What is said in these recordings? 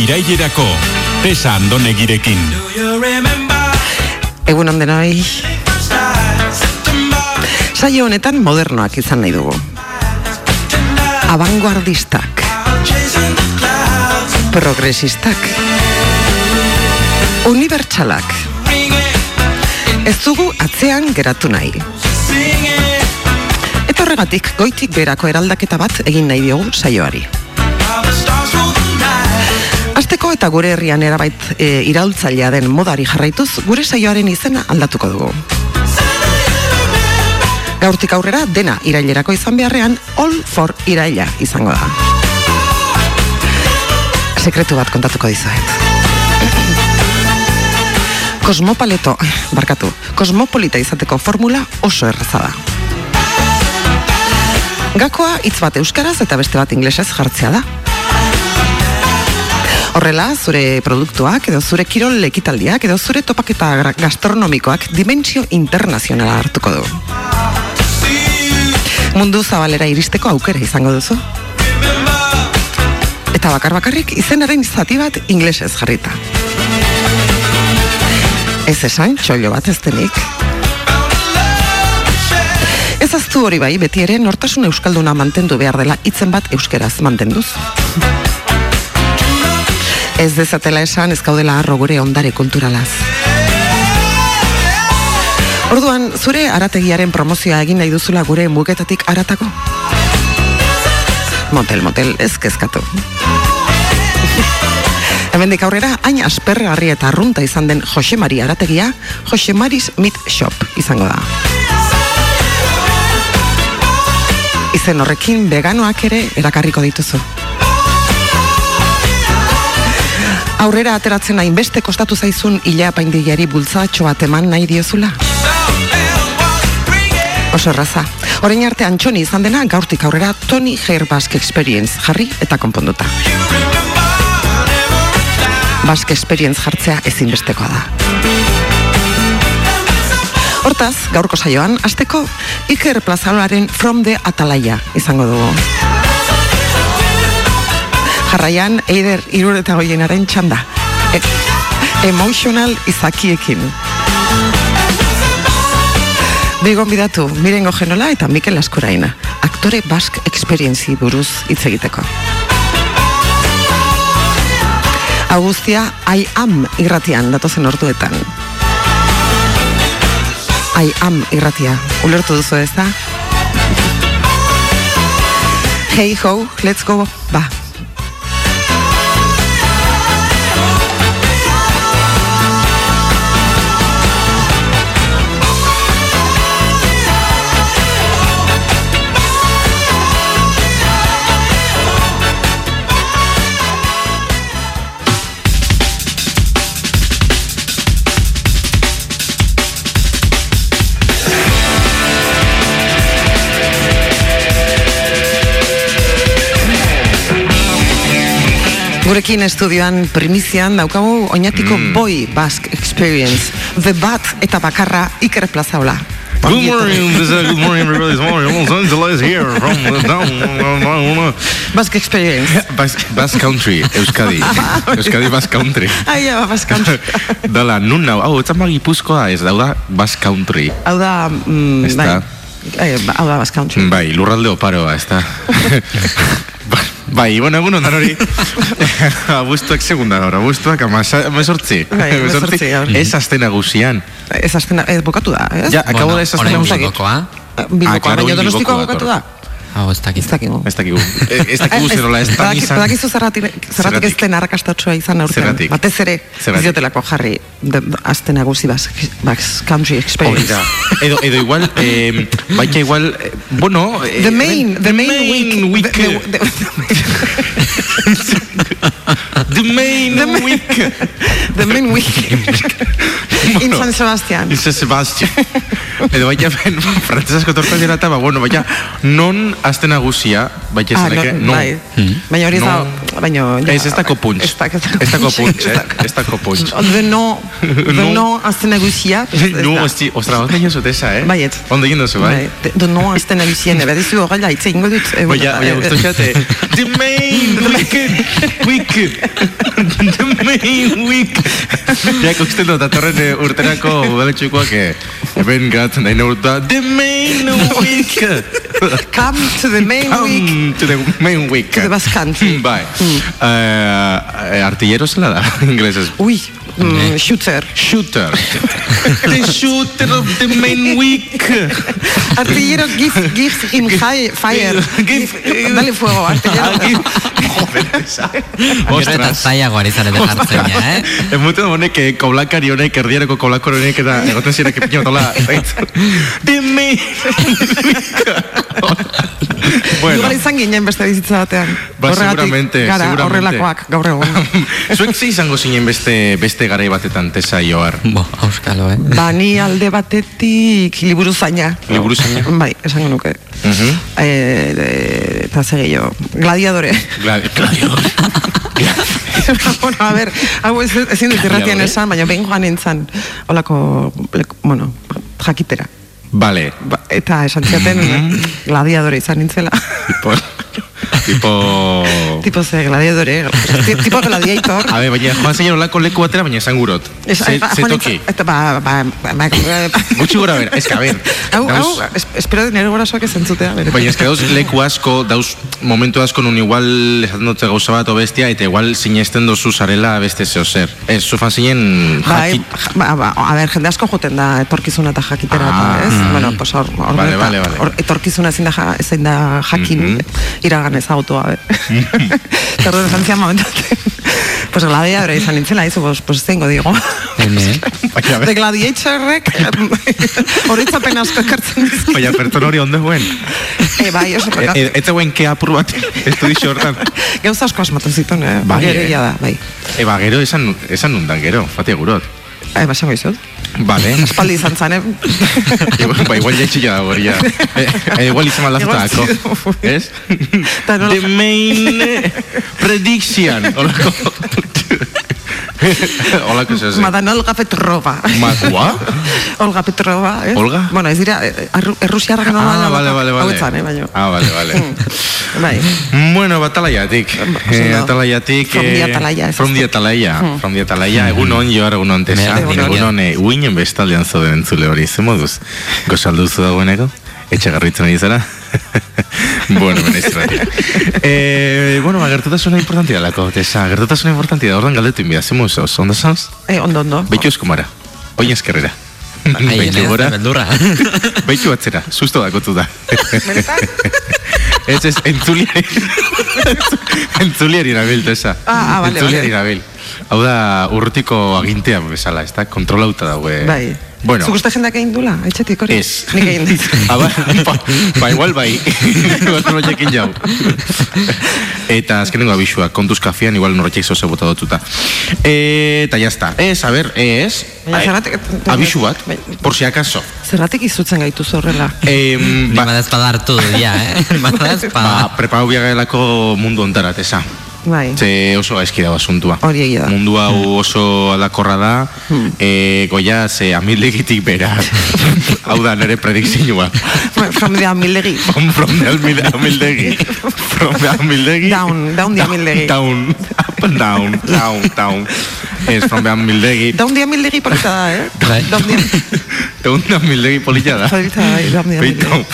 irailerako. Tesa andonegirekin. Egun ondenoi. Saio honetan modernoak izan nahi dugu. Abanguardistak. Progresistak. Unibertsalak. Ez dugu atzean geratu nahi. Eta horregatik, goitik berako eraldaketa bat egin nahi diogu saioari. Azteko eta gure herrian erabait e, iraultzailea den modari jarraituz, gure saioaren izena aldatuko dugu. Gaurtik aurrera dena irailerako izan beharrean All for iraila izango da. Sekretu bat kontatuko dizuet. Kosmopaleto, barkatu, kosmopolita izateko formula oso erraza da. Gakoa hitz bat euskaraz eta beste bat inglesez jartzea da. Horrela, zure produktuak edo zure kirol ekitaldiak edo zure topaketa gastronomikoak dimentsio internazionala hartuko du. Mundu zabalera iristeko aukera izango duzu. Eta bakar bakarrik izenaren zati bat inglesez jarrita. Ez esan, txollo bat ez denik. Ez aztu hori bai, beti ere nortasun euskalduna mantendu behar dela hitzen bat euskeraz mantenduz. Ez dezatela esan ez gaudela harro gure ondare kulturalaz. Orduan, zure arategiaren promozioa egin nahi duzula gure mugetatik aratako? Motel, motel, ez kezkatu. Hemendik aurrera, hain aspergarri eta arrunta izan den Josemari arategia, Josemaris Meat Shop izango da. Izen horrekin veganoak ere erakarriko dituzu. Aurrera ateratzen hainbeste kostatu zaizun ila apaindigiari bultzatxo bat eman nahi diozula? Oso erraza. Orain arte antxoni izan dena gaurtik aurrera Tony Hair Basque Experience jarri eta konponduta. Basque Experience jartzea ezinbestekoa da. Hortaz, gaurko saioan, azteko Iker Plazaloaren From the Atalaya izango dugu. Jarraian, Eider irureta goienaren txanda. E emotional izakiekin. Bigon bidatu, Mirengo Genola eta Mikel Askuraina. Aktore Basque Experience buruz hitz egiteko. Augustia, I am irratian datozen orduetan. I am irratia. Ulertu duzu ez da? Hey ho, let's go, ba. Gurekin estudioan primizian daukagu oinatiko boy Basque Experience. The Bat eta bakarra Iker Plazaola. Good morning, this is good morning, everybody. This morning, Los Angeles here from the down. Basque Experience. Basque, Basque Country, Euskadi. Euskadi Basque Country. Ai, ja, Basque Country. Dala, nun nau, hau, etzan bagi puzkoa ez, dauda Basque Country. Hau da, mm, bai. ba- hau da Basque Country. Bai, lurralde oparoa, ez da. Bai, bueno, egun ondan hori. Abuztuak segunda hora, abuztuak amazortzi. Bai, hemezortzi, hor. Ez azten nagusian. Ez aztena, ez bukatu da, ez? Ja, akabo da ez azten orain nagusian. bilbokoa. Ah, baina donostikoa bukatu da. Hau, ez dakit. Ez dakigu. Ez dakigu. Eh, Ez dakigu Ez- zer nola ez da badaki- izan. Badakizu zerratik, zerratik ez den arrakastatsua izan aurten. Zergatik? Batez ere, ez diotelako jarri de, azte nagusi Basque, Basque Country Experience. da. Edo, edo igual, eh, baita igual, eh, bueno... Eh, The main, the main, week, week. The, the, The main The main- week. the main week. In Bueno. San Sebastian. In San Sebastian. Edo baita ben, frantzesasko torta dira eta, ba, bueno, baita, non azte nagusia, baita Ah, esaneke, no, non. bai. Baina hori ez da, Non. baino... ja- Ez, ez dako punch. Ez dako Ez punch, eh? Ez dako punch. De no, de No. no, azte nagusia. ez- ez Nu, da. osti, ostra, ondo egin zut esa, eh? Baiet. Ondo egin duzu, bai? Bai, de- de no, azte nagusien, badizu horrela, itse ingo dut. eh, bueno, oia, eh, gustotxate. The main wicked, wicked. The main wicked. Ja, ikusten dut, datorren urterako udaletxukoak eh, hemen gatzen da inaurta. The main wicked. Come to the main week. Come to the main wicked. To the Basque Country. Bai. Eh, artillero zela da, inglesez. Ui, mm, shooter. Shooter. the shooter of the main week. Artillero, give, give him hi- fire. Give- Dale fuego, artillero. Joder, esa. Gero eta Ostras. zaiago ari zarete jartzen, ja, eh? Emuten honek, eh, kaulakari honek, erdierako kaulakari honek, eta egoten ziren kepino tola. Dime! bueno, Igual izan ginen beste bizitza batean. Ba, Horregatik seguramente, gara seguramente. horrelakoak gaur egun. zuek ze izango zinen beste, beste garai batetan tesa joar. Bo, auskalo, eh? Ba, ni alde batetik liburu zaina. Liburu zaina? Bai, esango nuke. Mhm. Eh, eh, eta zer gehiago, gladiadore. Gladi- Gladiador. bueno, a ver, hau ez, ezin dut irratian Gladiadore. esan, baina behin joan nintzen, olako, lek- bueno, jakitera. Vale. Ba, eta esan ziaten, Mhm. gladiadore izan nintzela. Tipo... tipo... ze gladiadore, ti- tipo gladiator. A ver, baina joan zein olako leku batera, baina esan gurot. Ze, ba, ze toki. Eta ba, ba, ba, Gutxi gora, ber, ez que, a ber. Hau, hau, espero nire gurasoak ez entzutea. Baina ez que dauz leku asko, dauz momentu asko nun igual esaten dute gauza bat bestia, eta igual sinesten dozu zarela beste zeo zer. Ez, zu fan zinen Bai, jakit... ja- ba, ba, a ber, jende asko joten da etorkizuna eta jakitera, Ah. ez? Bueno, pues hor, hor, Vale, vale, vale. etorkizuna ezin da, ezin da jakin iragan ezagutu gabe. Eta orduan esan zian momentu batean, pues gladiadore izan nintzela, izu, pues, pues zengo digo. De gladiatorrek horitzapen asko ekartzen dizki. baina pertsona hori ondo eguen. E, bai, oso E, e, ez zegoen ke apur bat, ez du dixo hortan. Gauza asko asmatu zituen, eh? Bai, eh? da, bai. Eba, gero esan, esan nundan gero, fati gurot. Ai, basango izut. Vale. Espaldi izan zan, eh? Igual- ba, igual jaitxilla da goria. Eh, eh, igual izan sí. Ez? The main eh, prediction. Olako. Olako zeu zen. Madan Olga Petrova. Ma, ua? Olga Petrova, eh? Olga? Bueno, ez dira, eh, arru- errusiarrak no Ah, vale, vale, vale. Eh, baino. Ah, vale, vale. Bai. Bueno, batalaiatik. oso Eh, atalaiatik. From the eh, Atalaya, ez From the the Atalaya. Egun on, joar egun on tesa. Egun on, eh, uinen bestaldean zauden entzule hori. Ze moduz? Gozalduzu dagoeneko? Etxe garritzen ari zara? bueno, meneztratik. eh, bueno, ba, gertutasuna importantia lako, tesa. Gertutasuna importantia da, ordan galdetu inbida. Ze moduz, oso ondo zauz? Eh, ondo, ondo. Beitu eskumara. Oin eskerrera. Ai, Beitu ez, gora. beldurra. Beitu atzera, susto dakotu da. Benetan? Ez ez, entzuliari. entzuliari nabil, tesa. Ah, ah, vale, entzuliari vale. nabil. Hau da, urrutiko agintea bezala, ez da, kontrolauta daue. Bai. Bueno, Zuk uste jendak egin dula, etxetik hori? ez. Nik egin dut. Ba, ba, ba, igual bai. norotxekin jau. Eta azkenengo abisua, kontuz kafian, igual norotxek zoze bota dotuta. E, eta jazta. Ez, a ber, ez. Abisu bat, Bai. por si acaso. Zerratik izutzen gaitu horrela. Em, Ba, ba, Badazpada hartu du, ja, eh? Badazpada. ba, preparo biagelako mundu ontara, tesa. Bai. Ze oso gaizki dago asuntua. Hori egia da. Hmm. Mundu hau oso aldakorra da, e, goia, ze amildegitik bera. hau da, nire predikzinua. From the amildegi. From, from the amil- amildegi. From the amildegi. Down, down the amildegi. Down, up and down, down, down. Es from the amildegi. Down the amildegi polita da, eh? Bai. Down the Down the amildegi polita da. Polita da, down the amildegi.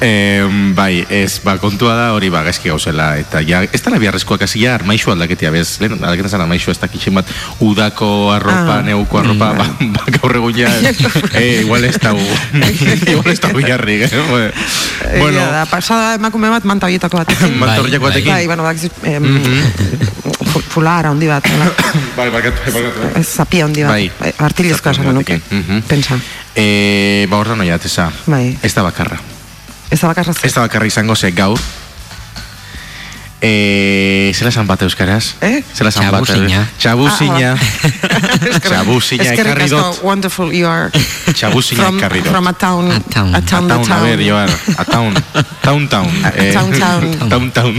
Em, bai, ez, ba, kontua da hori ba, gaizki gauzela, eta ja, ez dara biharrezkoak hasi ja, armaixu aldaketia, bez, lehen, aldaketan zan armaixu ez dakitxen bat, udako arropa, Ah. neuko arropa, ba, ba, gaur egun ja, eh, igual ez da, igual ez da biharrik, eh, bueno, Bueno, da, pasada emakume bat manta horietako batekin. mantorriak bai. batekin, Bai, bueno, bak, em, fu- fulara handi bat. bai, barkatu, bai, barkatu, Ez zapia handi bat. Bai. Bai. Esango handi nuke. mhm. Pensa. Eh, ba, horra noia, tesa, Bai. ez da bakarra. Ez da bakarra Ez da bakarra izango ze gaur Eh, zela esan bat euskaraz? Eh? Zela esan bat? Txabuzina. Txabuzina. Eskerrik- Txabuzina eskerrik ekarri asko, dut. Wonderful you are. Txabuzina ekarri dut. from a town. A town. A town, A town, a ver, Joar, a town. Town, town. A- a town, town. Town, town.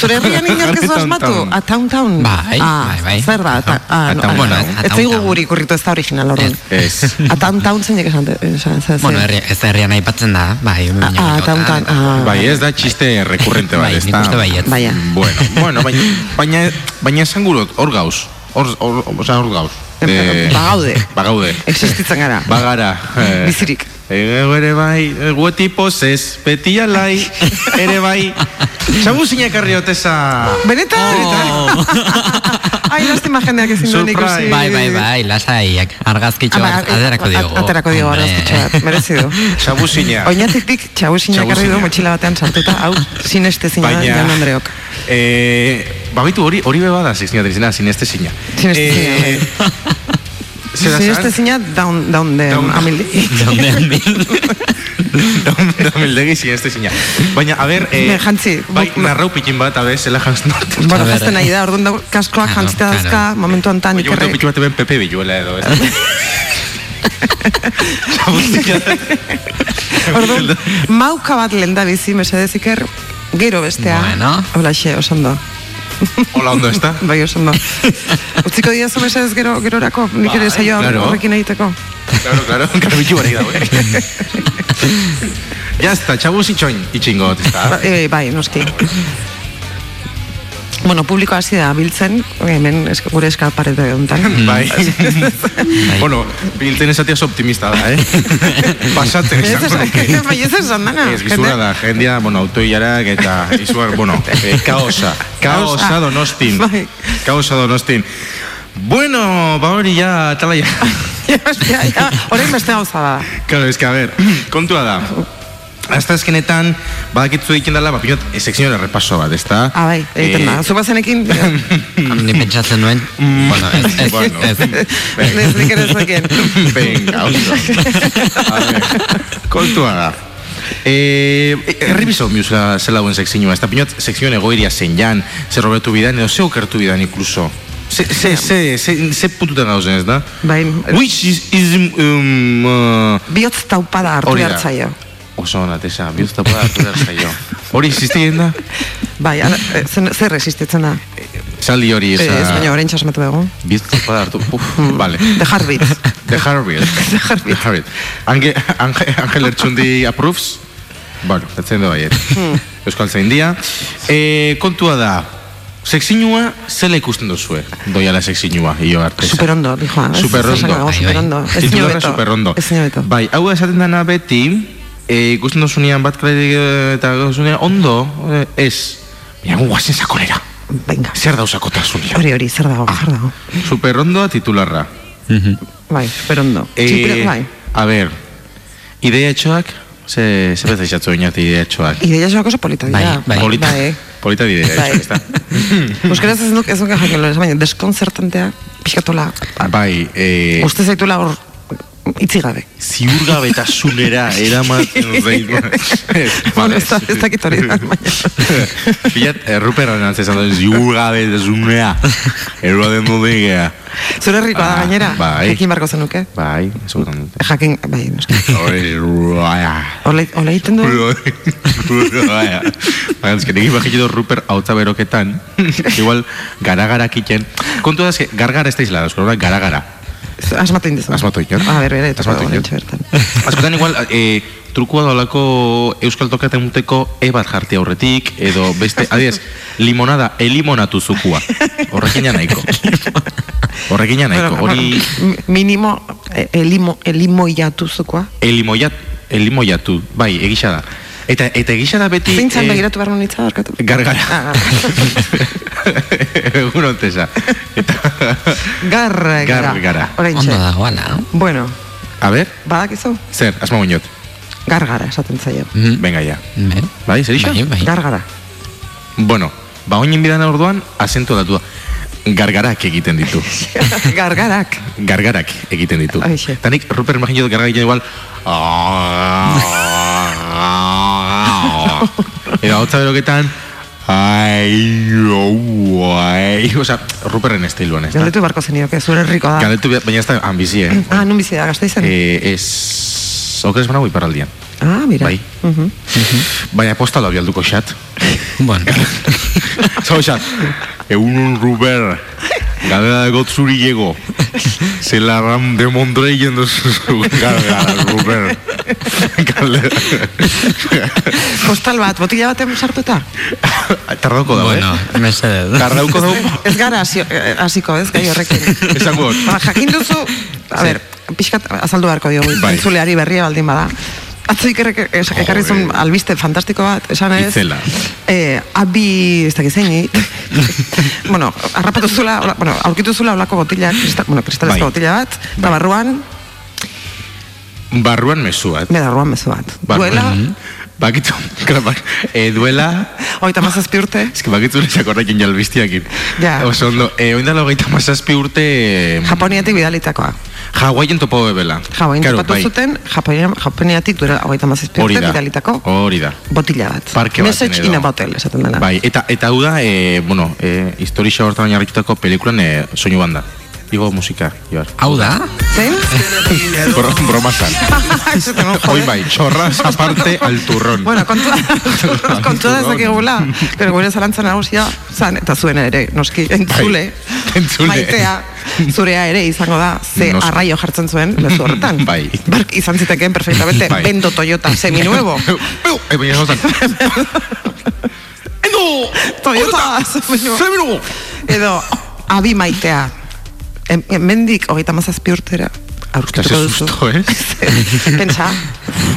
Zure herrian inork ez Town, asmatu? town. A town town? Bai, ah, bai, bai. Zer da? Ah, A town, ah, bueno, a Ez town, zaigu town. guri kurritu ez da original horren. Ez. A town town zeinek esan, esan, Bueno, ez herrian aipatzen da, bai. Ah, ah, town town. Ah, Bai, ez da txiste recurrente bat, Bai, ez nik da. uste baietz. Baina. Bueno, bueno, baina, baina, baina esan gurot, hor gauz. Hor, hor, oza, hor gauz. Eh, Bagaude. Bagaude. Existitzen gara. Bagara. eh, Bizirik. Ego ere bai, gueti pozez, beti alai, ere bai. Txabuzina ekarri oteza. Benetan? Oh. Ai, lastima jendeak ezin duen ikusi. Bai, bai, bai, lasaiak, argazkitxo bat bai, aterako diogu. Aterako diogu, Hombre. argazkitxo bat, merezi du. Txabuzina. Oinatik txabusina ekarri du Txabuzina. motxila batean sartuta, hau, sinestezina, Baina, Jan Andreok. eh, babitu hori, hori beba da, zizina, zizina, sinestezina. Sinestezina, Eh, zer da zan? Sinestezina down, down de Down. amildi. Donde mil. Da mildegi sinestezina. Baina, a ber, eh, jantzi, bai, bu- narrau pikin bat, a ber, zela jantzen dut. Bueno, jazten nahi da, orduan da, kaskoak Claro, jantzita dauzka, momentu honetan Baina urte ikerre. pikin bat eben Pepe biluela edo, ez? Txabuzina. Orduan, mauka bat lehen da bizi, mesedez iker, gero bestea. Bueno. Hola, xe, osondo. Hola, ondo, ez da? Bai, osondo. Utziko diazu mesedez gero, gerorako, nik ere saioa claro. horrekin egiteko. Claro, claro, garbitu barik dago, eh? Ya está, txabuz itxoin, itxingo, ez da? Ba, e, bai, noski. Bueno, publiko hasi da biltzen, hemen esk, gure eskalparete honetan. Bai. bueno, biltzen esatia optimista da, eh? Ez esango nuke. esan, bai, ez esan dana. Ez, gizura da, jendea, bueno, autoiarak eta izugar, bueno, eh, kaosa. Kaosa donostin. Bai. Kaosa donostin. Bueno, ba hori ja, tala ja. ja, ja, orain beste gauza da. Claro, es que, a ver, kontua da. Hasta azkenetan, badakitzu egiten dela, bapinot, sekzioen errepaso bat, ezta? Ah, bai, egiten da. Eh, Zu bazenekin, Ni pentsatzen nuen, bueno, ez, ez, Bueno. ez, ez nik ere zekien. Venga, oso. A ver, kontua da. Eh, errebiso miusa zela duen sekzioa, ez da pinot sekzioen egoiria zein jan, zer robetu bidan, edo ze okertu bidan incluso. Ze, ze, ze, ze, ze puntutan gauzen, ez da? Bai, Which is, is um, uh, bihotz taupada hartu hori behar da. zaio. Oso ona, tesa, bihuzta poda hartu behar zaio. Hori existien da? Bai, ala, eh, zen- zer resistitzen da. Saldi hori, Ez, esa... baina orain txasmatu dugu. Bihuzta poda hartu, uf, vale. De Harvard. The Harvard. The Harvard. The Harvard. Ange, Ange, Angel Ertsundi approves? Bueno, etzen du baiet. Hmm. Euskal Zain dia. E, kontua da, sekzinua zela ikusten duzue? Doiala sekzinua, io arte. Superondo, dijo. ez? Superondo. Ez esan gago, Bai, bai. Superondo. Ez nio beto. superondo. Ez nio beto. Bai, hau esaten dana beti, e, ikusten duzunean bat kredik eta duzunean, ondo, eh, ez. Baina gu guazen sakonera. Venga. Zer dauzakotasunia. Hori hori, zer dago, Ah. zer dago. Superondoa titularra. Bai, superondo. Eh, Txipre- bai. A ber, idea etxoak, ze, ze bezai xatzu inati idea etxoak. Ideia joak oso polita dira. Bai, bai. Polita, Bai. polita idea Bai. etxoak, ez da? Euskaraz ez duk, ez duk jakin lehen, baina deskonzertantea, pixkatola, Bai, eh, uste zaitula hor itzi gabe. ziurgabetasunera eramaten zaitu. Bueno, ez, da- ez dakit hori da, baina. Erruperan antzai zan duen, ziurgabetasunera. Erua den dudegea. Zure herrikoa da Ah, gainera, bai. jakin barko zenuke. Bai, esotan dute. Jakin, bai, noski. Hola egiten du? Baina, ez que nik imagitu Ruper hautza beroketan, igual gara-gara kiten. Kontu da, gargara ez da izla, gara-gara. Asmatu indizu. Asmatu inor. A ber, bere, Asmatu bertan. Askotan igual, e, trukua daulako euskal tokaten muteko e bat jarti aurretik, edo beste, adiez, limonada, elimonatu zukua. Horrekin nahiko. Horrekin ja nahiko. Hori minimo, eh, elimo, elimo jatuzukoa. elimoiat, elimoiatu, bai, egisa da. Eta, eta egisa da beti... Zeintzan eh, begiratu behar nitza, barkatu. Gargara. Ah, Egun ontesa. Eta, Garra, Gargara. Oraintxe. ondo dagoala. Bueno, a ber, badakizu? zer, asma moinot. Gargara, esaten zaio. Mhm. Venga ya. Bai, Bai, zer iso? bai, bai. Gargara. Bueno, ba oinen bidan orduan, azentu datu da. Gargarak egiten ditu. Gargarak. Gargarak egiten ditu. Aixe. Eta nik Ruper imagino gargarak egiten igual... Edo hau beroketan... Ai, oh, ai. Osa, Ruperren estiluan, ez da? Galdetu barko zenioke, zure herriko da. Galdetu, baina ez da ambizie, eh? Ah, nun bizi da, gazte izan? Eh, ez... Okeres banago iparraldian. ah, mira. Bai. Mhm. Baina postala bialduko xat. Bueno, Zau xat. Egun Ruber. Galera de gotzuri llego. Se la ram de Montrey yendo su galera, Ruber. Galera. Postal bat, botila baten sartuta? Tardauko da, bueno, eh? mesedez. Tardauko da. Ez gara eh, hasiko, ez, gai horrekin. Esango. Ba, jakin duzu, a ber, pixkat azaldu beharko diogu, Bai. entzuleari berria baldin bada. Atzo ikerrek ekarri zuen albiste fantastiko bat, esan ez. Itzela. Eh, abi, ez dakit zeini. bueno, harrapatu zula, hola- bueno, aurkitu zula olako botila, kristal, bueno, kristalezko Bai. botila bat, eta Bai. barruan, Barruan mezu bat. bedarruan mezu bat. Barruan. Duela, Bakitzu, klar, bak, eh, duela, hogeita mazazpi urte, Ez que bakitzu lezak horrekin jalbiztiakin. Ja. Oso ondo, e, oindala hogeita mazazpi urte... eh, Japoniatik bidalitakoa. Hawaien topo bebela. Japoin Claro, topatu bai. zuten, Japonia- Japoniatik duela hogeita mazazpi urte da. bidalitako Hori da. botila bat. Parke baten Message in a bottle, esaten dena. Bai, eta eta hau da, e, bueno, e, historia hortan oinarritutako pelikulan e, soinu banda. Digo musika, Ibar. Hau da? Zein? Bro, broma zan. Hoi bai, txorraz aparte al turrón. Bueno, kontua, kontua dezakegula, pero gure zalantza nagusia zan, eta zuen ere, noski, entzule, Bai, entzule. maitea, zurea ere izango da, ze Noski. arraio jartzen zuen, lezu horretan. Bai. Bark izan zitekeen perfectamente, Bai. bendo Toyota seminuevo. Beu, baina gozan. Endo! Toyota seminuevo. Seminuevo! Edo, abi maitea. Em- Hemendik hogeita mazazpi urtera. Ze Aurkituko duzu. susto, eh? Pentsa,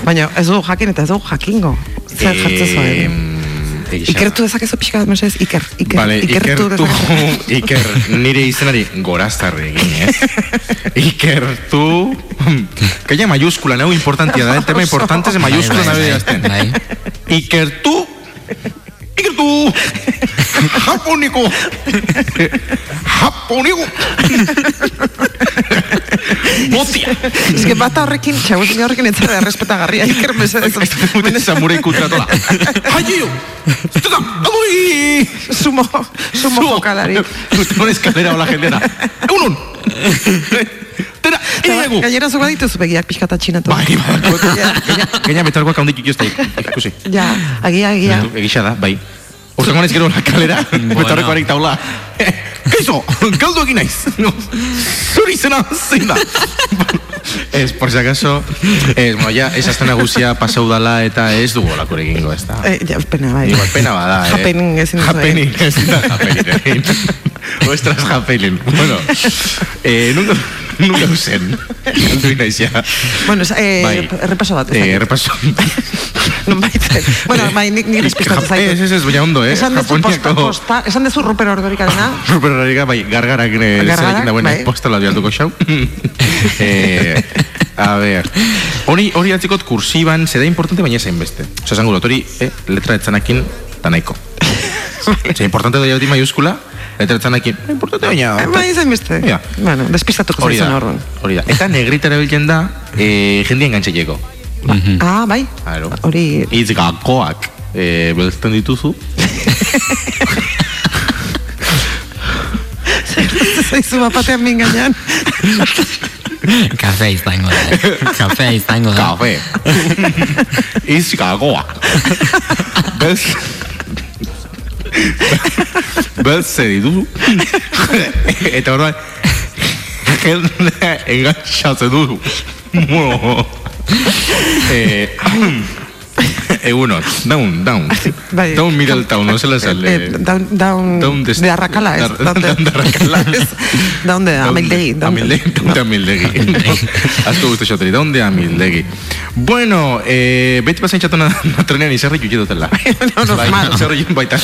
baina ez dugu jakin eta ez dugu jakingo. Zer jartzen zuen. Da. Ikertu dezakezu pixka bat, mesedez, iker, iker, Vale, ikertu ikertu, dezakezu. iker, nire izenari goraztarre egin, eh? Ikertu, kaina mayúskula, neu importantia da, el tema importante es mayúskula nabe dazten. Bai. Ikertu, ikertu, japoniko, japoniko, botia. Ez que bata horrekin, txaguzik horrekin ez zara errespetagarria, iker mesedez. Muten samurai kutratola. Haio! Tuta, adui! Sumo, sumo jokalari. Usted eskalera hola jendena. Egunon! Tera, inegu! Gainera zuga dituzu begiak pixkata txinatu. Bai, bai, gaina, gaina betargoak handik ikusta ikusi. Ja, agia, agia. Egisa da, bai. Oso ganez gero la kalera, betarrekoarik taula. Kaizo, galdu egin naiz. Zuri zena, zein da. Ez, por si acaso, ez, bueno, ya, ez azten nagusia pasau dala eta ez dugu olako egingo, ez da. Eh, ja, pena, bai. Igual pena bada, eh. Happening ezin duzu egin. Happening, ezin da happening egin. Ostras, happening. Bueno, eh, nunca, nunca usen. Aldu inaizia. Bueno, es- eh, Bai. errepaso bat. Eh, repaso. Non baiten. Bueno, bai, nik nik despistatu zaitu. Ez, ez, ez, baina ondo, eh? Esan dezu posta, posta, esan dezu Ruper Ordorikarena. Ruper Rariga, bai, gargarak Gargarak, zerekin dagoen bai. postala bialduko xau. eh, a ver, hori, hori atzikot kursiban, zeda importante, baina zein beste. Osa, esan gurot, hori, eh, letra etzanakin, da nahiko. Zeda importante da jauti mayúskula, letra etzanakin, importante baina... Bai, izan beste. Ja. Bueno, despistatuko zaizun orduan. hori da. Eta negrita erabiltzen da, eh, jendien gantxekeko. Ah, bai. Claro. Hori, Itz gakoak eh, belzten dituzu. zaizu bapatean min gainean. Kafe izango da. Kafe izango da. Kafe. Itz gakoak. Belz... Bez, zer dituzu? Eta hori, jende engantxatzen duzu. Bueno, eh, E1, down, down. Bai. Down no se la sale. Eh, down, down, down de, de. Down de. Down de down de down de. Bueno, eh, beti pasen txatona trenean izerri. No, baita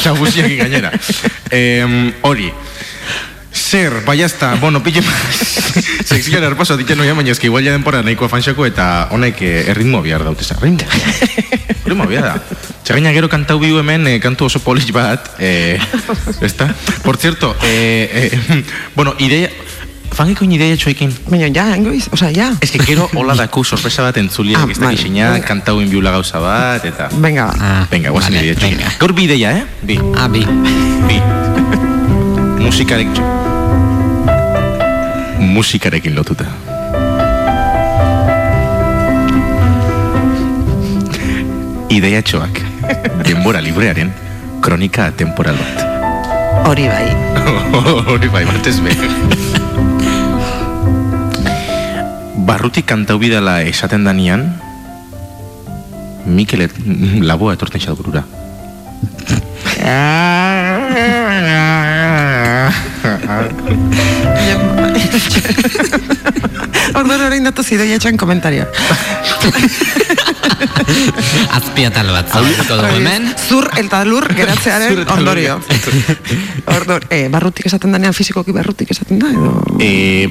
Eh, Zer, bai hasta, bueno, pille Sekzioan erpaso ditzen noia, baina eski igual ja denpora nahikoa fanxako eta honek eh, erritmo bihar daute zer, ritmo. Ritmo bihar da. Txagaina gero kantau bihu hemen, eh, kantu oso polis bat, eh, ezta? Por cierto, eh, eh, bueno, ideia, fangeko ideia txoekin. Baina, ja, engoiz, osea, ja. Ez que gero hola daku sorpresa bat entzuliak Ah, ez dakiz vale. ina, Venga. kantau inbiula gauza bat, eta... Venga. Ah, Venga, guazen vale, ideia txoekin. Gaur bi ideia, eh? Bi. Ah, bi. Bi. Musikarekin. Musikarekin lotuta. Ideia txoak. Denbora librearen kronika temporal bat. hori bai. Hori bai, batez be. Barrutik kantau bidala esaten danian, Mikel et, laboa etorten xat burura. Orduan orain datu zidoia etxan komentario. Azpiatal bat zabalduko dugu hemen. Zur eta lur geratzearen ondorio. Orduan, eh, barrutik esaten danean fizikoki barrutik esaten da, edo... E,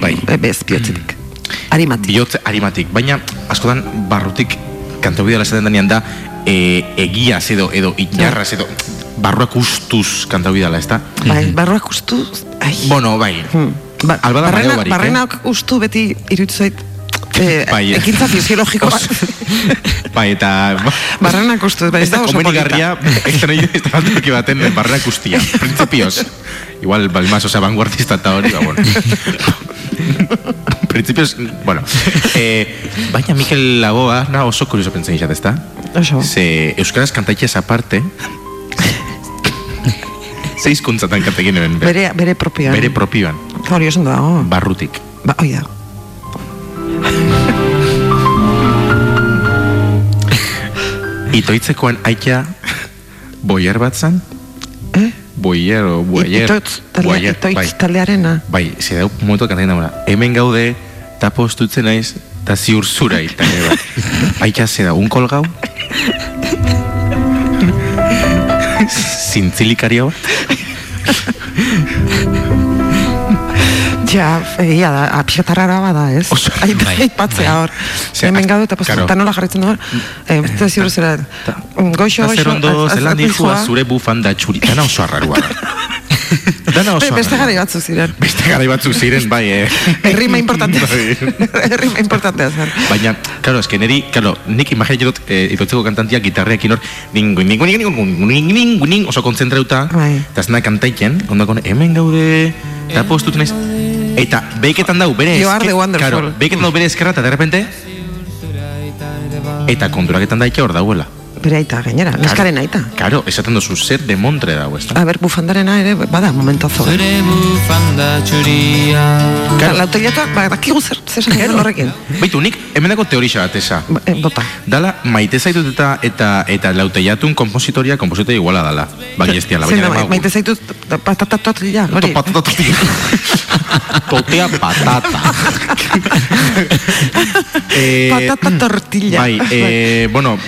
bai, bez, bihotzetik. Arimatik. bihotze arimatik, baina askotan barrutik kantau bidala esaten danian da e, egiaz edo, edo inarraz edo barruak ustuz kantau bidala, ez da? Bai, barruak ustu... Ai. Bueno, bai. Hmm. Ba, Albada barrena, barik, eh? barrenak ustu beti iruditu zait eh, Bai, eh. ekintza fisiologiko bat. Bai, eta... barrenak ustu, bai, Ez da oso polita. ez da nahi ez da altuki baten barrenak guztia, principios. Igual, balmaz, osea, vanguardista eta hori, ba, bueno. principios, bueno. Eh, baina Mikel Lagoa, na oso kurioso pentsen izat, ez da? Oso. Ze Euskaraz kantaitez aparte, ze hizkuntzatan kantekin. Bere, bere propioan. Bere propioan, Hori oso ondo dago. barrutik. Ba, oi da. Itoitzekoan aitea boier bat zan? Eh? Boier, o boier. Itoitz, talea, boier, itoitz bai. taldearena. Bai, ze dau momentu kantatzen dagoela. Hemen gaude, eta postutzen naiz, eta ziur zura ita ere bat. Aita ze da, un kolgau? Zintzilikaria bat? Ja, egia da, apixatarrara bada, ez? Oso, Aita, bai, aipatzea hor. Hemen gaude eta postu, eta nola jarritzen du hor. Eh, ez ziur zera, goixo, Eta zer ondo, zelan dihua, zure bufanda txuri. Dana oso arrarua da. Dana oso Be- Beste gara batzuk ziren. Beste gara batzuk ziren, bai, eh? Errima importantea. Bai. Errima importantea zen. Baina, claro, eske neri, claro, nik imaginatzen dut eh, itotzeko kantantia gitarreakin hor, ningu, ningu, ningu, ningu, ningu, ningu, ningu, oso konzentrauta, Bai. eta ez nahi kantaiken, ondako hemen gaude, eta postut naiz, eta beiketan dau, bere wonderful. claro, beiketan dau bere eskerra, eta de repente, eta konturaketan daike hor dauela. Bere aita, gainera, neskaren aita. Claro, esaten dozu zer de montre dago, ez da? A ber, bufandarena ere, bada, momentazo. Zure bufanda txuria Claro. Lautegiatuak, ba, dakigu zer, zer esan Claro. horrekin. Baitu, nik emendako teorixa bat esa. Ba, eh, Bota. Dala, maite zaitut eta eta eta lauteiatun kompositoria, kompositoria iguala dala. Diala, Zein da, baina ma- maite zaitut patata tortilla, hori. Patata tortilla. Totea patata. eh, Patata tortilla. Bai, eh, bueno,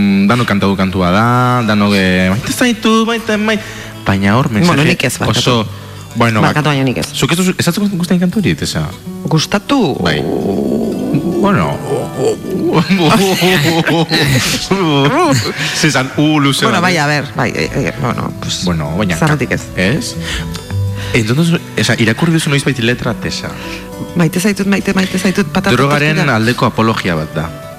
em, dano kantatu kantua da, dano ge, maite zaitu, maite, maite, baina hor, mensaje Bueno, nik ez, oso, bueno, Barkatu baina nik ez. Zuk ez ez atzuko guztain kantu hori, esa? Gustatu? Bai. Bueno. Zezan, u luze. Bueno, bat, bai, eh? a ver, bai, eh, eh, bueno, pues, Bueno, baina... Zarretik ez. Ez? Entonces, esa, irakurri duzu noiz baiti letra, tesa. Maite zaitut, maite, maite zaitut patata Drogaren aldeko apologia bat da.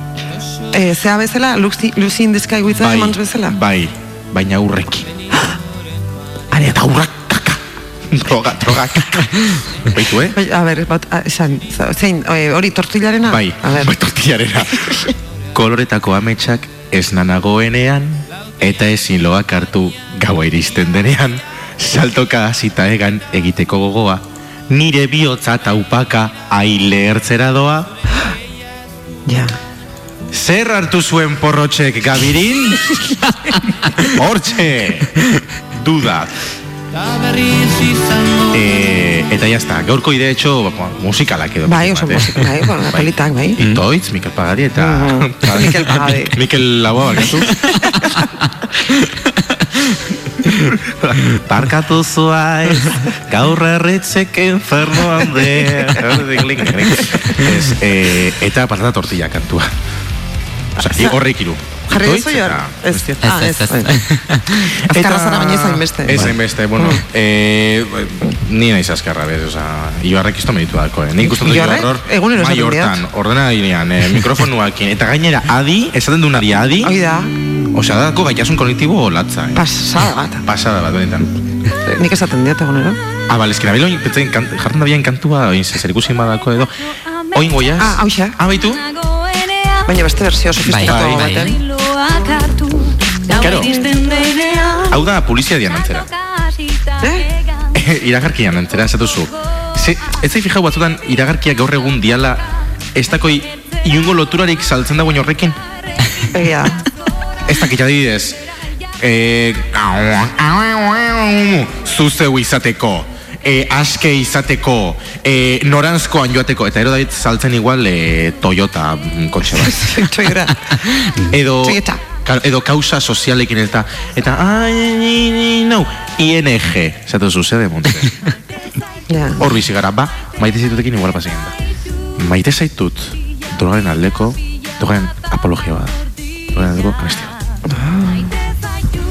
Eh, zea bezala, Lucy, Lucy in the Sky with Diamonds bezala. bai, baina urrekin. Are, Eta urrak kaka. Droga, droga. Baitu, eh? Bai, a ber, bat, a, esan, zein, eh, hori tortillarena? Bai, bai tortillarena. Koloretako ametsak ez nanagoenean, eta ezin loak hartu gaua iristen denean, saltoka hasita egan egiteko gogoa, nire bihotza taupaka aile ertzera doa, Ja. Zer hartu zuen porrotxek gabirin? Hortxe! Duda. E, eta jazta, gaurko ide etxo ba, musikalak edo. Bai, oso bat, eh? bai, bueno, politak, bai. Itoitz, Mikel Pagari eta... Mhm. Mikel Pagari. Mikel Laboa, bakatu? Barkatu zuaiz, gaur erretzek infernoan de... Ez, eh, eta patata tortilla kantua. Osa, horrek iru. Jarri jor? eta Ez, ah, Ez, ez. Azkarra zara baina ez hainbeste. Ez hainbeste, bueno, Mm. eh, ni naiz azkarra, bez, oza, Ibarrek izto meritu dako, eh. Nik uste dut Ibarrek? Ibarror, Egunero mai esaten hortan, diat. ordena ginean, eh, mikrofonuakin, eta gainera adi, esaten duen adi adi, Hoi da, osea, dako gaitasun kognitibo latza, eh. pasada bat. Pasada bat, benetan. Nik esaten diat egunero. Ah, bale, pentsain, kant, jartzen da bian kantua, oin, zer ikusi badako edo, oin goiaz? Ah, hauxe. Ah, baitu? Baina beste versio sofistikatu Bai, bai. baten. Claro. Hau da, polizia dian antzera. Eh? iragarkian antzera, esatu zu. Ze, ez zai fijau batzutan iragarkiak gaur egun diala, ez dakoi iungo loturarik saltzen dagoen horrekin? Egia. Ez dakit adibidez, eh, zuzeu izateko, eh, aske izateko, eh, noranzkoan joateko, eta ero daitz saltzen igual eh, Toyota mm, kotxe bat. Edo, Toyota. Edo kausa sozialekin eta eta ai, no, ING, zatu zu, zede monte. Ja. Hor bizi gara, ba, maite zaitutekin igual pasekin da. Maite zaitut, drogaren aldeko, drogaren apologia bat. Drogaren aldeko kanestia.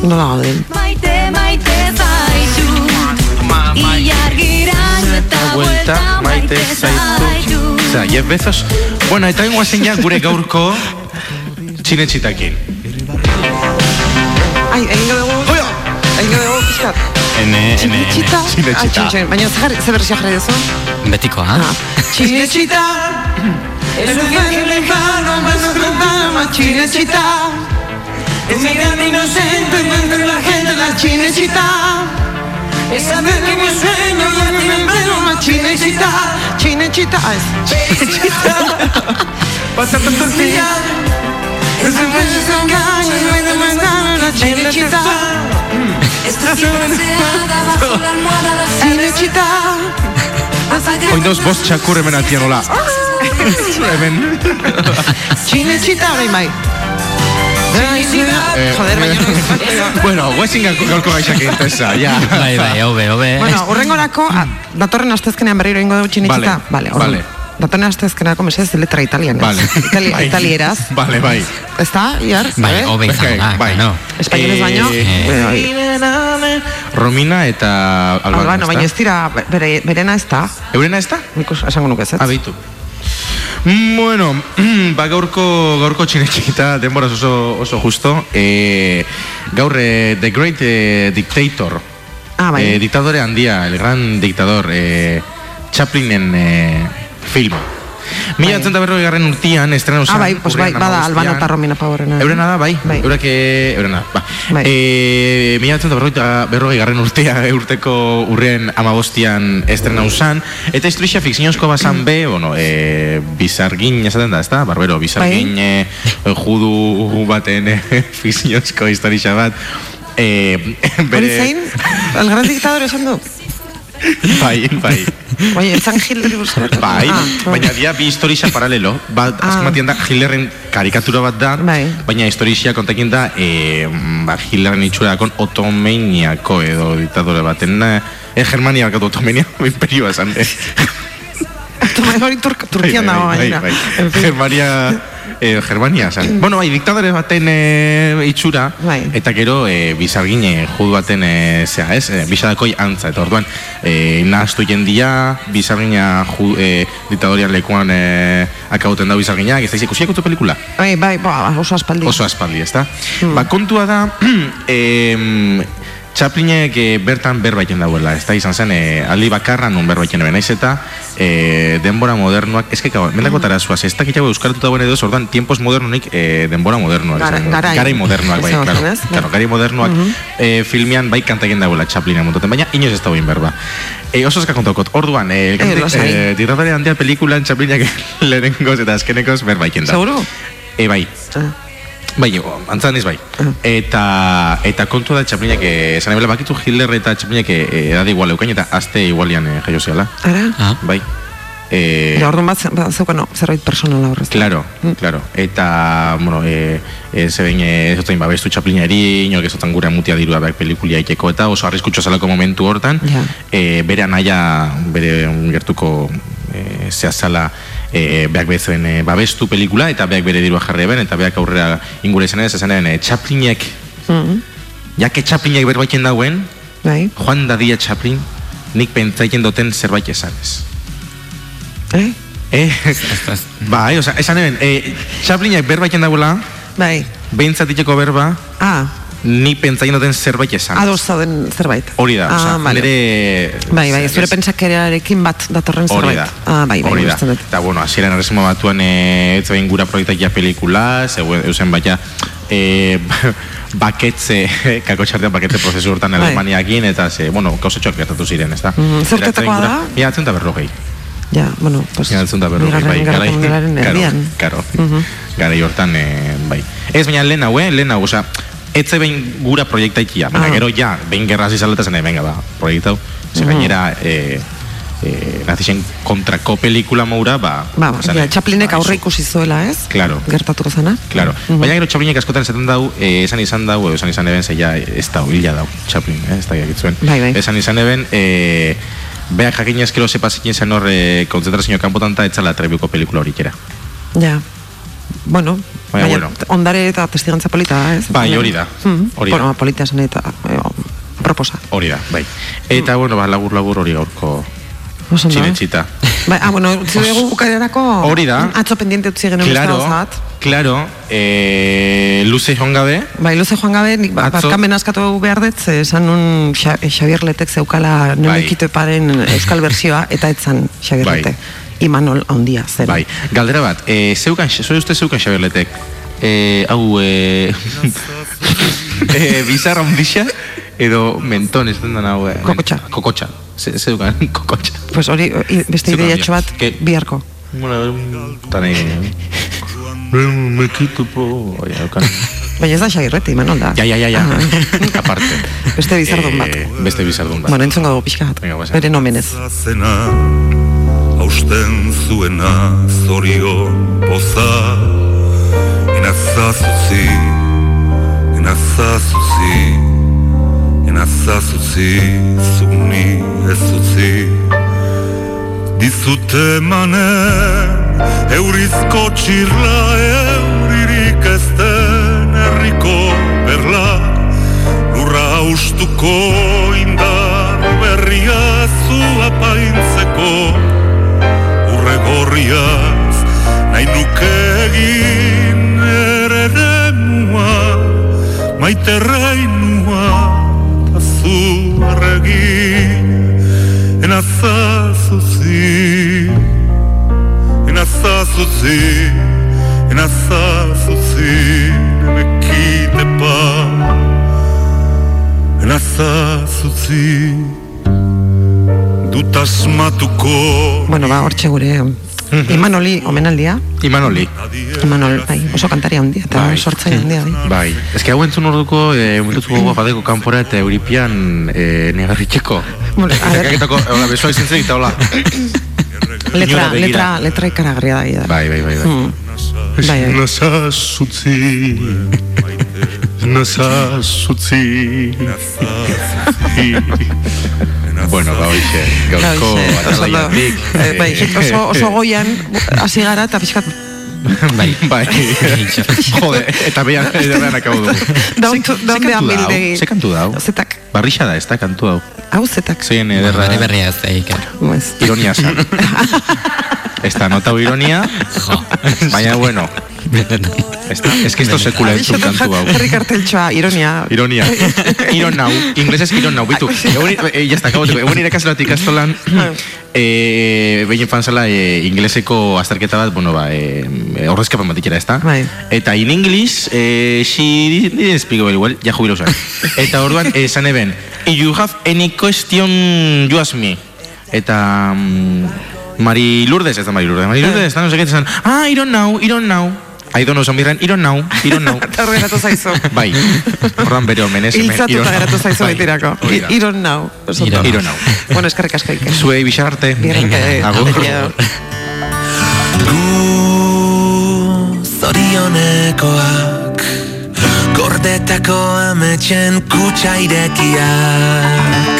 Nola gauden. Maite, maite zaitu Ilargiran eta Buelta, maite zaitu. Zera, Jeff Bezos. Bueno, eta ingoa zein ja gure gaurko txinetxitakin. Ai, egingo dugu. Egingo dugu, pixkat. Ene, ene, ene. Txinetxita. Ah, Txinetxita. txin-txin. Baina ze jarri- ze bersia jarri duzu? Betiko, ha? Ah. Chinechita, es un ángel lejano, más lejano, chinechita. Es mi gran inocente, entre la gente, la chinechita. Es saber que mi sueño ya tiene pelo, la chinechita. Chinechita, ah, es chinechita. Pasa tanto el día. Es un beso que engaña, no hay de mañana, la chinechita. Esta deseada bajo la almohada la Chinechita. Oin dauz bost txakur hemen atian hola. Hemen. Chinechita, orain bai. Eh, Joder, baina no. Bueno, guezin gaurko gaixak intesa, ja. Bai, bai, hobe, hobe. Bueno, urrengorako, ah, datorren astezkenean berriro ingo dugu txinitxita. Vale, Vale, vale. Datorren astezkenako mesez letra italianez. Vale. Itali, Bai. italieraz. Vale, bai. Ez da, iar? Bai, eh? hobe izango da, bai. claro. Espainolez baino? Eh, Eh, Romina eta Albano, Albano, baina ez dira, bere, berena ez da. Eurena ez da? Nik esango nuke ez. ez? Abeitu. Bueno, ba gaurko, gaurko txinetxita denbora oso, oso justo. E, gaur eh, The Great eh, Dictator. Ah, bai. Eh, diktadore handia, el gran dictador. Eh, Chaplinen eh, film. Mila Bai. bai. berroi garren urtian, estrena Ah, bai, pues bai, bada Albano eta Romina Paborena. Eurena da, bai, Bai. eurak, eh, eurena, ba. Bai. E, mila berrogeita berrogei garren urtea, eh, urteko urren amabostian estrena usan, eta historia fikziozko bazan be, bueno, e, bizargin, esaten da, ez da, barbero, bizargin Bai. e, judu baten e, fikziozko historia bat, e, Hori zein? Dictador esan du? Bai, bai. Bai, etzan Hitler buscar. Bai, Ah, baina dia bi historia paralelo. Bat, Ah. azken batean da, Hitlerren karikatura bat da, Bai. baina historia kontakin da, e, ba, Hitlerren itxurakon otomeniako edo diktadore baten, eh, e, Germania bakatu otomenia, imperioa esan. Eh. Toma, hori Tur- Turkian dago bai, gainera. bai, fin. Germania, eh, Germania esan. Bueno, bai, diktadore baten eh, itxura, Bai. eta gero eh, bizargine judu baten eh, zea, ez? Eh, bisadakoi antza, eta orduan, eh, nahaztu jendia, bizargina ju, eh, diktadorian lekuan eh, akauten da bizarginak, ez da ikusiak utu pelikula? Bai, bai, ba, oso aspaldi. Oso aspaldi, ez da? Ba, kontua da, em, Chaplinek eh, bertan berbaiten dauela, ez da izan zen, eh, aldi bakarra nun berbaiten eben, naiz eta eh, denbora modernoak, ez que, mendako tara zuaz, ez dakit jau euskaratuta dagoen edo, orduan, tiempos modernonik eh, denbora modernoak. Gara- garai. garai modernoak, bai, claro, claro, garai modernoak eh, filmean bai kantaken dauela Chaplinen muntaten, baina inoz ez dagoen berba. E, oso eska kontaukot, orduan, eh, Eh, lasai. eh, diktadore handia pelikulan Chaplinek lehenengoz eta azkenekoz berbaiten da. Seguro? E, bai, Ah. Bai, antzan ez bai. Eta, eta kontu da Chaplinek, eh, esan ebela bakitu Hitler eta Chaplinek eh, edade igual eukain eta azte igualian eh, jaio zehala. Ara? Ah, Bai. Eh, Ja, orduan bat, ze- bat zeukan, no, zerbait personala horrez. Claro, claro. Eta, bueno, e, e, zeben e, ezotzen babestu txaplinari, inok ezotzen gure mutia dirua behar pelikulia ikeko, eta oso arriskutxo zelako momentu hortan, Ja. e, bere anaia, bere gertuko e, zehazala e, beak bezen e, babestu pelikula eta beak bere dirua jarri eben eta beak aurrera ingure izan ez esan e, Chaplinek. Mm, jake Chaplinek berbaiten dauen bai, Juan Dadia Chaplin nik pentsaiten duten zerbait esan ez eh? eh, bai, oza, esan eben e, Chaplinek berbaiten dauela Bai, behintzatiteko berba ah, ni pentsaien duten zerbait esan ados zauden zerbait. Hori da, ah, osea, vale. nire... Bai, bai, zure pentsakerearekin bat datorren Hori zerbait. da. Ah, bai, bai, Hori da. Eta, bueno, hasieran erresuma batuan e, ez behin gura proiektak ja pelikula, eusen baina e, baketze, kakotxartean baketze prozesu hortan Bai. Alemaniakin, eta ze, bueno, gauzatxoak gertatu ziren, ez da? Mhm, zer urtetakoa da? Mila atzen da berrogei. Ja, bueno, pues... Mila atzen da berrogei, bai. Gerra garai- Mundialaren Karo, erdian. Karo, Mhm. garai hortan, e, bai. Ez, baina lehen eh? Etze behin gura proiektaikia, baina Ah. gero ja, behin gerra zizala eta zen, venga, ba, proiektau. Ze Mhm. gainera, e, e, nazisen kontrako pelikula maura, ba... Ba, esan, ja, Chaplinek ba, aurre ikusi zuela, ez? Claro. Gertatuko zana. Claro. Mhm. Baina gero Chaplinek askotan esaten dau, eh, esan izan dau, esan izan eben, zeia ez da hila dau, Chaplin, eh, ez da jakitzuen. Bai, bai. Esan izan eben, eh, beak jakin ezkero sepazikin zen hor eh, konzentrazio kanpotan eta etzala trebiuko pelikula horik era. Ja. Bueno, Baina, bueno. ondare eta testigantza polita da, ez? Bai, hori da, Mhm. hori da. Bueno, polita esan eta eh, proposa. Hori da, bai. Eta, bueno, ba, lagur lagur hori gaurko eh? txinetxita. Bai, ah, bueno, utzi dugu bukaerarako Hori da. atzo pendiente utzi genuen Claro, bat. claro, eh, luze joan gabe, Bai, luze joan gabe, nik ba- Atzo- barkamen askatu behar dut, esan nun Xa- Xabier Letek zeukala Bai. nemekito eparen euskal bersioa, eta etzan Xabier Bai. Letek. Imanol ondia zen. Bai, galdera bat, eh, zeukan, zure uste zeukan Xaberletek, eh, hau, eh, eh, bizarra ondisa, edo menton ez den hau, eh, Kokotxa. Kokotxa, Ze- zeukan, kokotxa. Pues hori, beste Zeukan ideiatxo bat, Ke- biharko. Bueno, tan egin. Me quito po... Oia, eukan. Baina ez da Xabier Lete, Imanol da. Ja, ja, ja, ja. Ah. Aparte. Beste bizardun bat. Eh, beste bizardun bat. Bueno, entzongo dugu pixka bat. Venga. Bere nomenez. Hausten zuena zorion poza. Enazazutzi, enazazutzi Enazazutzi, zuni ez utzi. Dizute manen, eurizko txirla Euririk ez den herriko berla. Lurra haustuko indar berria zu apaintzeko. Urre gorriaz nahi nuke egin ere demua Maite reinua ta zu arregin Enazazuzi Enazazuzi Enazazuzi Nemekite pa Enazazutzi Dut asmatuko Bueno, ba, hortxe gure Imanoli omenaldia. Imanoli. Imanol, bai, oso kantaria handia, eta Bai. sortzaile handia. Bai. Bai, ez que hau entzun orduko, e, umiltuko gogoa badeko kanpora eta euripian e, negarritxeko. Bueno, a ver. Hola, besoa izan zen eta hola. Letra, letra, letra ikaragarria da. Bai, bai, bai, bai. Hmm. Bai, bai. Nazazutzi Nazazutzi Bueno, ba, hoxe, oso ondo. atalaiatik. Eh, Bai, oso, oso goian hasi gara eta pixkat Bai. Bai. Jode, eta behan, eta behan akabo dugu. Down to- Ze- ze down the kantu da hau? amildegi. Ze kantu da hau? Zetak, Barrixa da, ez da kantu hau. hau zetak. Zein ederra. Bere berria ez da iker. Ez. Ironia zan. Ez da, notau ironia, baina bueno. Ez da, ez que esto sekula entzun kantu hau. Herri karteltxoa, ironia. Ironia. Iron now. Inglesez iron now. Bitu. Egun, eh, ya está, akabatuko. Egun irakasleat ikastolan, eh, behin fan zela eh, ingleseko azterketa bat, bueno, ba, eh, horrezkapan batikera, ez da? Bai. Eta in English, eh, she didn't speak very well, ja jubilo zan. Eta orduan, esan eben, if you have any question, you ask me. Eta... mm, Mari Lourdes, ez da Mari Lourdes, Mari Lourdes, eta no sé qué, esan, ah, I don't know, I don't know. I don't know, zan birren, I don't know, I don't know. Eta hor geratu zaizu. Bai, ordan bere omenez. Hiltzatuta Iron geratu zaizu Bai, betirako. Iron. Oso Iron. Iron Now. Bueno, eskerrik asko iker. Zuei bixar arte. Agur. Gu zorionekoak Gordetako ametxen kutsa irekiak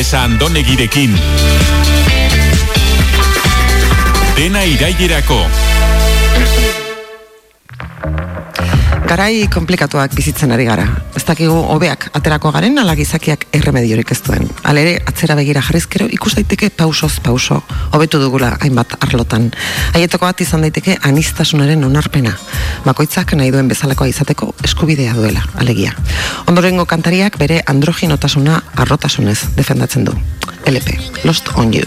Teresa Andonegirekin. Dena irailerako, Garai komplikatuak bizitzen ari gara. Ez dakigu hobeak aterako garen ala gizakiak erremediorik ez duen. Alere, atzera begira jarrizkero ikus daiteke pausoz pauso. Hobetu dugula hainbat arlotan. Haietako bat izan daiteke anistasunaren onarpena. Bakoitzak nahi duen bezalakoa izateko eskubidea duela, alegia. Ondorengo kantariak bere androginotasuna arrotasunez defendatzen du. LP, Lost on You.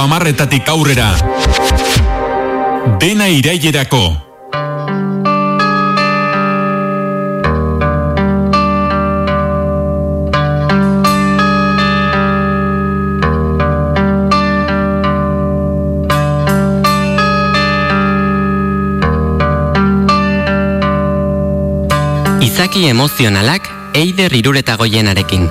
amarretatik aurrera. Dena irailerako. Izaki emozionalak Eider iruretagoienarekin.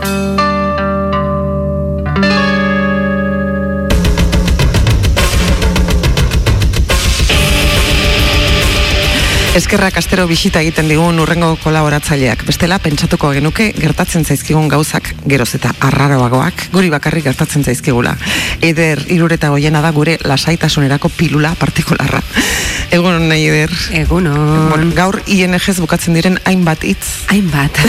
Eskerrak astero bisita egiten digun urrengo kolaboratzaileak. Bestela, pentsatuko genuke gertatzen zaizkigun gauzak geroz eta arraroagoak, guri bakarrik gertatzen zaizkigula. Eider, irureta goiena da gure lasaitasunerako pilula partikularra. Egun nahi, Eider. Egunon. Bueno, gaur INGz bukatzen diren hainbat hitz. Hainbat.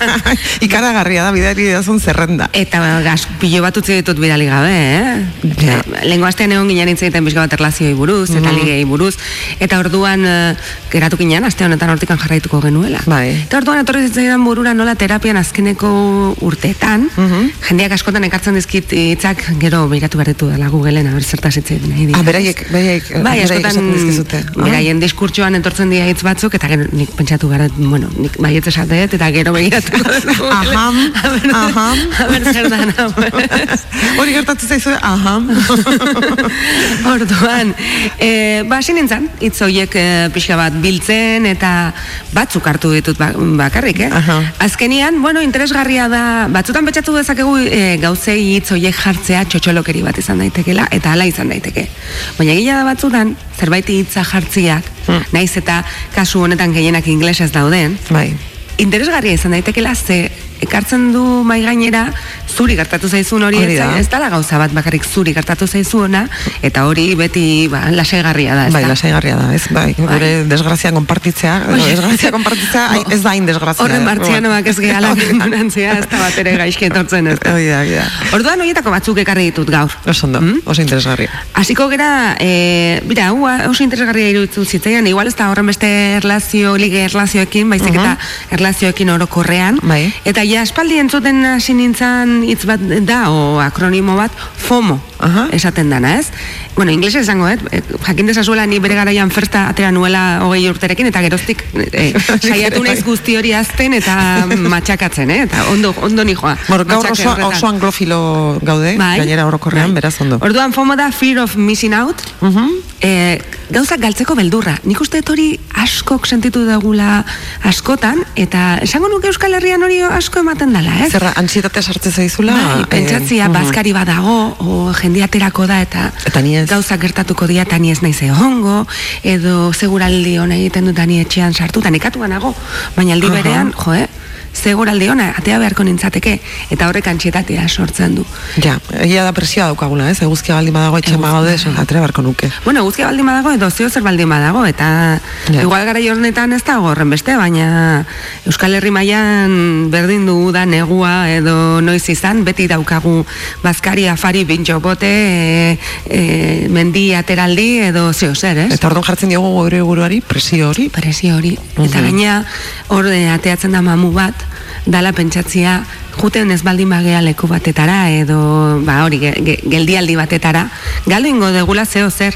Ikaragarria da, bidari dazun zerrenda. Eta gaz, pilo bat utzi ditut bidali gabe, eh? Ja. Lengo astean egon ginen hitz egiten pixka bat erlazioi buruz, eta Mhm. ligei buruz. Eta orduan, eh, geratu ginen, aste honetan hortikan jarraituko genuela. Bai. Eta orduan etorri zitzaidan burura nola terapian azkeneko urteetan, Mhm. jendeak askotan ekartzen dizkit hitzak gero begiratu behar ditu dela Googleen, aber zertaz hitz egiten nahi dira. Ah, beraiek, beraiek, Bai, askotan. Ah. beraien diskurtsoan etortzen dira hitz batzuk eta gero nik pentsatu gara, bueno, nik baietz esatet eta gero begiratu. Aham, aham. Aber zer dan hau. Hori gertatu zaizue, aham. Orduan, e, ba, hasi nintzen, hitz horiek e, pixka bat biltzen eta batzuk hartu ditut ba- bakarrik, eh? Aha. Azkenian, bueno, interesgarria da, batzutan betxatu dezakegu e, gauzei hitz horiek jartzea txotxolokeri bat izan daitekela, eta hala izan daiteke. Baina gila da batzutan, zerbait hitza jartziak, naiz eta kasu honetan gehienak inglesez dauden, Bai. interesgarria izan daitekela ze ekartzen du mai gainera zuri gertatu zaizun hori Hori ez, da. ez dala gauza bat bakarrik zuri gertatu zaizuena eta hori beti ba, lasaigarria da, ez Bai, da? lasaigarria da, ez? Bai, gure desgrazia konpartitzea, edo desgrazia konpartitzea ai, ez da hain desgrazia. Horren martzianoak ez gehala da. konturantzia, ez da bat ere gaizki ez da. Hori da, hori da. Orduan horietako batzuk ekarri ditut gaur. Oso ondo, oso interesgarria. Hasiko gera, e, bira, hau oso interesgarria iruditu zitzaian, igual ez da horren beste erlazio, lige erlazioekin, baizik eta erlazioekin orokorrean. Bai. Eta ja, espaldi entzuten hasi nintzen hitz bat da, o akronimo bat, FOMO, Aha. esaten dana, ez? Bueno, inglesa esango, eh? Eh, Jakin dezazuela ni bere garaian ferta atera nuela hogei urterekin, eta geroztik eh, saiatu naiz guzti hori azten eta matxakatzen, eh? Eta ondo, ondo nijoa. Bueno, gaur oso, oso anglofilo gaude, Bai. gainera orokorrean, Bai. beraz ondo. Orduan FOMO da Fear of Missing Out. eh, gauzak galtzeko beldurra. Nik uste hori askok sentitu dugula askotan, eta esango nuke Euskal Herrian hori asko ematen dela, ez? Zerra, antsietate sartze zaizula? Bai, pentsatzia, eh, bazkari badago, o jende aterako da, eta, Eta gauzak gertatuko dira, eta ez naiz egongo, edo seguraldi hona egiten dut, ni etxean sartu, eta nekatu banago, baina aldi berean, jo, eh? Seguraldi ona, atea beharko nintzateke, eta horrek antxietatea sortzen du. Ja, egia da presioa daukagula, ez? Eguzkia baldin badago etxen Eguzkia, bagaude, bai. atera barko nuke. Bueno, guztia baldin badago edo zeo zer baldin badago eta Ja. igual gara honetan ez dago horren beste, baina Euskal Herri mailan berdin dugu da negua edo noiz izan, beti daukagu bazkari afari bintxo bote, e, e, mendi ateraldi edo zeo zer, ez? Eta orduan jartzen diogu gure buruari presio hori. presio hori. Eta Mhm. gaina hor eh, ateatzen da mamu bat, dala pentsatzia juten ez baldin bagea leku batetara edo ba hori ge, ge- geldialdi batetara, galdu ingo degula zeo zer.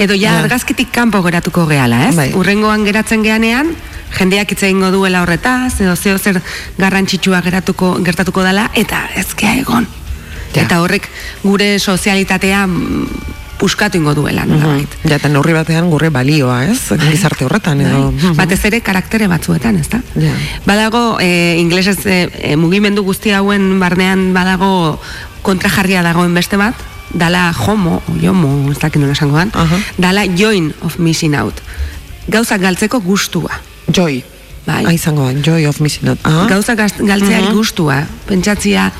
Edo ja argazkitik kanpo geratuko gehala, ez? Bai. Urrengoan geratzen geanean, jendeak hitz egingo duela horretaz, edo zeo zer garrantzitsua geratuko gertatuko dela eta ezkea egon. Ja. Eta horrek gure sozialitatea mm, puskatu ingo duela, nolabait. Ja, eta neurri batean gure balioa, ez? Gizarte horretan, edo... Bai. Batez ere karaktere batzuetan, ezta? Ja. Badago, e, inglesez e, mugimendu guzti hauen barnean badago kontrajarria dagoen beste bat, dala homo, o jomo, ez dakit nola esango dan, Aha. dala join of missing out. Gauzak galtzeko gustua. Joy. Bai. Ah, izango joy of missing out. Ah, Gauzak gaz- galtzeari gustua. Pentsatzia,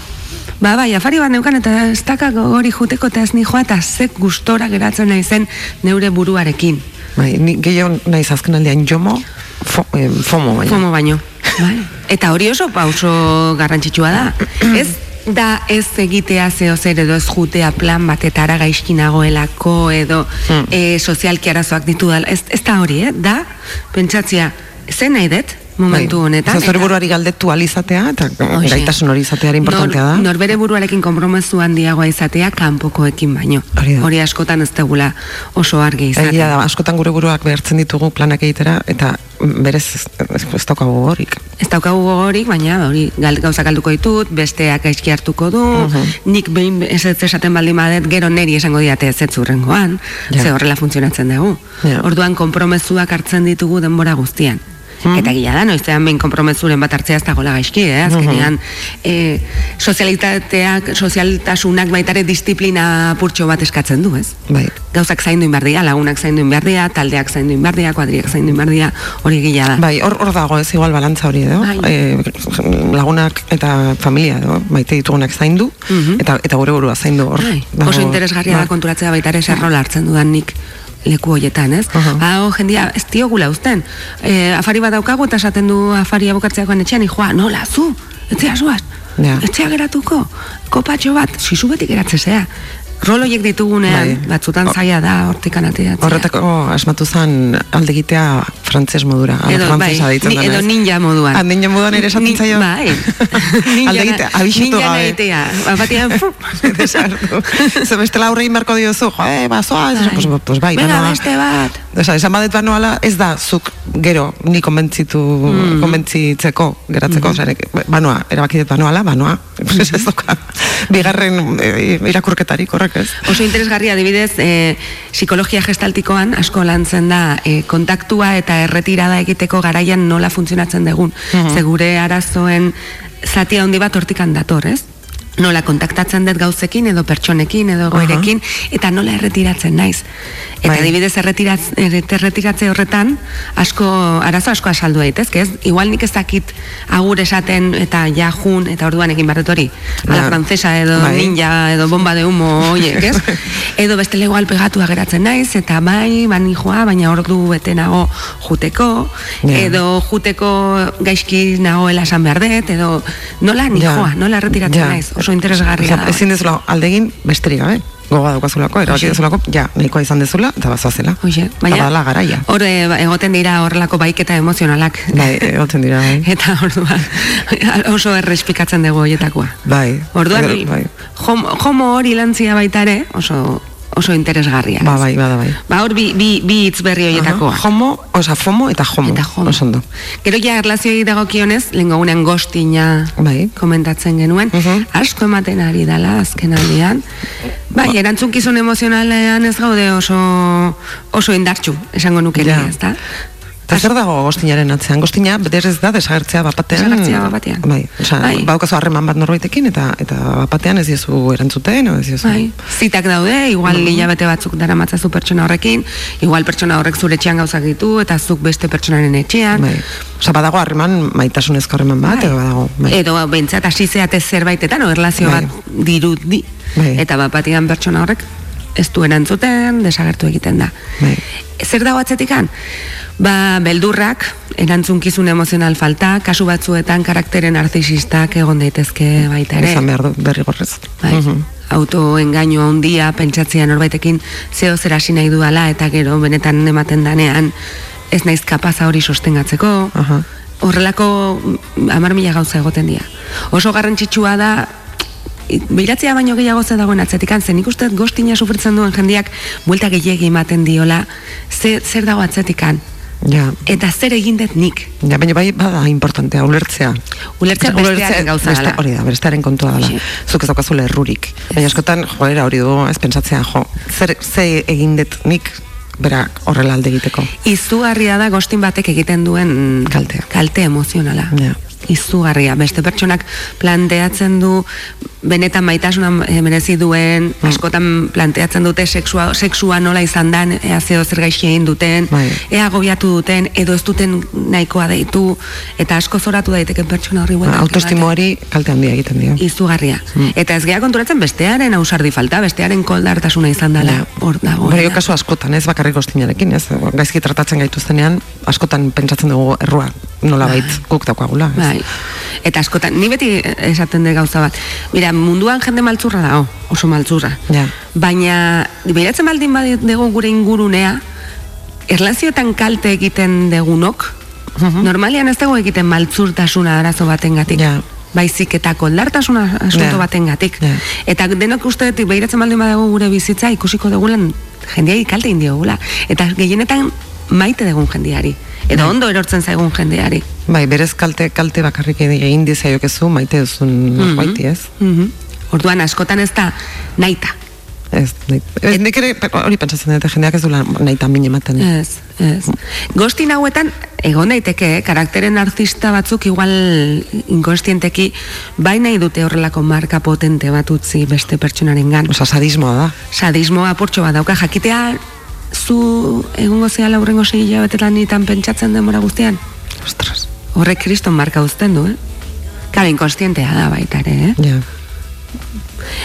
ba, bai, afari bat neukan eta ez dakak hori juteko eta ez nijoa eta zek gustora geratzen naizen neure buruarekin. bai, ni gehiago naiz azken aldean jomo, fo, eh, fomo baina. Fomo baino. Bai. Eta hori oso pauso garrantzitsua da. ez da ez egitea zeo zer edo ez jutea plan batetara gaizki nagoelako edo Hmm. e, sozialki arazoak ditu dela. Ez, ez da hori, eh? Da, pentsatzia, zen nahi dut, momentu Bai. honetan. Zure eta- buruari galdetu alizatea, eta Hoxe. gaitasun hori izatea importantea da. Nor, norbere buruarekin konpromezu handiagoa izatea kanpokoekin baino. Hori da. askotan ez tegula oso argi izatea. Egia da, askotan gure buruak behartzen ditugu planak egitera, eta berez ez, ez, daukagu horik. Ez daukagu gogorik, baina hori gal, gauza galduko ditut, besteak gaizki hartuko du, nik behin ez ez esaten baldin badet, gero neri esango diate ez ez urrengoan, Ja. ze horrela funtzionatzen dugu. Ja. Orduan konpromezuak hartzen ditugu denbora guztian. Eta gila da, noizean behin kompromezuren bat hartzea ez dagoela gaizki, eh? Azkenean, eh, sozialitateak, sozialtasunak baitare disiplina purtxo bat eskatzen du, ez? Bai. Gauzak zaindu inbardia, lagunak zaindu inbardia, taldeak zaindu inbardia, kuadriak zaindu inbardia, hori gila da. Bai, hor, hor dago ez igual balantza hori edo. Bai. Eh, lagunak eta familia edo, maite ditugunak zaindu, eta, eta gure burua zaindu hor. Bai, oso interesgarria da bai. konturatzea baita ere zer rola hartzen dudan nik leku hoietan, ez? Aha. Ba, oh, jendia, ez diogula uzten. E, afari bat daukagu eta esaten du afaria bukatzeakoan etxean, joa, nola, zu, etxea zuaz, Ja. etxea geratuko, kopatxo bat, sisu beti geratzea. Rol horiek ditugunean, Bai. batzutan zaila da hortikan ateratzea. Horretako asmatu zen alde egitea frantses modura. Edo, bai, ni- edo ninja moduan. Ah, ninja moduan ere esaten zaio. Bai. Alde egitea, abixatu ninja gabe. nahitea. Bat batean, fu, Desagertu. Ze bestela aurre inbarko diozu, jo, eh, bazoa, Bai. pues, pues bai, banoa. beste bat. Osa, esan badet banoala, ez da, zuk gero, ni konbentzitu, Mm. konbentzitzeko, geratzeko, mm banoa, erabakidet banoala, banoa, pues ez doka, bigarren eh, irakurketarik horrek ez. Oso interesgarria adibidez, e, psikologia gestaltikoan asko lantzen da e, kontaktua eta erretirada egiteko garaian nola funtzionatzen dugun. Ze gure arazoen zati handi bat hortikan dator, ez? Nola kontaktatzen dut gauzekin edo pertsonekin edo goerekin eta nola erretiratzen naiz. Eta Bai. adibidez erretiratz, erret- erretiratze horretan asko arazo asko asaldu daitezke, ez? Igual nik ez dakit agur esaten eta ja jun eta orduan egin barret hori. A la Ja. francesa edo Bai. ninja edo bomba de humo hoiek, ez? Edo beste igual pegatua geratzen naiz eta bai, bani joa, baina ordu bete nago juteko, Ja. edo juteko gaizki nagoela esan behar dut, edo nola ni Ja. joa, nola erretiratzen Ja. naiz, oso interesgarria Osea, da. Ezin dezula aldegin besterik gabe. Gogoa daukazulako, erabaki dezulako, ja, nahikoa izan dezula, eta bazoazela. Hoxe, Eta baina badala garaia. hor ba, egoten dira horrelako baiketa emozionalak. Bai, egoten dira, bai. Eta orduan oso errespikatzen dugu hoietakoa. Bai. Orduan, bai. homo, hori lantzia baita ere, oso, oso interesgarria. Ba, ez? bai, bada, bai. Ba, hor bi, bi, bi hitz berri hoietakoa. Aha, Homo, osa, fomo eta homo. Eta homo. Oso ondo. Gero ja erlazioi dagokionez, lehen gogunean gostina Bai. komentatzen genuen, Mhm. asko ematen ari dala azken aldean. Bai, erantzunkizun emozionalean ez gaude oso oso indartsu, esango nuke Ja. ni, ezta? Eta zer dago gostinaren atzean? Gostina, berez da, desagertzea bapatean. Desagertzea bat-batean. Bai, osa, Bai. baukazu harreman bat norbaitekin, eta eta bapatean ez diezu erantzuten, ez diezu... Bai, zitak daude, igual Mhm. hilabete batzuk dara matzazu pertsona horrekin, igual pertsona horrek zure etxean gauzak ditu, eta zuk beste pertsonaren etxean. Bai. Osa, badago harreman, maitasunezko harreman bat, Bai. edo badago. Bai. Edo bentsat hasi zeate zerbaitetan, erlazio Bai. bat dirudi. Bai. Eta bat batian pertsona horrek ez du erantzuten, desagertu egiten da. Bai. Zer dago atzetikan? Ba, beldurrak, erantzunkizun emozional falta, kasu batzuetan karaktere narzisistak egon daitezke baita ere. Izan behar du, berri gorrez. Bai. Mhm. autoengainu handia pentsatzea norbaitekin zeo zer hasi nahi duala eta gero benetan ematen danean ez naiz kapaza hori sostengatzeko. Aha. Horrelako mm, hamar mila gauza egoten dira. Oso garrantzitsua da Beiratzea baino gehiago ze dagoen atzetikan, zen ikuste dut gostina sufritzen duen jendiak buelta gehiegi ematen diola, ze, zer dago atzetikan, Ja. eta zer egin dut nik. Ja, baina bai, bada importantea, ulertzea. Ulertzea bestearen gauza beste-. Hori da, bestearen kontua dela. Zuk ez daukazula errurik. Baina askotan, joera hori du, ez pentsatzea, jo, zer, ze egin dut nik, bera horrela alde egiteko. Izugarria da gostin batek egiten duen Kaltea. kalte emozionala. Ja. Izugarria. Beste pertsonak planteatzen du benetan maitasuna eh, merezi duen, Mm. askotan planteatzen dute sexua, sexua nola izan dan, ea zeo zer gaixi egin duten, Bai. ea agobiatu duten, edo ez duten nahikoa deitu, eta asko zoratu daiteke pertsona horri bueltak ematen. Autoestimoari kalte handia egiten dio. Izugarria. Mm. Eta ez gea konturatzen bestearen ausardi falta, bestearen koldartasuna izan dela. Hor dago. Hori kasu askotan, ez bakarrik gostinarekin, ez? Gaizki tratatzen gaituztenean, askotan pentsatzen dugu errua nola bait guk daukagula. ez? Bai. Eta askotan, ni beti esaten dut gauza bat. Mira, munduan jende maltzurra dago, oso maltzurra. Ja. Baina, behiratzen baldin badego gure ingurunea, erlazioetan kalte egiten degunok, normalian ez dago egiten maltzurtasuna arazo batengatik. Ja. Baizik eta koldartasuna asunto Ja. batengatik. Ja. Eta denok uste dut, behiratzen baldin badego gure bizitza, ikusiko degulan jendeai kalte indiogula. Eta gehienetan maite degun jendeari. Edo ondo erortzen zaigun jendeari. Bai, berez kalte, kalte bakarrik egin dizaiokezu, maite duzun Mhm. baiti, ez? Mhm. Orduan askotan ez da naita. Ez, nahi, ez, nik ere hori pentsatzen dut, jendeak ez duela nahi tan min ematen. Ez, ez. Gostin hauetan, egon daiteke, eh, karakteren artista batzuk igual inkonstienteki, bai nahi dute horrelako marka potente bat utzi beste pertsonaren gan. Osa, sadismoa da. Sadismoa apurtxo bat dauka, jakitea zu egungo zea laurrengo segi hilabetetan nitan pentsatzen denbora guztian? Ostras. Horrek kriston marka uzten du, eh? Kala, inkonstientea da baita ere, eh? Ja.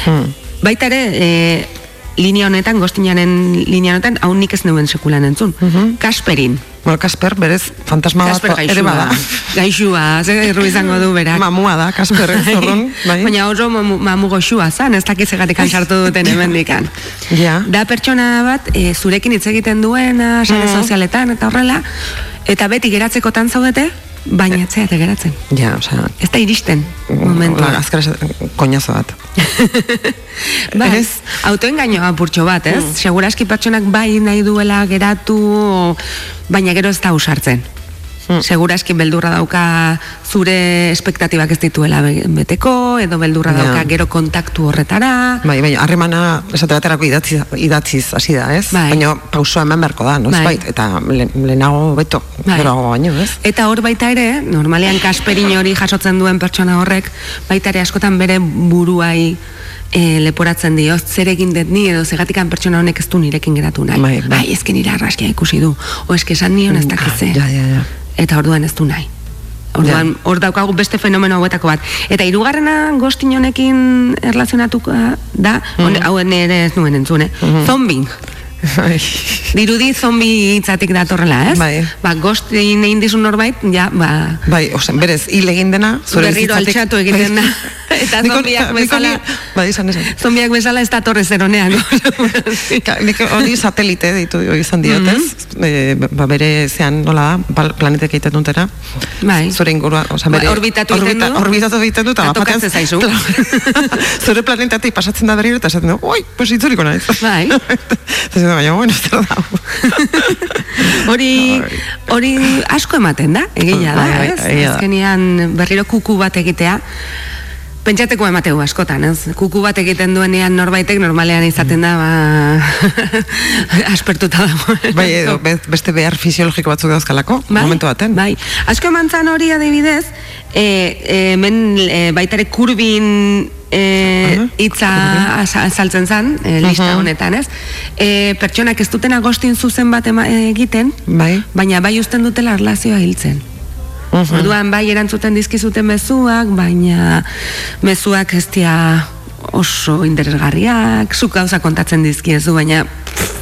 Hmm. Baita ere, e, linea honetan, gostinaren linea honetan, hau nik ez neuen sekulan entzun. Kasperin. Bueno, Kasper, berez, fantasma Kasper bat ere bada. Gaixua, ze erru izango du berak. Mamua da, Kasper, ez horren, bai. Baina oso mamu, mamu goxua zan, ez dakiz egatik sartu duten hemendikan. Ja. Da pertsona bat, e, zurekin hitz egiten duena, sare Mhm. sozialetan, eta horrela, eta beti geratzekotan zaudete, baina etzeate geratzen. Ja, osea, Ez da iristen, momentua. la, azkara koñazo bat. Bai, ez, autoengainoa apurtxo bat, ez? Mm. Seguraski pertsonak bai nahi duela geratu, baina gero ez da usartzen. Mm. Seguraski beldurra dauka zure espektatibak ez dituela be- beteko, edo beldurra Ja. dauka gero kontaktu horretara. Bai, bai, harremana esate baterako idatziz, idatziz hasi da, ez? Bai. Baina pausoa eman beharko da, no? Bai. Eta le, lehenago beto, Bai. geroago baino, ez? Eta hor baita ere, normalean kasperin hori jasotzen duen pertsona horrek, baita ere askotan bere buruai e, leporatzen dio, zer egin dut ni edo zegatikan pertsona honek ez du nirekin geratu nahi. Bai, bai. Ai, ezken nire arraskia ikusi du. O eske esan nion ez dakitze. Ja, ja, ja. Eta orduan ez du nahi. Orduan, hor daukagu beste fenomeno hauetako bat. Eta hirugarrena gostin honekin erlazionatuka da, mm hau ere ez nuen entzune, zombing. Bai. Dirudi zombi hitzatik datorrela, ez? Bai. Ba, gostin egin dizun norbait, ja, ba, Bai, ose, berez, hil egin dena, zure berriro bizitzatik- altxatu egiten da. Eta Nik hori- zombiak bezala, Bai, izan, izan. zombiak bezala ez datorre zeronean. Nik hori satelite ditu izan diotez, Mhm. e, ba, bere zean, nola da, planetek egiten dutena, Bai. zure ingurua, oza, Bai, bere... orbitatu egiten du. Orbitatu egiten du, eta Eta tokatzen zaizu. Zure planetatik pasatzen da berriro, eta esaten du, oi, pues itzuriko naiz. Bai. Baina, bueno, zer da. Hori, hori asko ematen da, egila da, Bai, bai, ez? egia da. Azkenian berriro kuku bat egitea, pentsateko emateu askotan, ez? Kuku bat egiten duenean norbaitek normalean izaten da, ba, aspertuta dago. Bai, edo, be- beste behar fisiologiko batzuk dauzkalako, momentu baten. Bai, asko emantzan hori adibidez, e, e, men e, baitare kurbin hitza az- azaltzen zan, e, lista Aha. honetan, ez? E, pertsonak ez duten agostin zuzen bat egiten, Bai. baina bai usten dutela erlazioa hiltzen. Orduan bai erantzuten dizkizuten mezuak, baina mezuak ez dira oso interesgarriak, zuk gauza kontatzen dizkiezu, baina pff,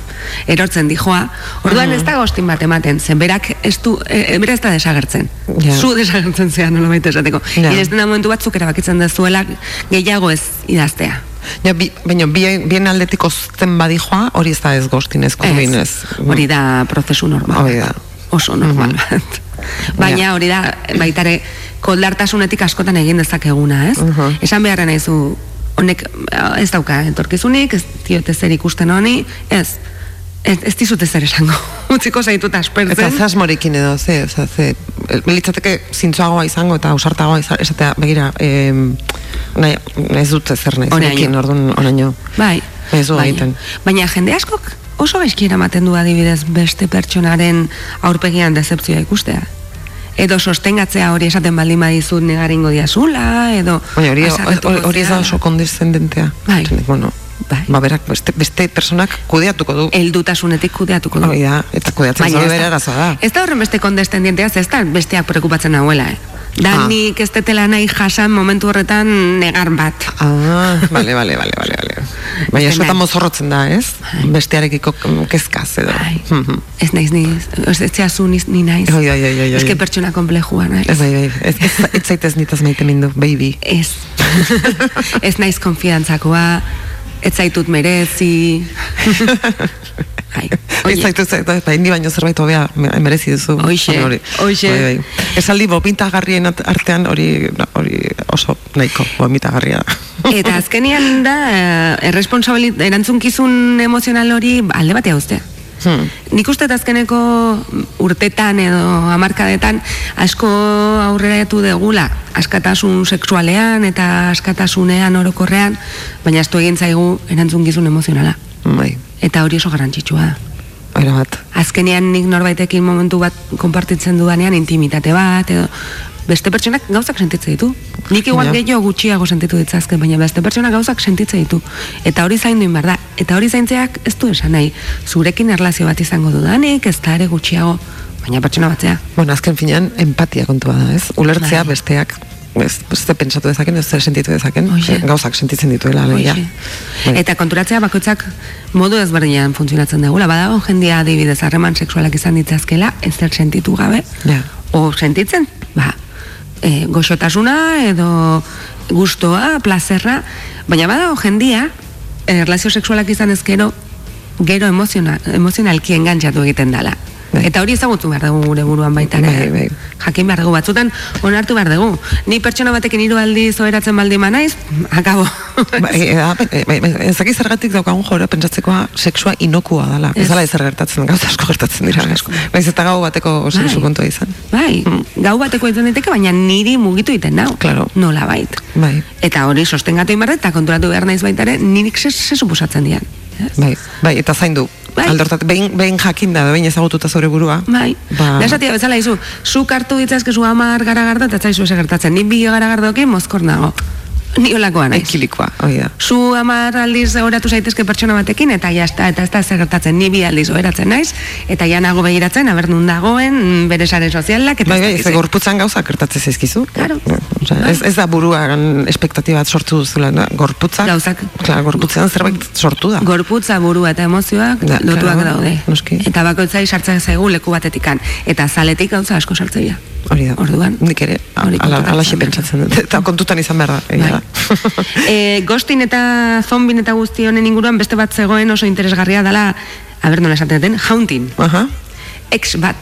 erortzen dijoa. Orduan ez da gostin bat ematen, zen berak ez du, e, e, bera ez da desagertzen. Ja. Zu desagertzen zean, nola baita esateko. Yeah. da momentu batzuk erabakitzen dezuela gehiago ez idaztea. Ja, bi, baina bien, bien aldetik ozten badijoa, hori ez da ez gostin, ez. Hori da prozesu normal. Hori da. Oso normal bat. Baina hori da, baitare, koldartasunetik askotan egin dezakeguna, ez? Mhm. Esan beharra naizu, honek ez dauka etorkizunik, ez diote zer ikusten honi, ez, ez, ez dizute zer esango. Utziko zaitut aspertzen. Eta zasmorekin edo, ze, ze, ze, litzateke zintzoagoa izango eta ausartagoa izan, esatea, begira, em, nahi, ez dut zer nahi, zurekin, orduan, oraino. Bai. Ez bai. egiten. Baina jende askok oso gaizki eramaten du adibidez beste pertsonaren aurpegian decepzioa ikustea. Edo sostengatzea hori esaten baldin badizut negaringo diazula, edo... Baina hori, hori, ez da oso kondescendentea. Bai. Bueno, Bai. ba, berak, beste, beste personak kudeatuko du. Heldutasunetik kudeatuko du. Hori da, eta kudeatzen zabe ez bere da- arazoa da. Ez da horren beste kondescendientea, ez da besteak preokupatzen nahuela, eh? Da Ah. nik ez tetela nahi jasan momentu horretan negar bat. Ah, bale, bale, bale, bale, bale. Baina Ez esotan nahi. mozorrotzen da, ez? Bestearekiko mm, kezkaz edo. Bai. Mhm. Ez naiz ni, ez ez zehazu ni, ni naiz. Oi, oi, oi, oi, oi. Ez que pertsona komplejua naiz. Ez, bai, bai, ez, ez, ez zaitez nitaz maite mindu, baby. Ez. ez naiz konfiantzakoa, ez zaitut merezi. Ai, Ez zaitu, zaitu, bai, ni baino zerbait hobea me- merezi duzu. Baina hori, hoixe. Bai, bai. Esaldi bopintagarrien artean hori hori oso nahiko bopintagarria. Eta azkenian da, eh, erresponsabili, erantzunkizun emozional hori alde batea uztea. Hmm. Nik uste azkeneko urtetan edo hamarkadetan asko aurreratu degula askatasun sexualean eta askatasunean orokorrean, baina ez du egin zaigu erantzun gizun emozionala. Bai, Eta hori oso garrantzitsua da. era bat. Azkenean nik norbaitekin momentu bat konpartitzen dudanean intimitate bat edo beste pertsonak gauzak sentitzen ditu. Nik igual Ja. gehiago gutxiago sentitu ditzazke, baina beste pertsonak gauzak sentitzen ditu. Eta hori zaindu behar da. Eta hori zaintzeak ez du esan nahi. Zurekin erlazio bat izango dudanik, ez da ere gutxiago, baina pertsona batzea. Bueno, azken finean, empatia kontua da, ez? Ulertzea Bai. besteak, ez, ez pentsatu dezaken, ez sentitu dezaken, Hoxe. gauzak sentitzen dituela, alegia. Bai. Eta konturatzea bakoitzak modu ezberdinean funtzionatzen dugula. Badago jendia adibidez harreman sexualak izan ditzazkela, ez sentitu gabe, Ja. o sentitzen, ba, e, goxotasuna edo gustoa, plazerra, baina badago jendia, e, erlazio sexualak izan ezkero, gero emoziona, emozionalki engantzatu egiten dala. Bai. Eta hori ezagutu behar dugu gure buruan baita. Bai, bai. Jakin behar dugu batzutan, onartu behar dugu. Ni pertsona batekin hiru aldiz oheratzen baldin banaiz, akabo. Bai, eda, bai, bai, bai, ez dakit zergatik daukagun jora pentsatzekoa sexua inokua dala. Ez dala ezer gertatzen, gauza asko gertatzen dira. asko. Baiz eta gau bateko sexu kontua izan. Bai, gau bateko izan daiteke, baina niri mugitu egiten nau. Claro. Nola bait. Bai, Eta hori sostengatu inbarret, eta konturatu behar naiz baita ere, nirik ze, ze suposatzen dian. Bai, bai, eta zaindu. Bai. Aldortat, behin, behin jakinda, behin ezagututa zure burua. Bai, Ba- da esatia bezala izu, zuk hartu ditzazkezu amar garagardo eta zaizu ese gertatzen, ni bi garagardokin mozkor nago. Ni olakoa naiz. Ekilikoa, hori da. Zu amar aldiz oratu zaitezke pertsona batekin eta jazta, eta ez da zer gertatzen, ni bi aldiz oratzen naiz, eta ja nago begiratzen, aber nun dagoen, bere sare sozialak, eta Bai, ez bai, zer. gorputzan gauza gertatzen zaizkizu. Claro. Osea, Bai. ez, ez da buruan espektatiba sortu duzula, na? gorputzak. Gauzak. Klar, gorputzean zerbait sortu da. Gorputza, burua eta emozioak Da, lotuak claro, daude. noski. Eta bakoitzai sartzen zaigu leku batetikan. Eta zaletik gauza asko sartzeia. Hori da. Orduan. Nik ere, Hori ala, alaxe behar. pentsatzen dut. Eta kontutan izan behar da. Bai. e, gostin eta zombin eta guzti honen inguruan beste bat zegoen oso interesgarria dela, aber nola esaten duten, haunting. Aha. Ex bat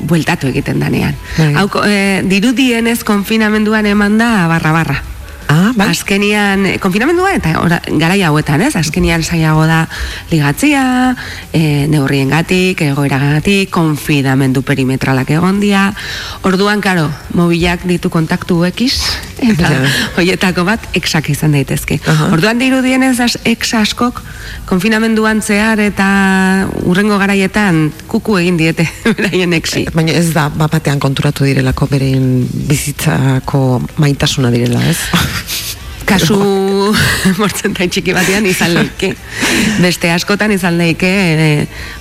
bueltatu egiten danean. Bai. Hau, e, dirudienez konfinamenduan eman da barra-barra. Ah, bai. Azkenian, eh, konfinamendua eta ora, garai hauetan, ez? Azkenian saiago da ligatzia, e, neurriengatik, egoeragatik, konfinamendu perimetralak egon dia. Orduan, karo, mobilak ditu kontaktu ekiz, eta hoietako bat exak izan daitezke. Aha. Orduan dirudienez as, ex askok konfinamenduan zehar eta urrengo garaietan kuku egin diete beraien exi. Baina ez da bapatean konturatu direlako beren bizitzako maitasuna direla, ez? Kasu mortzentai txiki batean izan leike. Beste askotan izan leike e,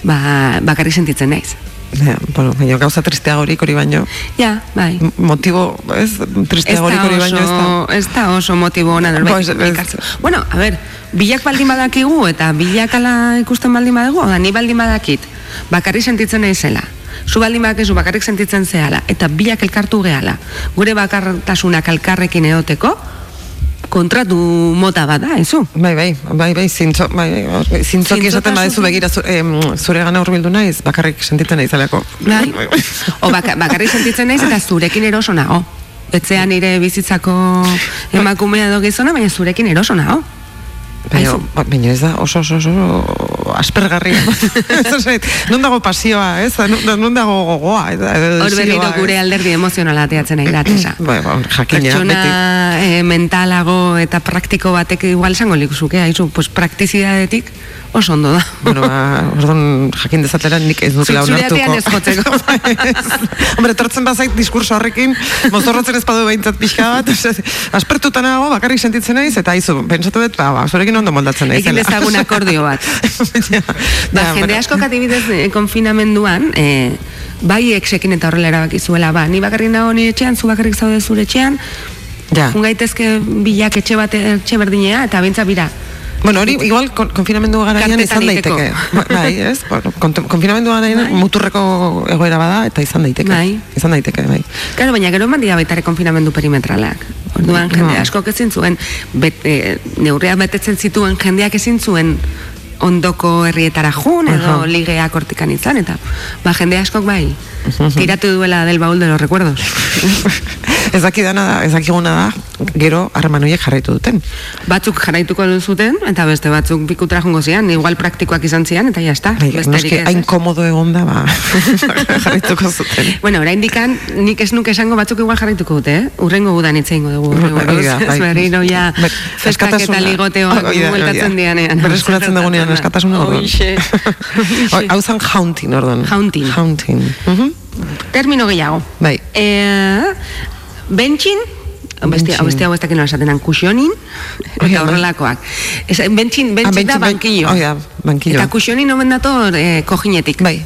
ba, bakarrik sentitzen naiz. Ja, bueno, baina gauza tristeagorik hori baino. Ja, bai. Motibo, ez? Tristeagorik hori baino ez da. ez da oso motibo ona norbait Pues. Bueno, a ber, bilak baldin badakigu eta bilakala ikusten baldin badago, da ni baldin badakit, bakarrik sentitzen naizela. Zu baldin badakizu bakarrik sentitzen zehala eta bilak elkartu gehala. Gure bakartasunak elkarrekin eoteko, kontratu mota bat da, ezu? Bai, bai, bai, bai, zintzo, bai, bai, zintzoki esaten badezu begira zu, em, zure gana hurbildu naiz, bakarrik sentitzen naizalako. Bai. O baka, bakarrik sentitzen naiz eta zurekin eroso nago. Etzean nire bizitzako emakumea edo gizona, baina zurekin eroso nago. Baina, ba- baina ez da oso oso oso aspergarria. Non dago pasioa, ez? Non, dago gogoa? Hor berriro gure alderdi emozionala ateatzen nahi datesa. Bai, ba, jakina, Pertsona beti. eh, mentalago eta praktiko batek igual esango likuzuke, haizu, pues praktizidadetik oso ondo da. Bueno, ba, orduan jakin dezatela nik ez Zure onartuko. atean ez jotzeko. Hombre, tortzen bazait diskurso horrekin, mozorrotzen ez badu behintzat pixka bat, aspertuta nago, bakarrik sentitzen naiz, eta aizu, pentsatu dut, ba, ba, zurekin ondo moldatzen naiz. Ekin dezagun akordio bat. ja, Ba, ja, jende asko katibidez eh, konfinamenduan, eh, bai exekin eta horrela erabaki zuela, ba, ni bakarrik nago ni etxean, zu bakarrik zaude zure etxean, Ja. jun gaitezke bilak etxe bat etxe berdinea, eta bintza bira. Bueno, hori igual kon, konfinamendu garaian izan daiteke. Ba- Bai, ez? Konfinamendu garaian Bai. muturreko egoera bada eta izan daiteke. Bai. Izan daiteke, bai. Claro, baina gero eman dira baita ere konfinamendu perimetralak. Orduan jende No. askok ezin zuen, bet, e, neurria betetzen zituen jendeak ezin zuen ondoko herrietara jun edo Aha. ligeak hortikan izan eta ba jende askok bai tiratu duela del baúl de los recuerdos ez dakidana da, ez dakiguna da, gero harreman horiek jarraitu duten. Batzuk jarraituko zuten, eta beste batzuk pikutra jongo zian, igual praktikoak izan zian, eta jazta. Bai, noski, hain komodo egon da, ba, jarraituko zuten. Bueno, orain dikan, nik ez nuke esango batzuk igual jarraituko dute, eh? Urrengo gudan itzeingo dugu. bai. Berriro ja, Bai, festak eta da. bueltatzen dianean. Berreskuratzen dugunean askatasuna orduan. Hau zan jauntin, orduan. Jauntin. Jauntin. Termino gehiago. Bai. Eh, bentsin, Beste, Bentsin. beste hau ez dakit nola esaten, Hori eta da. horrelakoak. Ez, bentsin, Ah, bentsin da bai. bankillo. Hoi da, bankillo. Eta kuxonin omen dator eh, kojinetik. Bai.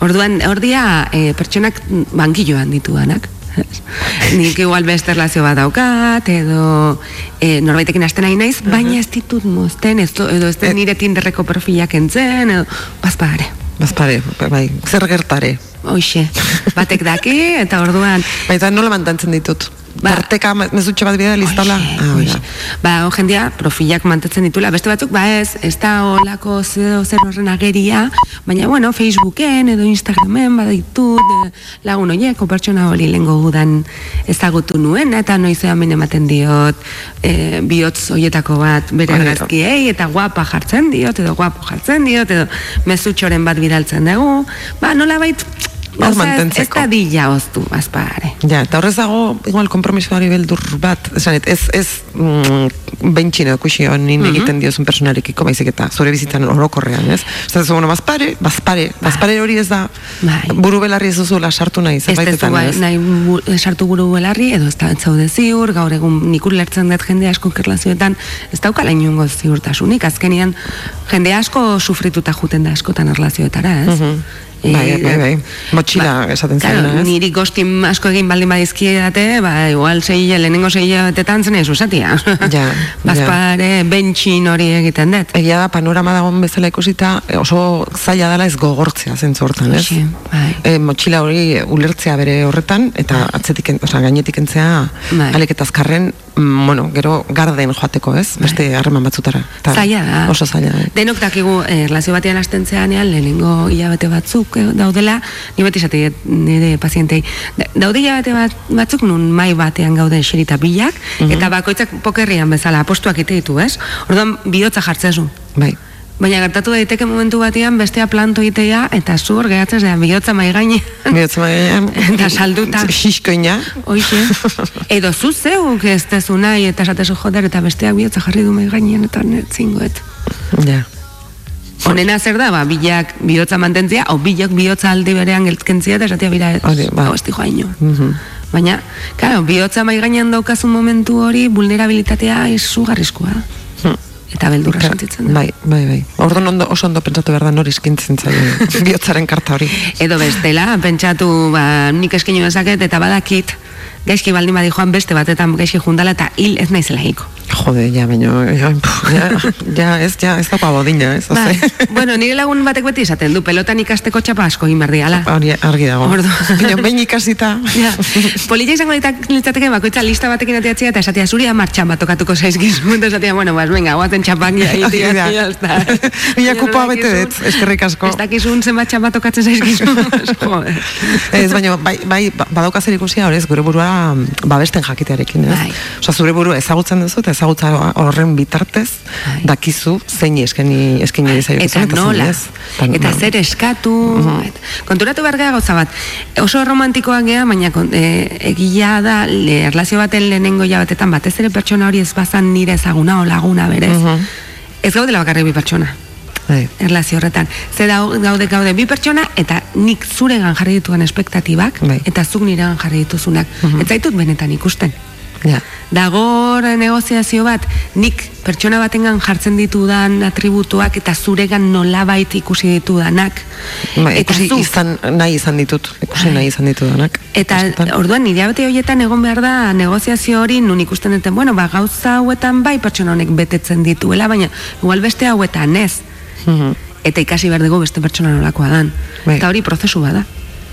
Orduan, ordia eh, pertsonak bankilloan ditudanak. Nik igual beste erlazio bat daukat, edo eh, norbaitekin hasten nahi naiz, baina ez ditut mozten, edo ez Eh. den nire tinderreko perfilak entzen, edo bazpare. Bazpare, bai, zer gertare. Hoxe, batek daki, eta orduan, Baita nola mantentzen ditut. Ba- Tarteka mezutxe bat bidea listala. Hoxe, Ah, hoxe. Ba, jendia profilak mantetzen ditula, beste batzuk, ba ez, ez da olako zer, zer horren ageria, baina, bueno, Facebooken edo Instagramen baditut lagun horiek, o pertsona hori lengo gudan ezagutu nuen, eta noizean min ematen diot e, bihotz hoietako bat bere argazkiei, eta guapa jartzen diot, edo guapo jartzen diot, edo mezutxoren bat bidaltzen dugu, ba, nola bait, Hor ez mantentzeko. da dilla oztu, azpare. Ja, eta horrez dago, igual, kompromisoari beldur bat, esanet, ez, ez mm, bentsin edo kuxio Mhm. nin egiten diozun personarekiko, baizik eta zure bizitzan orokorrean, ez? Ez da, bueno, bazpare, bazpare, bazpare hori ez da, Bai. buru belarri ez duzula sartu nahi, Ez dezu zerbaitetan, bai, ez? nahi bu- sartu buru belarri, edo ez da ez zaude ziur, gaur egun nik ulertzen dut jende asko erlazioetan, ez daukala inungo ziurtasunik, azkenian jende asko sufrituta juten da askotan erlazioetara, ez? Mhm. Bai, bai, bai. Motxila esaten claro, zaila, ez? Niri gostin asko egin baldin badizkiedate, ba, igual sei lehenengo sei hilabetetan zen ez usatia. Ja, Bazpare, bentsin hori egiten dut. Egia da, panorama dagoen bezala ikusita, oso zaila dela ez gogortzea zentzu hortan, ez? Hoxe, bai. E, motxila hori ulertzea bere horretan, eta atzetik, en- osea, gainetik entzea, Bai. alik eta azkarren, mm, bueno, gero garden joateko, ez? Beste harreman batzutara. Eta Zaila da. Oso zaila da. Denok dakigu eh, batean hasten zeanean lehenengo hilabete batzuk eh, daudela, ni esate diet nire pazientei. Da- Daude bat, batzuk nun mai batean gaude xerita bilak, Mhm. eta bakoitzak pokerrian bezala apostuak ite ditu, ez? Orduan bihotza jartzezu. Bai. Baina gertatu daiteke momentu batean bestea planto itea eta zur gehatzen zean bihotza mai gainean. Bihotza baina, Eta salduta. Xiskoina. Hoixe. Edo zu zeuk ez tezu nahi eta esatezu joder eta besteak bihotza jarri du mai gainean eta netzingoet. Ja. Honena zer da, ba, bilak bihotza mantentzia, o bilak bihotza aldi berean geltkentzia, eta esatia bira, Hori, ba. hau esti joa ino. Mhm. Baina, claro, bihotza mai gainean daukazun momentu hori, vulnerabilitatea izugarrizkoa. Eta beldurra sentitzen da. Bai, bai, bai. Orduan ondo, oso ondo pentsatu behar da nori eskintzen zaio bihotzaren karta hori. Edo bestela, pentsatu, ba, nik eskinu dezaket, eta badakit, gaizki baldin badi joan beste batetan gaizki jundala, eta hil ez naizela hiko. Jode, ja, baina, ja, ja, ja, ez, ja, ez dagoa bodina, ez? Ose. bueno, nire lagun batek beti esaten du, pelotan ikasteko txapa asko egin behar diala. Hori argi dago. Ordu. Baina behin ikasita. Ja, polita izango litzateke bakoitza lista batekin ateatzea eta esatea zuri martxan bat tokatuko zaizkizu eta esatea, bueno, bas, venga, guazen txapak ja, Hori itia, da. ya está. Ia kupoa bete dut, eskerrik asko. Ez dakizun zenbat txapak tokatzen zaizkizu. Ez, baina, bai, bai, ba- badauka zer ikusia horrez, gure burua babesten jakitearekin, ez? Bai. Osea, zure buru ezagutzen duzu, eta ezagutza horren bitartez, Bai. dakizu zein eskeni, eskeni dizaiozun, eta zein nola, ez. Eta- eta zer eskatu, eta, konturatu behar gara gauza bat, oso romantikoak gea, baina e, egia da, le, erlazio baten lehenengo jabatetan, batez ere pertsona hori ez bazan nire ezaguna o laguna berez, ez gaudela bakarrik bi pertsona, Bai. erlazio horretan. Ze da, gaude gaude bi pertsona eta nik zuregan jarri dituan espektatibak Bai. eta zuk niregan jarri dituzunak. Ez zaitut benetan ikusten. Ja. Dagor negoziazio bat, nik pertsona batengan jartzen ditudan atributuak eta zuregan nolabait ikusi ditudanak. Ba, eta ikusi zuk, izan, nahi izan ditut, ikusi nahi izan ditudanak. Eta Askotan. orduan nire bete horietan egon behar da negoziazio hori nun ikusten duten, bueno, ba, gauza hauetan bai pertsona honek betetzen dituela, baina igual beste hauetan ez. Mhm. Eta ikasi behar dugu beste pertsona nolakoa dan. Bai. Eta hori prozesu bada.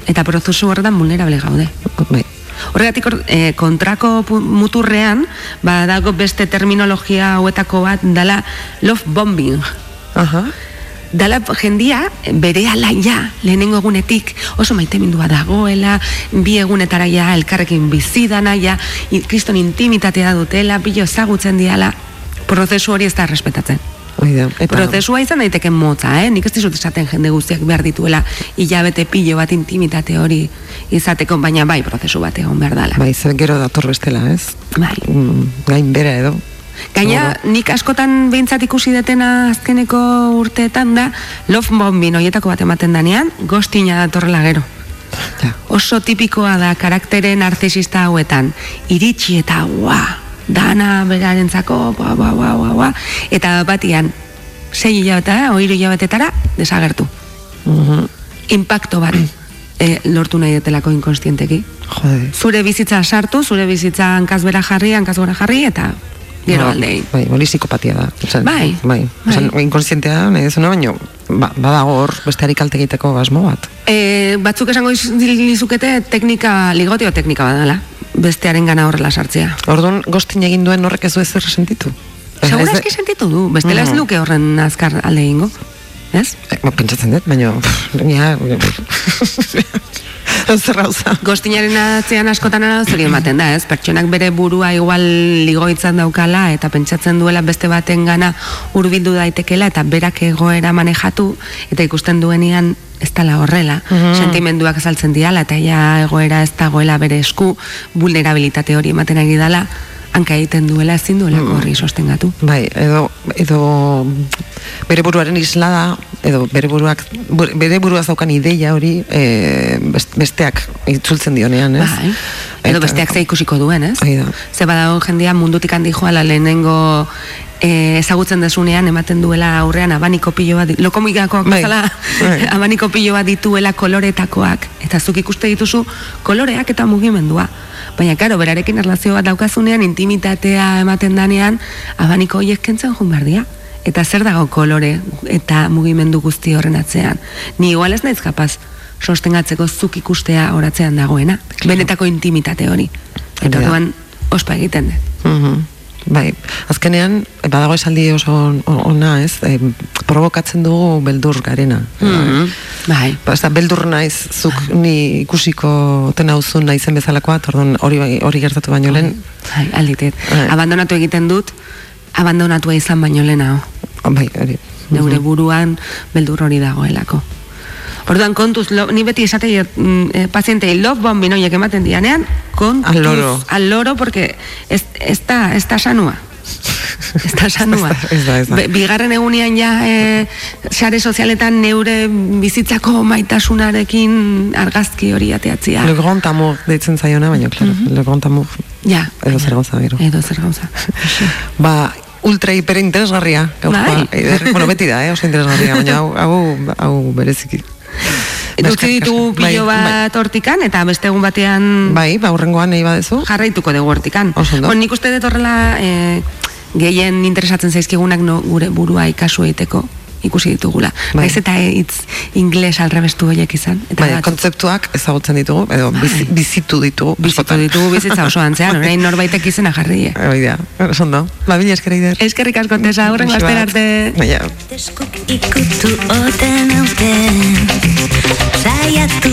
Eta prozesu horretan vulnerable gaude. Bai. Horregatik hor, eh, kontrako muturrean, badago beste terminologia hauetako bat dala love bombing. Aha. dala jendia bere alaia lehenengo egunetik oso maitemindua dagoela, bi egunetara ja elkarrekin bizidana ja, kriston intimitatea dutela, bilo ezagutzen diala, prozesu hori ez da respetatzen. Hoi da, eta- Prozesua izan daiteke motza, eh? Nik ez dizut esaten jende guztiak behar dituela hilabete pilo bat intimitate hori izateko, baina bai prozesu bat egon behar dala. Bai, zer gero dator bestela, ez? Bai. Mm, gain bera edo. Gaina, nik askotan behintzat ikusi detena azkeneko urteetan da, love bombin horietako bat ematen danean, gostina datorrela gero. Ja. Oso tipikoa da karaktere narzisista hauetan, iritsi eta ua, dana berarentzako, ba, ba, ba, ba, ba, eta batian, sei hilabetara, oiru hilabetetara, desagertu. Impacto bat e, lortu nahi detelako inkonstienteki. Jode. Zure bizitza sartu, zure bizitza hankazbera jarri, hankazgora jarri, eta gero Ba, aldein. Bai, hori psikopatia da. Osan, Bai, Bai. Osan, bai. inkonsientea, nahi dezuna, baino, ba, badago hor besteari kalte egiteko asmo bat. E, batzuk esango iz- lizukete teknika, ligotio teknika badala, bestearen gana horrela sartzea. Orduan, gostin egin duen horrek ez du ezer sentitu. Segura eski sentitu du, bestela ez Mhm. luke horren azkar alde egingo. Ez? Eh, ba, pentsatzen dut, ja, zer gauza. Gostinaren atzean askotan arazori ematen da, ez? Pertsonak bere burua igual ligoitzan daukala eta pentsatzen duela beste baten gana hurbildu daitekela eta berak egoera manejatu eta ikusten duenean ez dala horrela, sentimenduak azaltzen diala eta ja egoera ez dagoela bere esku, vulnerabilitate hori ematen ari dala, hanka egiten duela ezin duelako horri sostengatu. Bai, edo, edo bere buruaren islada, edo bere buruak, bur- bere buruaz daukan ideia hori e, best- besteak itzultzen dionean, ez? Bai. Edo Eta- besteak ze ikusiko duen, ez? Da. Ze badago jendea mundutik handi joala lehenengo e, ezagutzen desunean ematen duela aurrean abaniko pilo bat, di- lokomikakoak Bai, bezala, bai. abaniko pilo bat dituela koloretakoak, eta zuk ikuste dituzu koloreak eta mugimendua. Baina, karo, berarekin erlazio bat daukazunean, intimitatea ematen danean, abaniko horiek kentzen joan behar dira. Eta zer dago kolore eta mugimendu guzti horren atzean. Ni igual ez naiz kapaz sostengatzeko zuk ikustea horatzean dagoena. Benetako intimitate hori. Eta orduan ospa egiten dut. Mhm. Bai, azkenean, badago esaldi oso on- ona, ez? E, provokatzen dugu beldur garena. Mhm. Bai. Ba, ez da, beldur naiz, zuk ni ikusiko ten hauzun naizen bezalakoa, orduan hori, bai- hori gertatu baino lehen, Bai, alditet. Bai. Abandonatu egiten dut, abandonatua izan baino lehenago. bai, hori. Neure buruan beldur hori dagoelako. Orduan kontuz, lo, ni beti esate mm, eh, pazientei love bombin horiek ematen dianean, kontuz, Al loro. al loro, porque ez, ez da, ez da sanua. Ez da sanua. Ez da, ez da. Be- bigarren egunean ja e, sare sozialetan neure bizitzako maitasunarekin argazki hori ateatzia. Le Grand Amour deitzen zaiona, baina, claro, Le Grand Amour, Ja. edo zer gauza gero. Edo zer gauza. Ba, ultra hiper interesgarria. Bai. Eder, bueno, beti da, eh, oso interesgarria, baina hau, hau, hau bereziki. Utzi ditugu Bai, pilo bat hortikan, eta beste egun batean Bai, ba, hurrengoan nahi badezu. jarraituko dugu hortikan. Bon, nik uste dut horrela e, gehien interesatzen zaizkigunak no, gure burua ikasu egiteko ikusi ditugula. Bai. Baiz eta hitz ingles alrebestu horiek izan. Eta Bai, kontzeptuak ezagutzen ditugu, edo Bai. bizitu ditugu. bizitu askotan. ditugu bizitza oso antzean, orain norbaitek izena jarri. Hoi da, oso ondo. Ba, bila eskera ider. Eskerrik asko tesa, hurrengo astera arte. Baina, ikutu oten auten Saiatu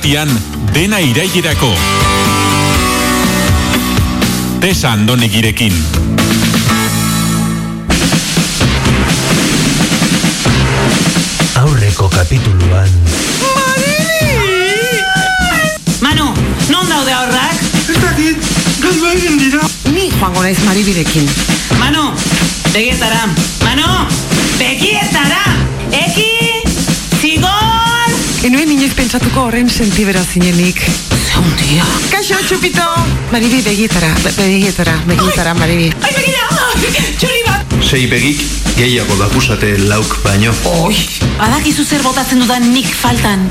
irratian dena irailerako. Tesa andonegirekin. Aurreko kapituluan Manu, non daude aurrak? Ez dakit, galdu egin dira. Ni joango naiz maribirekin. Manu, begietara. Manu, begietara. Pentsatuko horren sentibera zinenik. Zeundia. Kaixo, txupito! Maribi, begietara, be- begietara, begietara, Maribi. Ai, begira, txuri bat. Sei begik gehiago dakusate lauk baino. Oi, badakizu zer botatzen dudan nik faltan.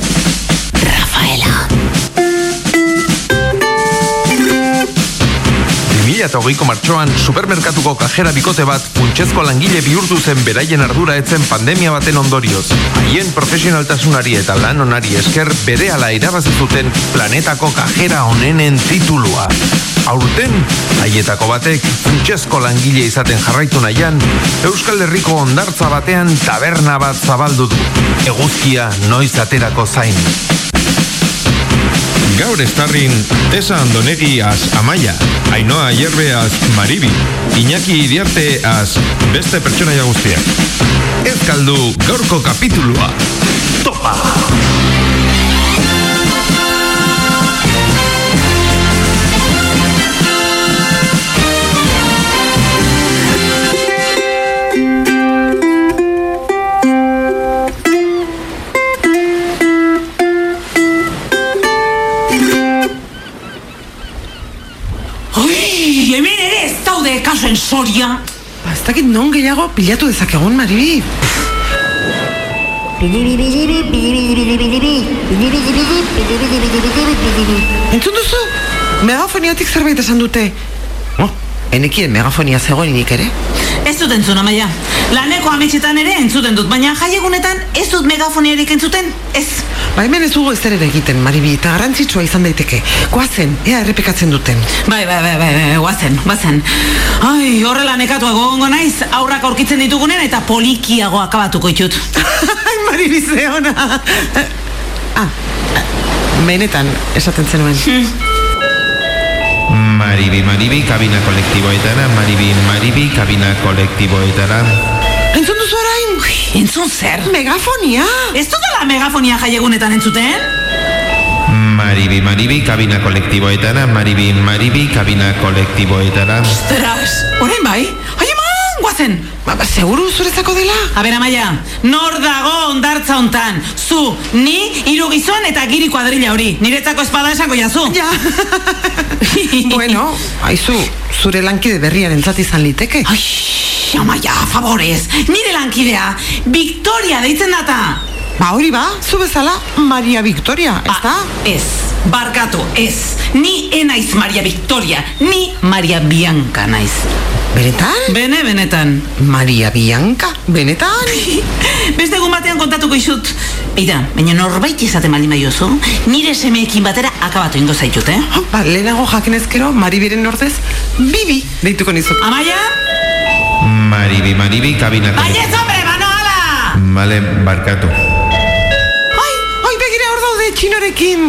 Rafaela. 2008ko martxoan supermerkatuko kajera bikote bat funtsezko langile bihurtu zen beraien ardura etzen pandemia baten ondorioz. Haien profesionaltasunari eta lan onari esker berehala irabazi zuten planetako kajera onenen titulua. Aurten, haietako batek funtsezko langile izaten jarraitu nahian, Euskal Herriko ondartza batean taberna bat zabaldu du. Eguzkia noiz aterako zain. Gaur estarrin Tesa Andonegi az Amaia, Ainoa Hierbe az Maribi, Iñaki Iriarte az beste pertsonaia guztiak. Ez kaldu gaurko kapitulua. Topa! Soria. Ba, ez dakit non gehiago pilatu dezakegun, Maribi. Entzun duzu? Megafoniatik zerbait esan dute. Oh, enekien megafonia zegoenik ere. Ez dut entzun, amaia. Laneko ametxetan ere entzuten dut, baina jaiegunetan ez dut megafoniarik entzuten, ez. Ba, hemen ez dugu ez ere egiten, Maribi, eta garrantzitsua izan daiteke. Goazen, ea errepikatzen duten. Bai, bai, bai, bai, bai, guazen, guazen. Ai, horrela nekatuago gongo naiz, aurrak aurkitzen ditugunen eta polikiago akabatuko itut. Ai, Maribi, ze ona. Ah, benetan, esaten zenuen. Maribi, Maribi, kabina kolektiboetara, Maribi, Maribi, kabina kolektiboetara. Entzun duzu? Entzun zer? Megafonia! Ez dudala megafonia jaiegunetan entzuten? Maribi, Maribi, kabina kolektiboetara, Maribi, Maribi, kabina kolektiboetara. Ostras, orain bai? Ai, eman, guazen. Ba, ba, seguru zuretzako dela? A ber, amaia, nor dago ondartza hontan? Zu, ni, hiru gizon eta giri kuadrilla hori. Niretzako espada esango jazu. Ja. bueno, aizu, zure lankide berriaren entzat izan liteke. Ai, amaia, favorez, nire lankidea, Victoria deitzen data. Ba, hori ba, zu bezala, Maria Victoria, ez da? Ah, ez, barkatu, ez. Ni enaiz Maria Victoria, ni Maria Bianca naiz. Benetan? Bene, benetan. Maria Bianca, benetan? Beste egun batean kontatuko izut. Eida, baina norbait izaten baldin badiozu, nire semeekin batera akabatu ingo zaitut, eh? Ba, lehenago jakinezkero, Maribiren ordez, Bibi deituko nizuk. Amaia? Maribi, Maribi, kabina Baiez, hombre, mano, ala! Vale, barkatu. Ai, ai, begira hor daude txinorekin.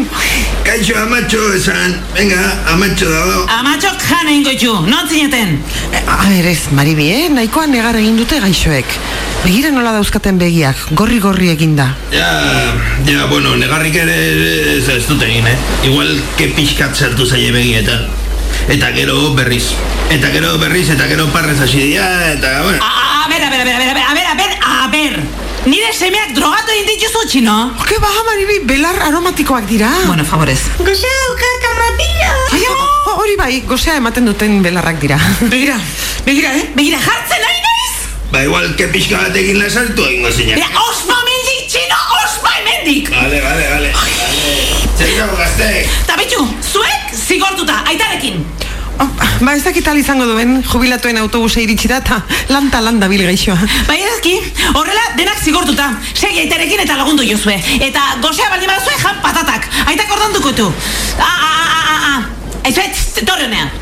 Kaixo amatxo esan, venga, amatxo dago. Amatxok jana ingo itxu, non zineten? A ber, ez, Maribi, eh? Nahikoa negar egin dute gaixoek. Begira nola dauzkaten begiak, gorri-gorri eginda. Ja, ja, bueno, negarrik ere ez, ez dut egin, eh? Igual ke pixkat sartu zaie begietan. Eta gero berriz. Eta gero berriz, eta gero parrez hasi dira, eta, bueno. A, a ber, a ber, a ber, a ber, a ber, a ber, a ber. Nire semeak drogatu egin dituzu, txino? Ke ba, Maribi, belar aromatikoak dira. Bueno, favorez. Gozea daukat amapila. Ai, ho- hori bai, gozea ematen duten belarrak dira. Begira, begira, eh? Begira, jartzen ari naiz? Ba, igual ke pixka batekin lasartu egingo zinak. Begira, ospa mendik, txino, ospa mendik! Vale, vale, vale. Zer dago gazteek? Ta bitu, zuek zigortuta, aitarekin. Oh, ba, ez dakit izango duen, jubilatuen autobuse iritsi da, eta lanta landa bil gaixoa. Bai edazki, horrela denak zigortuta. Segi aitarekin eta lagundu jozue. Eta gozea baldin badazue jan patatak. Aitak ordanduko tu. A, a, a, a, a. Aizu, torre honean.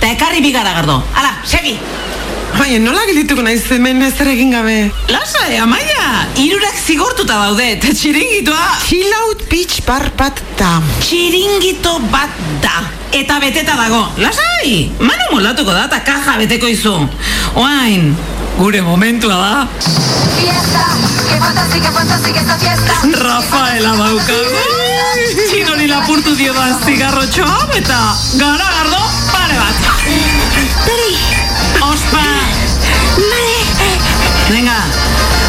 Ta ekarri bigara gardo. Hala, segi. Baina, nola gelituko naiz hemen ezer egin gabe? Lasa, eh, amaia, irurak zigortuta daude, eta txiringitoa... Chill out, bitch, bar bat da. Txiringito bat da. Eta beteta dago. Lasai, manu moldatuko da eta kaja beteko izu. Oain, gure momentua da. Rafaela daukagu. Txinoni lapurtu dio da zigarrotxo hau eta gara gardo pare bat. Peri. Ospa. Venga.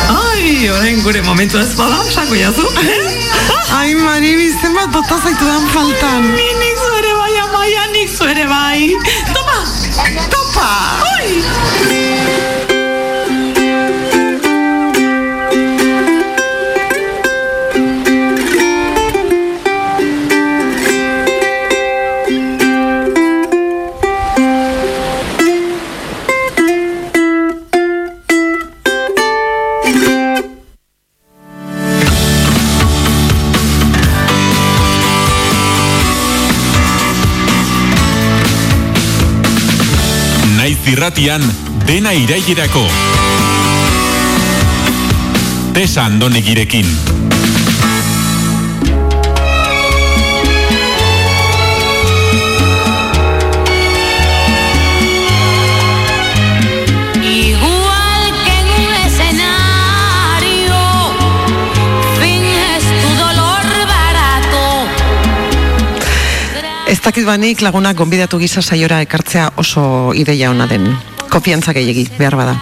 Ai, orain gure momentua ez bada, sako jazu. Ai, Maribi, zenbat bota zaitu dan faltan. Ni nik zuere bai, amaia, nik zuere bai. Toma, topa. Oi. Irratian dena irailerako. Tesa Andonegirekin. Ez dakit banik lagunak gonbidatu gisa saiora ekartzea oso ideia ona den. Kopiantza gehiegi, behar bada.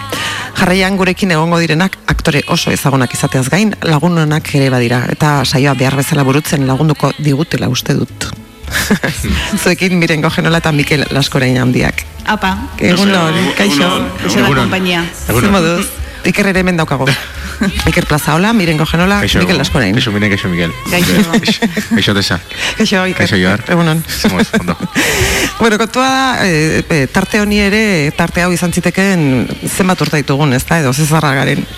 Jarraian gurekin egongo direnak aktore oso ezagunak izateaz gain lagunonak ere badira eta saioa behar bezala burutzen lagunduko digutela uste dut. Zuekin mirengo genola eta Mikel Laskorain handiak. Apa, Egun hon, kaixo. Zer da kompainia. Zer moduz? Iker ere hemen Iker Plaza, hola, mirengo genola, Mikel Laskorain. Kaixo, miren, kaixo, Miguel. Kaixo. Kaixo, Tesa. Kaixo, Iker. Kaixo, Joar. Egunon. Zemoz, ondo. Bueno, kontua da, e, e, tarte honi ere, tarte hau izan zitekeen zenbat urte ditugun, ez da, edo zezarra garen.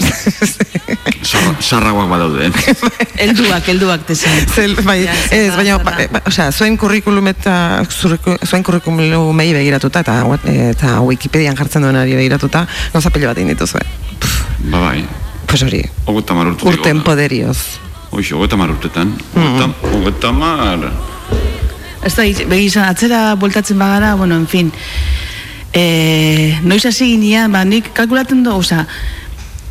Sarragoak badaude. Elduak, elduak tezen. Zel, bai, Ja, ez, baina, ba, ba, osea, zuen kurrikulum eta zuen kurrikulumei begiratuta eta, eta Wikipedian jartzen duenari begiratuta, gauza pilo bat egin dituzue. Ba bai, Pues hori, hogeta mar urte. urten poderioz. Oixo, hogeta mar urtetan. Mm. Hogeta- Hogeta mar... Ez da, begizan, atzera bueltatzen bagara, bueno, en fin. E, noiz hasi ginean, ba, nik kalkulatzen du, oza,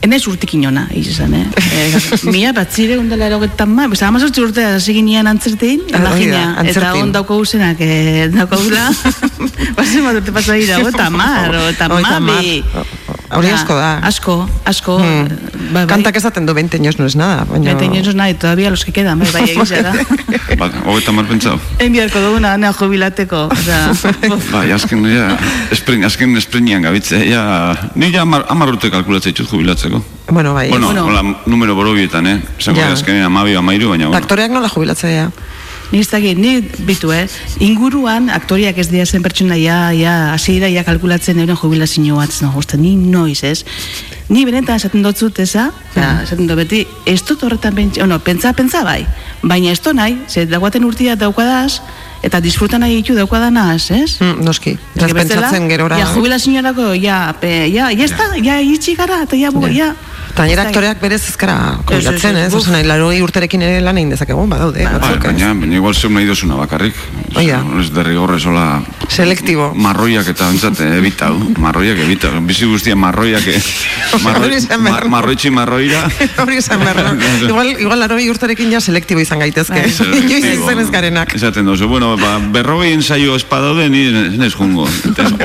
enez urtik inona, izan, eh? e, mila batzire undela erogetan ma, beza, amazortzi urte hasi ginean antzertein, Ah, hori da, imagina, eta on dauko usenak, e, daukagula, bazen bat urte pasa dira, eta mar, eta hamar. mabi. Hori Ja, asko da. Asko, asko. Hmm. Bai, bai. Kantak esaten du 20 años no es nada, baina... 20 años nahi, todavía los que quedan, bai, bai, egizia da. Ba, hogeta mar pentsau. Enbiarko duguna, nea jubilateko. Osea, Bai, azken, ja, esprin, azken esprinian gabitze, ja, ni ja amar, amar urte kalkulatzea ditut jubilatzeko. Bueno, bai. Bueno, Bueno. hola, numero borobietan, eh? Zango Ja. azkenen amabi, amairu, baina, bueno. Aktoreak nola jubilatzea? Ni ez dakit, ni bitu, eh? Inguruan, aktoriak ez dira zen pertsona, ja, ja, hasi dira, ja kalkulatzen euren jubilazio bat, no, uste, ni noiz, ez? Ni benetan esaten dut zut, eza, ja, esaten dut beti, ez dut horretan pentsa, no, pentsa, pentsa bai, baina ez dut nahi, ze daukaten urtia daukadaz, eta disfrutan nahi ditu daukadanaz, ez? Mm, noski, ez pentsatzen gerora... Ja, jubilazioarako, ja, pe, ja, ja, ja, ja, itxi gara, eta ja, bu, ja. Eta gainera aktoreak berez ezkara jubilatzen, Ez, buf. Oso nahi, laro urterekin ere lan egin dezakegun, badaude. Bai, batzuk, baina, baina igual zeu nahi dozuna bakarrik. Hoi da. Ez derrigorrez hola... Selektibo. Marroiak eta bentsat ebitau. Marroiak ebitau. Bizi guztia marroiak... e- Marroi, mar, marroitxi marroira. Hori esan behar da. Igual, igual laro urterekin ja selektibo izan gaitezke. Inoiz izan ez garenak. Esaten dozu, bueno, ba, berrogei ensaio espadaude ni ez jungo.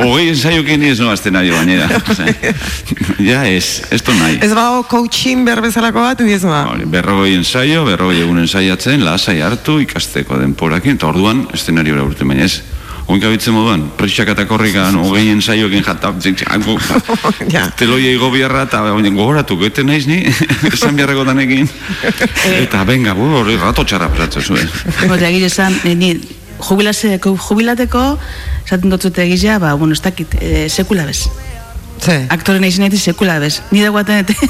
Hogei ensaiokin ni ez noazten nahi bainera. Ja ez, ez to nahi. Ez bao coaching behar bezalako bat, diez ba. Berrogei ensaio, berrogei egun ensaiatzen, lasai hartu, ikasteko denporakin, eta orduan, eszenariora urte baina ez. Oinka bitzen moduan, prexak eta korrikan, hogei ensaioekin jata, Ja. teloia igo biharra, eta gogoratu, goete naiz ni, esan biharreko danekin. eta benga, bu, hori rato txarra pasatzen zuen. Eta egile esan, ni, ni jubilateko, jubilateko, esaten dut zute egizia, ba, bueno, ez dakit, e, sekula bez. Ze. Aktore nahi zinetik sekula bez. Ni dagoaten, eta...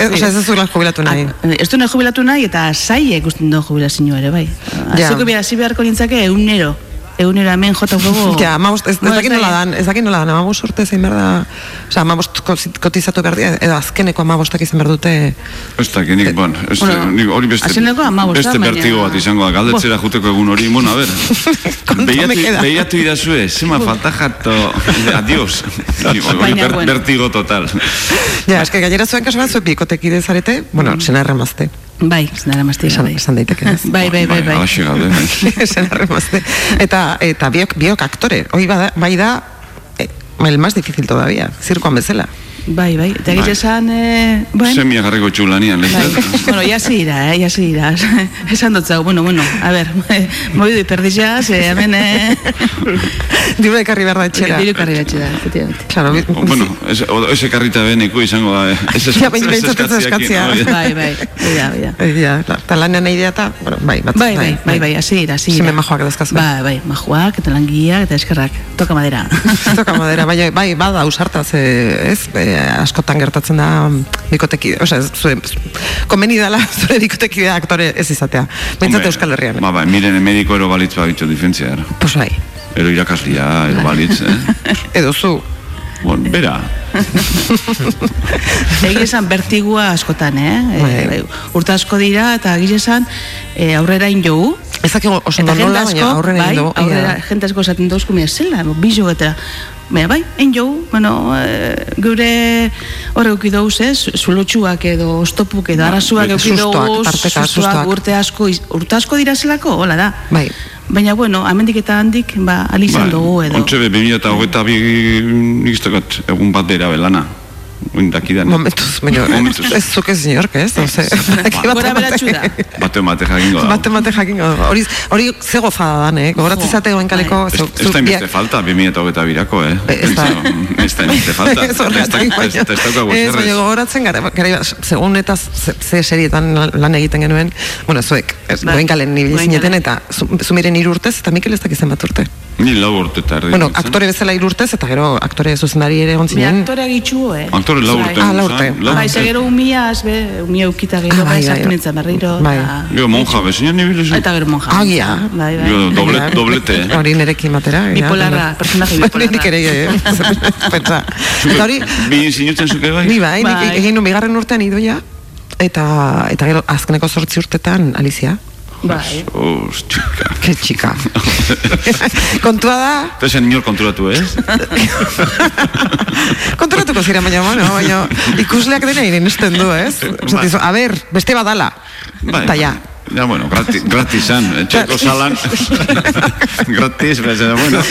Eh, Osea, ez duzula jubilatu nahi. Ez du nahi jubilatu nahi, eta saie ikusten du jubilazioa ere, bai. Ja. Azoko bera, hasi beharko nintzake eunero. Egunero hemen jota gogo. Ja, amabost, ez, ez dakit nola dan, ez dakit nola dan, amabost urte zein behar da, oza, amabost ko- kotizatu behar edo azkeneko amabostak izan behar dute, Ez dakit, nik, bon, ez, Bueno, nik hori beste, da, beste bertigo bat izango da, galdetzera juteko egun hori, bueno, a ver, behiatu, idazue, zema falta jato, adiós, hori ber, bueno. bertigo total. ja, eske gainera zuen kasu bat, zuen bikotekide zarete, bueno, senarra mazte, Bai, zenara mazte, esan, bai. esan daiteke? Bai, bai, bai, bai. Alaxe gaude, bai. senarra mazte, eta, eta biok, biok aktore, hoi bada, bai da, eh, el más difícil todavía, zirkoan bezala. Bai, bai, eta Bai. esan, eh, bueno, Semia jarriko txulanian, Bai, lehizat. bueno, ya se irá, eh, ya se irá. Esan dut zau, bueno, bueno, a ver, moidu iperdizaz, eh, hemen, eh, Diru ekarri behar da etxera. diru karri betxe da, efectivamente. Claro, Bueno, ez, o- ez ekarrita beneku izango da, eh, ez Ja, eskatzia. hori. Bai, bai, bida, bida. Ja, eta lanean nahi dira eta, bueno, bai, bat, Bai, bai, bai, bai, hasi ira, hasi ira. majoak dazkazu. Bai, bai, majuak eta langileak eta eskerrak, toka madera. Toka madera, bai, bai, bada ausartaz, eh, ez, eh, askotan gertatzen da bikoteki, osea, zure, konbeni dela zure bikotekidea aktore ez izatea. Hombre, Euskal Herrian. Ba, ba, miren, mediko ero balitz bagitxo diferentzia, ero. Pues bai, Ero irakaslia, ero balitz, eh? edo zu. Bon, bera, Egi esan bertigua askotan, eh? Bai. E, bai, urte asko dira eta egiz esan e, aurrera injogu. Ez dakik oso nola, baina aurrera bai, egin dugu. aurrera, jente asko esaten dauzku, mira, zela, bizu eta Baina bai, egin jogu, bueno, e, gure horre euki dauz, ez, zulotxuak edo ostopuk edo arazuak bai, sustoak, dauz, sustoak. urte asko, urte asko dira zelako, hola da. Bai. Baina, bueno, amendik eta handik, ba, alizan dugu edo. Ontxe be, 2000 eta hogeita bi egun bat dira belana. Oindakidan. Momentuz, baina ez zuk ez inork, ez? Ose, Gora beratxu da. Bate mate jakingo da. Bate mate jakingo da. Hori, hori ze gozada dan, eh? Gogoratzen zate goen kaleko... Ez, zu- ez da inbeste falta, 2000 eta hogeita birako, eh? Ez da. Ez da inbeste falta. Ez horregatik, Ez da- ez daukagu ez, baina gogoratzen gara, gara segun eta ze, serietan lan egiten genuen, bueno, zuek, Bai. nibili Goenkalen. zineten, eta zu, zumiren hiru urtez, eta Mikel ez dakizen bat urte. Ni lau urte eta erdi. Bueno, aktore bezala hiru urtez, eta gero aktore zuzendari ere egon Bi zinen. aktorea gitxu, eh? Aktore lau urte. Ah, lau urte. Bai, urte. ze gero umiaz, be, umia eukita gero, Ah, bai, bai, sartu bai. nintzen berriro. Bai. eta- Gero monja, bezinan nibili zen. Eta gero monja. Agia. Bai, bai. Gero doble- doblete, eh? Hori nirekin batera. ja, Bipolarra, personaje Bai, bipolarra. Nik ere, eh? Pentsa. Eta hori, Bi sinutzen zuke bai? Ni bai, nik Bai. egin nuen bigarren urtean idoia, eta, eta gero azkeneko zortzi urtetan Alicia. Bai. Os, txika. Ke txika. Kontua da, Eta zen inor konturatu, ez? konturatuko zira, baina, bueno, baina ikusleak dena irenesten du, ez? Esaten dizu, a ber, beste badala. Bai. Eta ja. Ja, bueno, gratis, gratis zan, etxeko salan. gratis, bezala, bueno.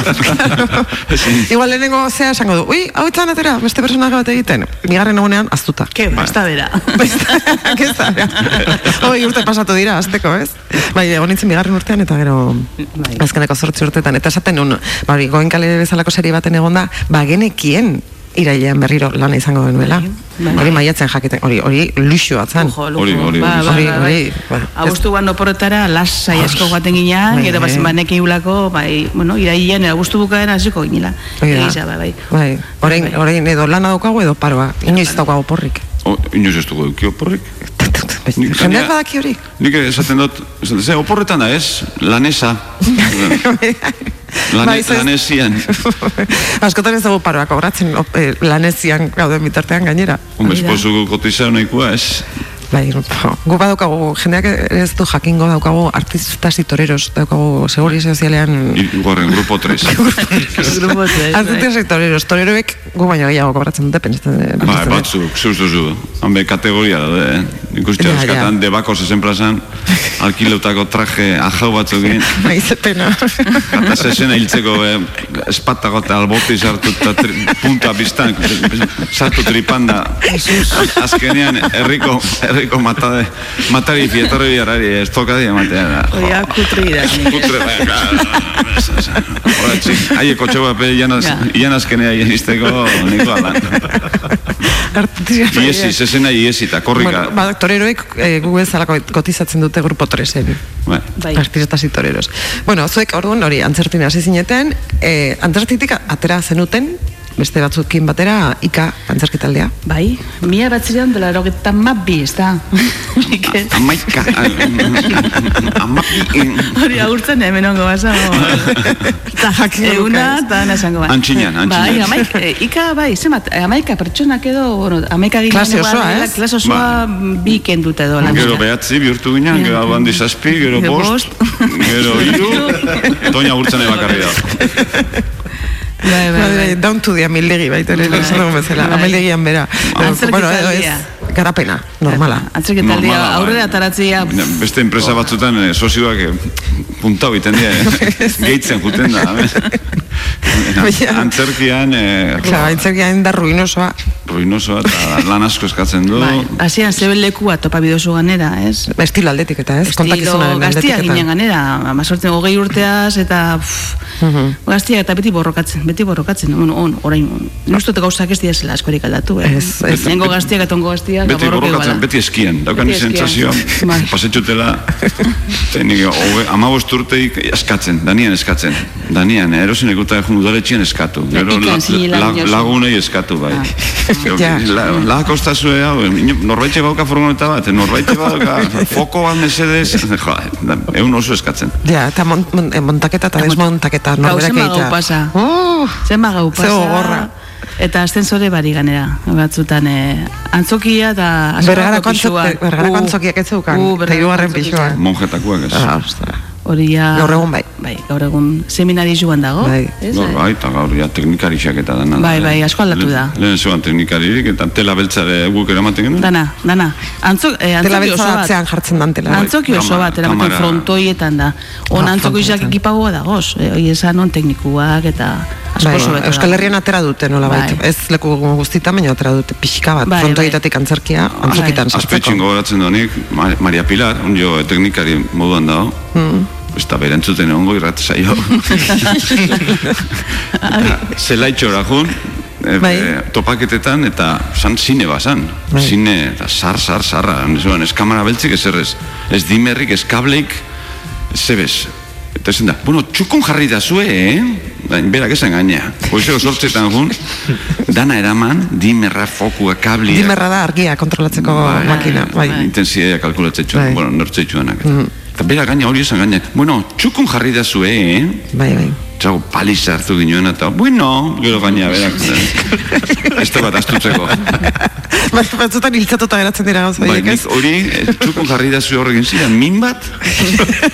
Ezin. Igual lehenengo zea esango du, ui, hau itzan atera, beste personaje bat egiten. Bigarren egunean, aztuta. Ke, ba, ez da bera. Ez da, Hoi urte pasatu dira, azteko, ez? Bai, egon nintzen bigarren urtean, eta gero Bai. azkeneko zortzi urtetan. Eta esaten nun, ba, goenkale bezalako serie baten egonda, ba, genekien irailean berriro lana izango genuela. Bai. Hori maiatzen jakiten, hori, hori luxu batzan. Hori, hori, Ba, hori. ba, Hori, bai. hori, ba, Agustu guan oporretara, lasai asko guaten gina, Bai, gero bai. bazen banek iulako, bai, bueno, irailean, agustu bukaen hasiko ginela. Hori da. Egiza, bai, bai. Bai, orain, Bai. orain edo lana daukagu edo paroa. Inoiz daukagu porrik. Inoiz ez dugu eukio porrik. Jendeak badaki hori. Nik esaten dut, esaten, ze, oporretan da ez, lanesa. Lane, ze- lanesian. Askotan ez dugu paroak obratzen op, eh, lanezian gauden bitartean gainera. Hombre, da. esposu kotizau nahikoa ez. Bai, gu badaukagu, jendeak ez du jakingo daukagu artistas y toreros, daukagu seguri sozialean Iguarren, grupo 3. Grupo tres, bai. artistas y toreros, toreroek gu baino gehiago kobratzen dute, pensatzen Ba, batzuk, zuz duzu. Hanbe kategoria daude, eh? Ikuste Ja, euskatan, ja. debako zezen plazan, alkileutako traje ajau batzukin, Bai, ze pena. eta zezena hiltzeko eh, espatago eta alboti sartu eta tri, punta biztan, sartu tripanda. Azkenean, herriko, herriko matade, matari fietorri biarari, ez tokadi ematea da. Oia, kutri dira. Kutre, Horatzik, haie kotxe bat pe, ian, az, Ja. ian azkenea izteko niko alan. Artistas- Iesi, zezena iesi, eta korrika. Bueno, ba, toreroek eh, gu bezalako kotizatzen dute grupo 3-en. Bai. Bai. Artistas y toreros. Bueno, zuek orduan hori antzertin hasi zineten, eh, antzertitik atera zenuten, beste batzukin batera, ika antzerkitaldea. Bai, mila batzirean dela erogetan mabi, ez da? Amaika. Amapi. Hori agurtzen hemen ongo basa. Eta eguna, eta hana esango ba. Antxinan, antxinan. Bai, amaik, eh, ika, bai, zemat, eh, amaika pertsonak edo, bueno, amaika gilean Klase osoa, ez? Klase osoa bi kenduta edo. Gero behatzi bihurtu ginen, gero albandi zazpi, gero bost, gero hiru, toina gurtzen bakarri da. Bai, bai, Bai, to the amildegi baita ere, esan bezala, Bai. amildegian bera. Bueno, ez. Garapena, normala. Antzerkitaldia Normala, bai. aurrera ataratzea. Beste enpresa batzutan eh, sozioak eh, puntau iten dira, eh, gehitzen juten da. Antzerkian, eh, Claro, antzerkian da ruinosoa. ruinosoa eta lan asko eskatzen du. Bai, hasian zeben lekua topa bidozu ganera, ez? Ba, Estilo aldetik eta ez, Estilo gaztia ginen ganera, amazortzen hogei urteaz, eta pff, Mhm. gaztia eta beti borrokatzen, beti borrokatzen, on, on, orain, nustut gauzak ez diazela askorik aldatu, eh? Ez, ez. Nengo gaztiak eta ongo gaztiak, Beti borroke borrokatzen, beti eskien, daukan Beti sentsazio, Bai. pasetxutela, hoge, amabost urteik eskatzen, danian eskatzen, danian, eh, erosin ekuta egun udaletxien eskatu, gero la, la, lagunei eskatu, bai. Ja. La, la kostazue hau, norbaitxe bauka furgoneta bat, norbaitxe bauka foko bat mesedez, jo, egun oso eskatzen. Ja, eta mon, mon, eh, montaketa eta desmontaketa norberak egitea. gau pasa. Oh, Zenba gau pasa. Ze gogorra. Eta ascensore bari ganera, batzutan eh, antzokia Bergarako pisua. antzok- bergarako Uh, antzokiak ez zeukan, uh, eta antzokiak. pisuan. Monjetakoak ez. Ah. Hori ja... Gaur egun bai. Bai, gaur egun seminari joan dago. Bai. Ez, Gaur bai, eta gaur ja teknikarixak eta dana. Bai, bai, asko aldatu da. Lehen zuan teknikaririk eta tela beltzare guk eramaten genuen. Dana, dana. Antzok, eh, Tela beltza bat. atzean jartzen dan tela. Antzoki oso Kamara- bat, eramaten kamara- frontoietan da. On Ah, antzoko izak ekipagoa dagoz. E, hoi esan on teknikuak eta Bai, Euskal. Herrian atera dute nola Bai. Ez leku guztitan, baina atera dute pixka bat. Bai, frontoietatik antzerkia, antzokitan Azpetxin sartzeko. gogoratzen donik, Ma- Maria Pilar, onjo teknikari moduan dago. Mm. Ez da berantzuten egongo irrat saio. Zelaitxora jun, e, Bai. e, topaketetan eta san zine bazan. Bai. Zine eta sar, sar, sarra. Zuan, ez kamera beltzik ez errez. Ez dimerrik, ez kableik, ez zebez. Eta esan da, bueno, txukun jarri da zue, eh? Berak esan gainea. Goizeko sortzetan jun, dana eraman, dimerra, fokua, kablia. Dimerra da argia kontrolatzeko makina. Bai. Intensitatea kalkulatzen txuen, Bai. bueno, nortzei txuenak. Eta bera gaina hori esan gaina, bueno, txukun jarri da zue, eh? Bai, bai. Txago paliza hartu ginoen eta, bueno, gero gaina berak. Da bat astutzeko. Bai, Batzutan hiltzatuta geratzen dira gauza Bai, nik hori, eh, txukun jarri da zue horrekin ziren, min bat.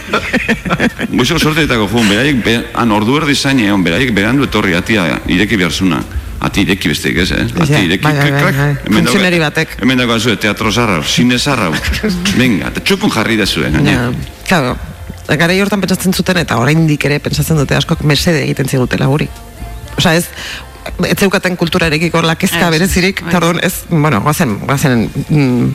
Goizeko sorteetako jun, beraiek, be, han ordu erdi zain egon, beraiek berandu etorri atia ireki beharzuna. Ati ireki besteik ez, eh? Ati ireki, bai, bai, krak, bai, krak. bai. Funtzionari batek. Hemen dago azue, teatro zarra, zine zarra. Venga, eta txukun jarri da zuen, gaina. Ja, claro, garai hortan pentsatzen zuten eta oraindik ere pentsatzen dute askok mesede egiten zigutela guri. Osea, ez ez zeukaten kulturarekiko lakezka Ez, berezirik, bai. eta orduan ez, bueno, goazen, goazen mm,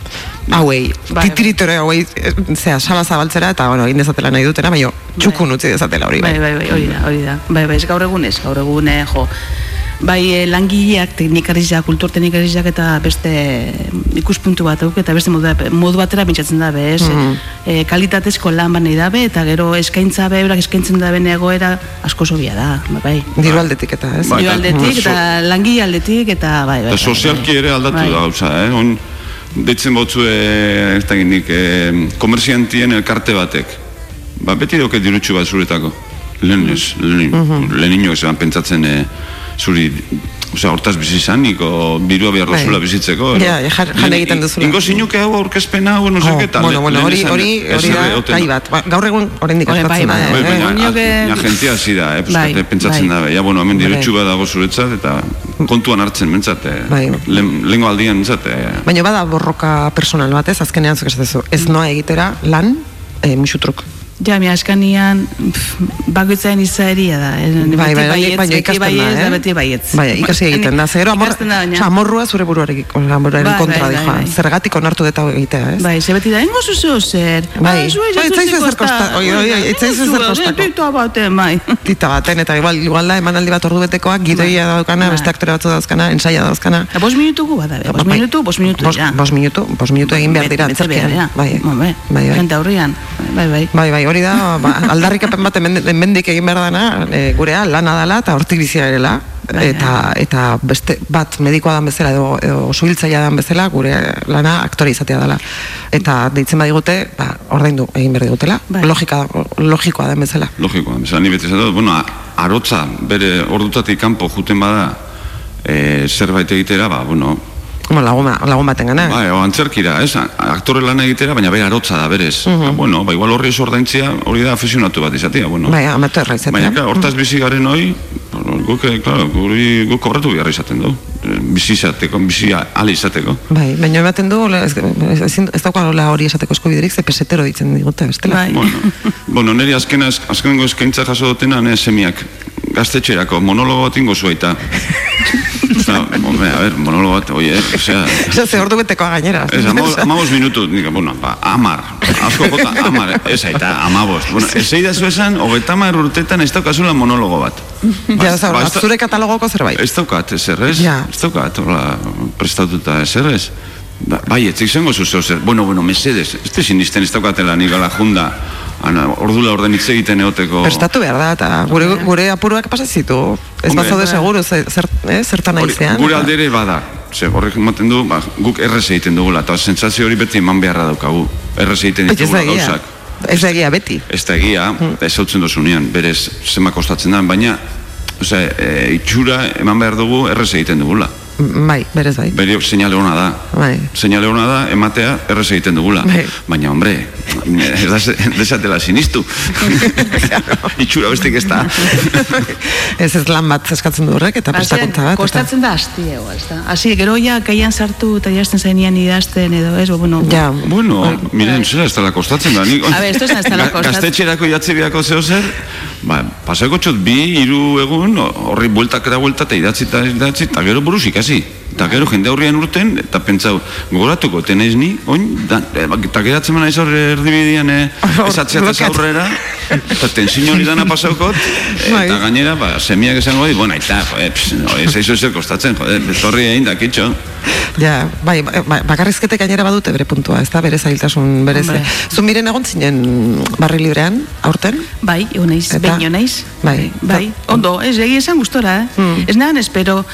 hauei, Bai, titiritore hauei, eh, zera, sala zabaltzera, eta, bueno, egin dezatela nahi dutena, baina txukun utzi dezatela hori, Bai, bai, bai, hori da, hori da. Bai, bai, ez gaur egun ez, gaur egun, eh, jo. Bai, eh, langileak, teknikarizak, kultur teknikarizak eta beste ikuspuntu bat dauk, eta beste modu, modu batera pentsatzen dabe, ez? Mhm. Eh, kalitatezko lan banei dabe, eta gero eskaintza be, eurak eskaintzen daben egoera asko sobia da, bai, bai. Diru aldetik eta, ez? Bai, Diru eta- aldetik, so- eta langile aldetik, eta bai, bai. Eta bai, sozialki bai. ere aldatu Bai. da gauza, eh? On, deitzen botzu, eh, ez da gindik, eh, komerziantien elkarte batek. Ba, beti doke dirutxu bat zuretako. Lehen ez, lehen, Mhm. lehen zeban pentsatzen eh, zuri, osea, hortaz bizi izanik, o birua behar Bai. dozula bizitzeko. ero. Ja, jan- jan egiten duzula. Ingo zinuke hau aurkezpena, hau, no Oh, seke, eta bueno, bueno, hori, hori, ez hori da, gai bat. Ba, Gaur egun oraindik Hori, bai, gertatzen da, bai, Bai, eh? baina, ja, jentia hasi da, eh? Bai, Bai, pentsatzen bai. da, ja, bueno, hemen Bai. dirutxu bat dago zuretzat, eta kontuan hartzen, mentzat, eh, Bai. lehengo aldian, mentzat, eh, Baina bada borroka personal batez, azkenean zuk esatezu, ez noa egitera lan, e, musutruk. Ja, mi askanian, bakoitzaren izaeria da. Eh? Bai, bai, bai, baietz, baina beti ikasten baietz, da, eh? beti baietz. Bai, ikasi egiten da. Zero, amor, da, oza, amorrua zure buruarekiko, amorruaren Bai, kontra bai, dijoa. bai, bai. Zergatik onartu deta egitea, ez? Bai, ze beti da, engo zuzeo zer. Bai. Bai, ezer oi, oi, ez zaizu ezer kostako. Tito baten, bai. Tita baten, eta igual, igual da, emanaldi bat ordu betekoak, gidoia daukana, Bai. beste aktore batzu dauzkana, ensaia dauzkana. Eta bos minutuko bada, be. Bos Bai. minutu, bos minutu, ja. bos minutu, bos minutu egin behar dira Bete antzerkian. behar, ja. Bai, Bai, bai, bai. Jente aurrian, bai, bai. Bai, bai, hori da, ba, aldarrikapen bat hemen- hemendik egin behar dana, e, gurea lana dela eta hortik bizia erela, eta eta beste bat medikoa dan bezala edo, edo suhiltzailea dan bezala gure lana aktore izatea dela. Eta deitzen badigute ba ordaindu egin behar digutela. Logika logikoa den bezala. Logikoa, bezala, ni beti esatot, bueno, arotza, bere ordutatik kanpo juten bada, e, zerbait egitera, ba, bueno, como lagun, lagun baten gana Bai, o antzerkira, ez? Aktore lan egitera, baina bere arotza da, berez. Mhm. Bueno, ba, igual horri ez ordaintzia, hori da afesionatu bat izatea, bueno. bai amaterra izatea Baina, claro, hortaz bizi garen hoi, guk, eh, claro, guri, guk kobratu behar izaten du. Eh, Bizi izateko, bizi ala izateko. Bai, baina ematen du, ez, ez, ez daukala hori esateko eskubiderik, ze pesetero ditzen digute, bestela. Bai. Bueno, bueno nire azkena, azkenengo eskaintza jaso dutena, ne, semiak, gaztetxerako, monologo bat ingo zuaita. Hombre, a ver, monologo bat, oie, osea... Eso ze ordu betekoa gainera. Ez, amabos, amabos minutu, nik, bueno, ba, amar, asko jota, amar, ez aita, amabos. Bueno, ez eidazu esan, hogeita hamar urtetan ez daukazula monologo bat. Ja, oza, ba, ez da- zure katalogoko zerbait. Ez daukat, ez? Ja. Ez daukat, hola, prestatuta ez? Ba, bai, etzik zengo zu zeu zer. Bueno, bueno, mesedes, ez te sinisten ez daukatela nik ala junda. Ana, ordula orden hitz egiten eoteko. Prestatu behar da, eta gure, gure apuruak pasazitu. Ez Hombre. bazaude seguru, ze- zer, eh, zertan Hori, naizean. gure aldere bada. Ze, horrek ematen du, ba, guk errez egiten dugula, eta sentsazio hori beti eman beharra daukagu. Errez egiten ditugula gauzak. Ez da egia beti. Ez da egia, ez hautzen dozunean, berez zema kostatzen da, baina, osea, e, itxura eman behar dugu errez egiten dugula. Bai, berez bai. Bere seinale ona da. Bai. Seinale ona da, ematea errez egiten dugula. Bai. Baina, hombre, ez da desatela sinistu. itxura bestik ez da. Ez ez lan bat eskatzen du horrek, eta prestakuntza bat. eta- Kostatzen da asti ego, ez da. Asi, gero ja, kaian sartu eta jazten zainean idazten edo, ez, bueno. Ja. Bueno, miren, zera, ez dela kostatzen da. Nik, A ver, esto ez da ez dela Ga- kostatzen. Gaztetxerako idatzi beharko zeo zer, ba, pasako txot bi, hiru egun, horri bueltak eta buelta, eta idatzi eta idatzi, eta gero buruz ikasi. Eta gero jende aurrian urten, eta pentsau, gogoratuko, tenez ni, oin, da, e, ba, eta geratzen mana horre erdibidian, e, esatzea eta aurrera, eta tensio hori dana pasaukot, Bai. eta gainera, ba, semiak esango di, bueno, aita, jo, e, pss, no, ez aizu zer kostatzen, jode, betorri egin dakitxo. Ja, bai, ba- ba- bakarrizketek gainera badute bere puntua, ez da, bere zailtasun, bere ze. Hombre. Zu miren egon zinen barri librean, aurten? Bai, egon naiz, Eta? behin naiz. Bai. Bai, ondo, ez, egia esan gustora, eh? Mm. Ez nahan, espero,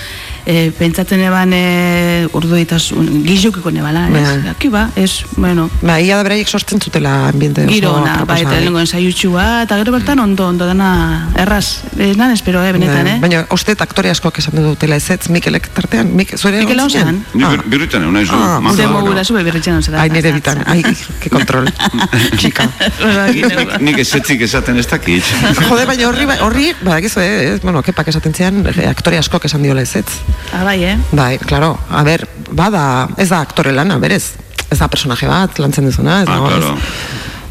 eh, pentsatzen eban eh, urdu ditasun, gizukiko nebala, ez? Bai. Aki ba, ez, bueno, Ba, ia da beraiek sortzen zutela ambiente giro ona, bai, aproposa, eta lehenko ensaiutxua, eta gero bertan ondo, ondo dana, erraz, ez nahan, espero, eh, benetan, Bai, eh? Baina uste aktore askoak esan dutela ez ez, Mikelek tartean, Mik, zuere Mikel? Hausan? Ni Ah. bir, birritan egon naiz, Ah, Zure mogura zube birritxan zera. Ai, nire bitan, ai, que kontrol. Txika. Nik- ezetzik esaten ez dakit. Jode, baina horri, ba- horri, badakizu, eh, ez, bueno, kepak esaten zian, eh, aktore askok esan diola ez ez. Ah, bai, eh? Bai, claro, a ber, bada, ez da aktore lana, berez. Ez da personaje bat, lantzen duzuna, ez Ah, dago, ez. claro.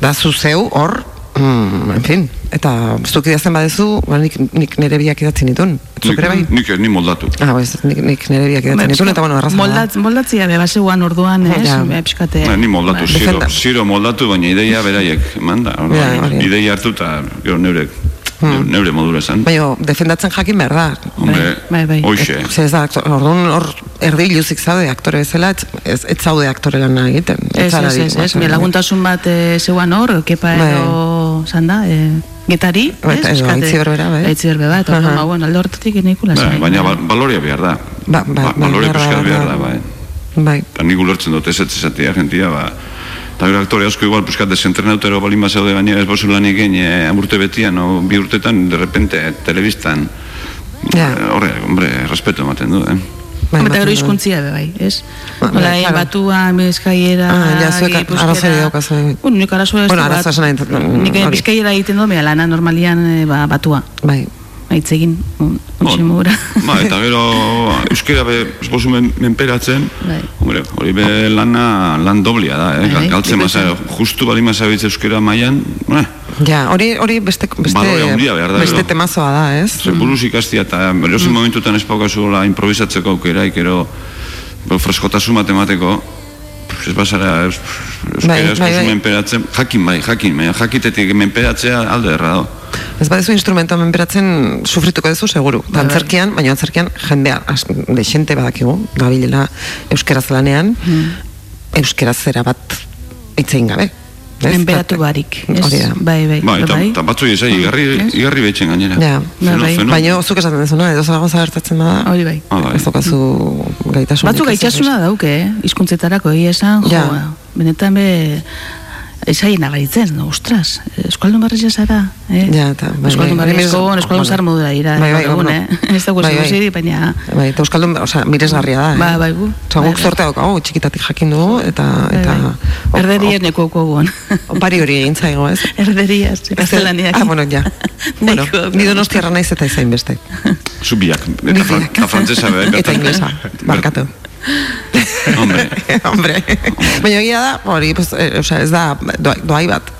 Da zu zeu hor, mm, en fin, eta zuk idazten badezu, ba, nik, nik nire biak idatzen ditun. Zuk ere bai? Nik, nik, ni moldatu. Ah, bez, nik, nik nire biak idatzen ditun, eta bueno, erraza da. Moldatz, moldatzia be, baseuan orduan, ez? Ja. Ja. Pixkate. Ba, ni moldatu, Bai. ziro, ziro moldatu, baina ideia beraiek, manda. Ja, hori. ideia hartu eta gero neure, neure, neure modura esan. Baina, defendatzen jakin behar da. Hombre, bai, bai. hoxe. Ez da, orduan hor erdi iluzik zaude aktore bezala, ez, ez, ez zaude aktore lana egiten. Ez, ez, ez, ez, me laguntasun bat e, zeuan hor, kepa Bai. edo, zan da, e, getari, Bai, ez? Aitzi Berbera, bai. Aitzi berbera, eta uh bueno, alde hortatik inikula Ba, baina ba, baloria behar da. Ba, ba, Ba, bai, balore behar da, bai. Bai, Eta nik ulertzen dut ez ez esatia gentia, ba, eta gero aktore asko igual pixkat desentrenautero balin bazaude gainera ez bozu lan egin e, urte betian, o, bi urtetan, de repente, telebistan, Ja. Eh, horre, hombre, respeto ematen du, eh? bai, Eta gero hizkuntzia be bai, ez? Ba, Nola, bai, eh, claro. batua, bizkaiera, Ah, ja, zuek arazorik daukazu. Bueno, nik arazoa ez Bueno, nahi dut, mm, Nik bizkaiera egiten du, mea lana normalian e, ba, batua. Bai, Aitz egin, un, un Ba, ba, eta gero euskera be ez bozu men, menperatzen, Bai. hombre, hori be lana lan doblia da, eh? Bai, Galtzen bai, masa, justu bali masabitz euskera mailan, eh? ja, hori, hori beste, beste, handia behar da, beste temazoa da, ez? Zer buruz ikastia eta beriozen momentutan ez paukazuela improvisatzeko aukeraik, ero bo, freskotasun bat emateko, ez basara ez, Bai, bai, bai. menperatzen, jakin bai, jakin, baina jakitetik menperatzea alde erra da. Ez badezu instrumento menperatzen sufrituko duzu seguru. Da antzerkian, baina antzerkian jendea, as- de xente badakigu, gabilela euskeraz lanean, Mm. euskeraz zera bat itzein gabe. Enberatu barik. ez? Hori da. Bai, bai. Bai, eta, eta batzu izai, igarri, igarri behitzen gainera. Ja, Feno- bai. feno- baina zuk esaten dezuna, edo zagoza gertatzen bada, Hori bai. Ah, bai. ez daukazu gaitasun. Batzuk gaitasuna dauke, eh? Hizkuntzetarako egia esan, jo, Ja. benetan be esaien nabaritzen, no, ostras, eskaldun barrizia zara, eh? Ja, eta, bai, Eskaldun bai, barrizko, bai, eskaldun bai. zar modura ira, Bai, bai, egun, eh? Ez dago Bai, bai. zeri, baina... Bai, eta euskaldun, osea, miresgarria da, eh? Ba, bai, gu. Bai, guk bai. zorte daukagu, txikitatik jakin dugu, eta... Bai, eta bai. Erderiaz neko guan. Opari hori egin zaigo, ez? Erderiaz, gaztelaniak. Ah, bueno, ja. bueno, ni donostiarra naiz eta izain beste. Zu biak, eta, fran, eta frantzesa bai, Eta inglesa, barkatu. Hombre, Hombre. Baina egia da, hori, pues, eh, osea, ez da, doai, doai bat,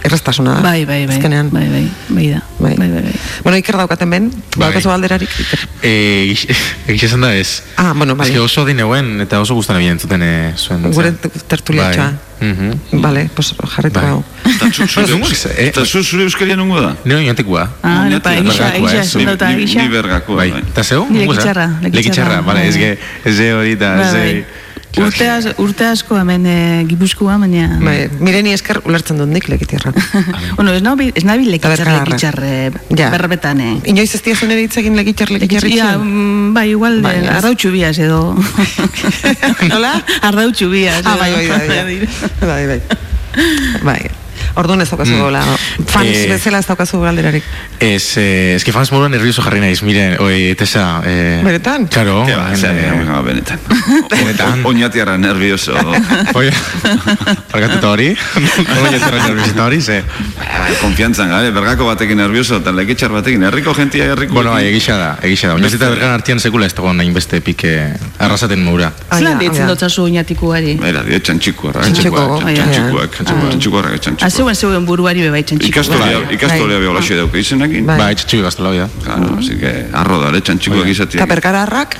osea, erreztasuna da. Bai, bai, bai. Azkenean. Bai, bai, bai da. Bai. Bai, bai, bai. Bueno, iker daukaten ben, Bai. daukazu alderarik, iker. Eh, egiz esan da ez. Ah, bueno, bai. Ez que oso dineuen eta oso gustan ebien zuten eh, zuen. Gure tertuliatxoa. Bai. Mhm. Vale, pues jarretu Bai. hau. eta zu, zure, Bueno, eus- eh, eta zu zure euskaria nungo da? Nio inotekua. Ah, egisa, bergakoa, egisa, ez? esan dauta, Ni- egisa. Ni bergakoa, Bai. bai. Eta zeu? Lekitxarra, lekitxarra. Bale, ez ge, ez ge hori da, ez Bai. Urte, az, urte asko hemen e, gipuzkoa, baina... Bai, mireni esker ulertzen dut nik lekitierra. bueno, ez nabil, ez nabil lekitxar, eh, Ja. berbetan, eh. Inoiz ez diazun ere hitz egin lekitxar, lekitxar Ja, mm, bai, igual, Bai, bai, ez. arrautxu biaz edo. Nola? arrautxu biaz. Ah, bai, bai, bai, bai, bai, bai. Orduan ez daukazu Mm. gola. Fans Eh, bezala ez daukazu galderarik. Ez, eh, que fans moduan nervioso jarri naiz, miren, oi, Tessa... Eh, Benetan? Claro. Ba, zer, eh, benetan. Benetan. Oñatiarra nervioso. Oia, parkatu eta hori? Oia, zerra nerviosita hori, ze... Bai, Konfiantzan, gare, bergako batekin nervioso, eta lekitxar batekin, herriko jentia, herriko... Bueno, egisa da, egisa da. Eta bergan artian sekula ez dago nahin beste pike arrasaten moura. Zelan Ah, deitzen ja. dotzazu oinatikuari? Era, die, txantxikuarra, Txantxiko, txantxikuak, bai, txantxikuak, bai. txantxikuarra, Ah, txantxikuak. Zeuen zeuen buruari bebai txantxiko. Ikastolia, Bai. ikastolia biolazio dauke izenekin. Bai. Bai, gaztela, oia. Claro, así que, arro da, le, txantxikuak izatea. Eta perkararrak,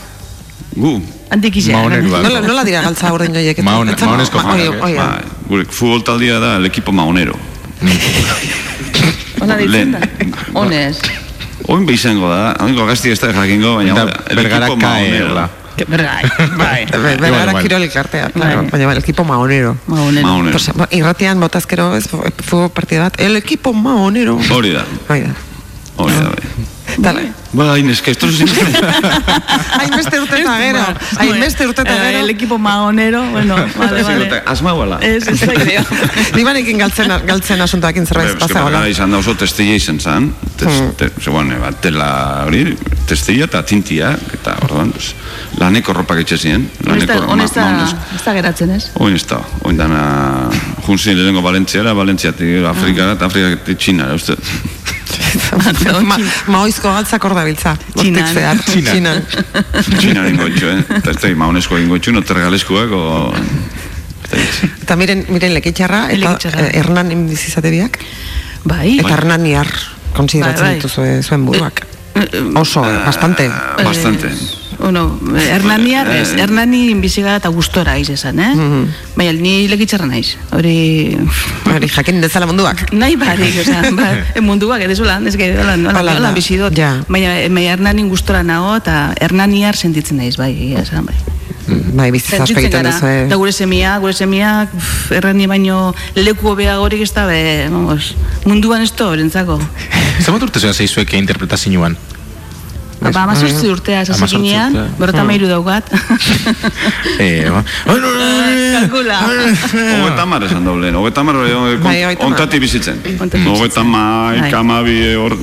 Gu, Handik izan. Maoneruak. nola, nola dira galtza orden joiek? eta- Maone- Etzen- maonesko ma- oi, fanak, oi, ba, gure futbol taldia da el equipo maonero. Ona ditzen da. Honez. Oin behizango da, oingo gazti ez da jakingo, baina Eta hau da, el bergara equipo kae, maonero. hola. Bai, bai. Be- Igual, Bergara igual. kirolik artea, claro. Bai. Baina bai, el equipo maonero. Maonero. Maonero. Pues, ba, irratian botazkero, ez, futbol partida bat, el equipo maonero. Hori da, Bai da. hori da, bai. Dale. Bai, neska, esto es Hainbeste urte eta gero. Hainbeste urte eta Eh, gero. El equipo maonero, bueno, vale, vale. Asma guala. Ez, ez da idea. Ni banekin galtzen, galtzen asuntoakin zerbait Eske pasagola. bergara izan da oso testilla izan zan, Hmm. ze, bueno, bat, tela hori, testilla eta tintia, eta orduan, pues, laneko ropak etxe ziren. Laneko Hon ez da, ma- maones- ez da geratzen, ez? Oin ez da, oin dana junzien lehenengo Valentziara, Valentziatik Afrikara, eta Afrikatik Txinara, uste. Ma, maoizko galtzak hor dabiltza. Txinan. Zehar. Txinan. Txinan. Txina ningo etxo, eh? Eta ez da, maonesko ingo etxo, no tergaleskoak, o... Eta miren, miren lekitxarra, eta eh, Hernan bizizate biak, Bai. eta Hernaniar konsideratzen Bai, bai. dituzue zuen buruak. Oso, Ah, bastante. Eh, Bastante. Bueno, Hernaniar, ez, Hernani bizigara eta gustora aiz esan, eh? Baina, ni lekitxarra naiz. Hori... Hori, jakin dezala munduak. Nahi barik, oza, ba, munduak, edo lan, ez que, holan, holan, Holan da, holan bizi dut. ja. Baina, baina Hernanin gustora nago, eta Hernaniar sentitzen naiz, bai, egia esan, bai. Bai, bizitza asko egiten duzu, Eta eh. gure semia, gure semia, errani baino leku hobeagorik ez da, be, vamos, munduan ez da, orentzako. Zer urte zoa zeizuek interpretazioan? Ba, amazortzi urtea, Amazortzi zasekinean, urte. berrota mairu daugat. Eh, ba. Kalkula. Hogeta mar esan doble, hogeta mar Bai, hamar. ontati bizitzen. Hogeta maik, Bai. amabi, hor,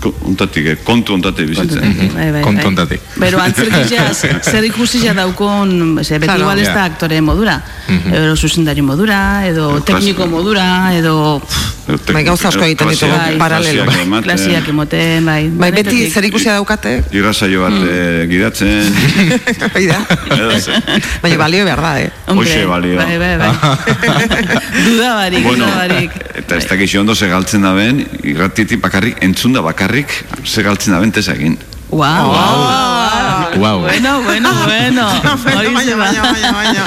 ko- ontatik, eh, kontu ontati bizitzen. Bai, bai, Kontu bai. ontatik. Bero antzerkizia, zer ikusia daukon, ze, beti Claro. igual ez da Ja. aktore modura, edo zuzendari modura, edo tekniko modura, edo Bai, gauza asko egiten ditu, paralelo. klasiak emoten, bai. Bai, beti zer ikusia daukate, Irrasaio bat eh, gidatzen. hori da. Baina balio behar da, eh. Hoxe balio. Bai, bai, bai. duda barik, Bueno, duda barik. eta ez dakiz ondo ze galtzen da ben, irratitik bakarrik, entzun da bakarrik, ze galtzen da ben tesakin. Guau, guau, Guau. Bueno, bueno, bueno. Baina, ze ba. baina, baina, baina.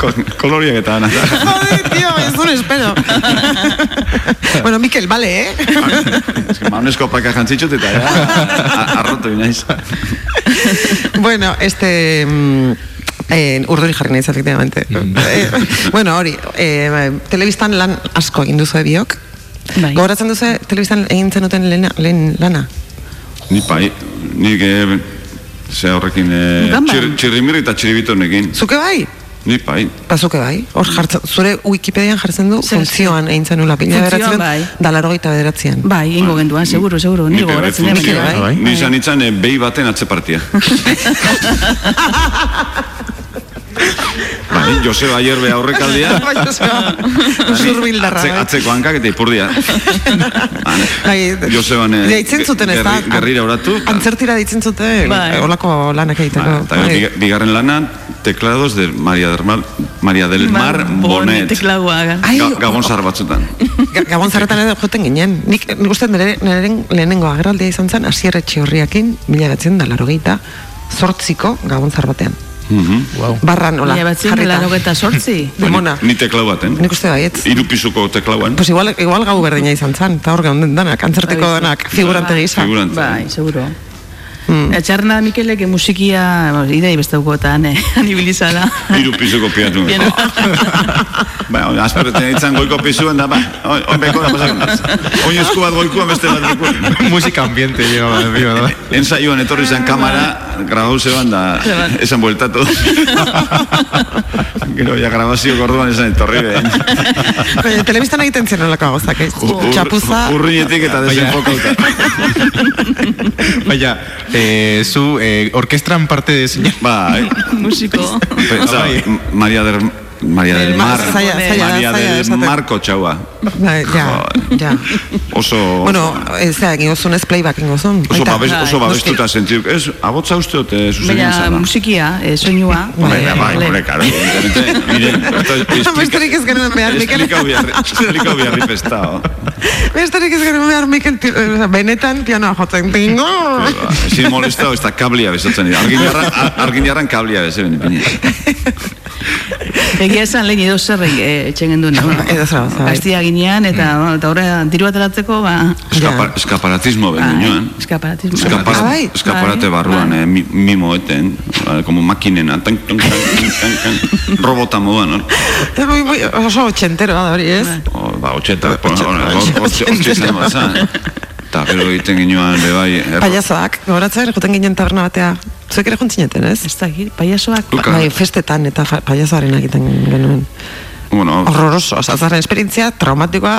Koloriak eta ana. Joder, tío, ez un espero. bueno, Mikel, vale, eh? Ez que maunesko paka jantzitxot eta ja, a- arrotu inaiz. bueno, este... mm, Eh, urduri jarri naiz, efectivamente. Eh, bueno, hori, eh, telebistan lan asko egin duzu biok. Bai. Gogoratzen duzu telebistan egin zenuten lehen, lehen lana? Ni pai, nik eh, ze horrekin Ganban. txir, txirrimirri eta txiribitonekin. Zuke bai? Ni pai. Bazuke bai, hor jartzen, zure Wikipedian jartzen du, funtzioan egin zenula, pila Funtzioan, bai. da larogeita bederatzean. Bai, ingo genduan, seguro, seguro, Ni gogoratzen dut. funtzioa, bai. Ni izan itzan eh, behi baten atzepartia. bai, Joseba Aierbe aurrekaldia. Bai, Joseba. Zurbildarra, Atze, atzeko hankak eta ipurdia. Bai, Joseban eh, deitzen zuten ez da? gerri- gerrira oratu. Antzertira ditzen zuten, Bai. olako lanak egiteko. Bai. biga- bigarren lana, teclados de Maria del Mar, Maria del Mar Bonet. Teklaua. Gabon zar batzutan. Ga- Gabon zarretan edo joten ginen. Nik, nik uste nire, lehenengo agerraldia izan zen, asier etxiorriakin, mila batzen da larogeita, zortziko gabon zar batean. Wow. Barran, hola, Mila batzen, larogeta sortzi. Demona. Ni teklau baten. Nik uste baietz. Hiru pisuko teklauan. Pues igual, igual gau berdina izan zen, eta hor geunden danak, antzerteko danak, figurante gisa. Figurante. Bai, seguro. Mm. Etxarna Mikelek eh, musikia, idei beste ukotan, eh, anibilizala. Hiru pisuko piatu. Piano. ba, asperretzen ditzen goiko pisuen da, ba, oi, oi, beko da pasak. Oin esku bat goikuan beste bat. Musika ambiente da. Ensaioan etorri zen kamara, grabau zeban da, esan bueltatu. Gero, ja grabazio gorduan esan etorri behen. Baina, telebistan egiten ziren olako gauzak, ez? Ur- Txapuza. Urrinetik eta desenfokauta. Vaya, eh, zu eh, orkestran parte de señor. Bai, Musiko. Pentsa, Bai. Maria del, Maria del Ma- Mar. zaila- zaila da, Maria zaila del esaten. Marko txaua. Ja, ja. Oso... Bueno, ez da, egin gozun ez playback egin gozun. Oso, babes, oso babestuta sentiu. Ez, abotza uste dute zuzenean Baina zara. musikia, eh, soinua. Bai, bai, hombre, Miren, esto explica- Besterik ez genuen behar, Mikel. Explicau biarri, pestao. Besterik ez genuen behar, Mikel, sea, benetan pianoa jotzen. Tingo! Ezin molestao, ez da kablia bezatzen dira. Argin jarran, kablia bezatzen dira. Egia esan lehen edo zer eh, etxen genduen. Bueno, Edo zer, bai. Gaztia ginean, eta, eta horre, diru ateratzeko, ba... Eskapa, eskaparatismo ben Bai, ginoen. Eskaparatismo. Eskapar, Ah, bai. eskaparate Bai. barruan, eh, mi- mimoeten, eh, como makinena, tan, tan, tan, tan, tan, robota moduan, no? Ez muy, muy, oso txentero da hori, ez? Ba, izan bat zan. Eta gero egiten ginoan, be bai, erro- Payasoak, gogoratzen, joten ginen taberna batea. Zuek ere jontzineten, ez? Ez da, payasoak... Luka. Bai, festetan eta payasoaren egiten genuen. bueno, Horroroso, oza, zaren esperientzia traumatikoa,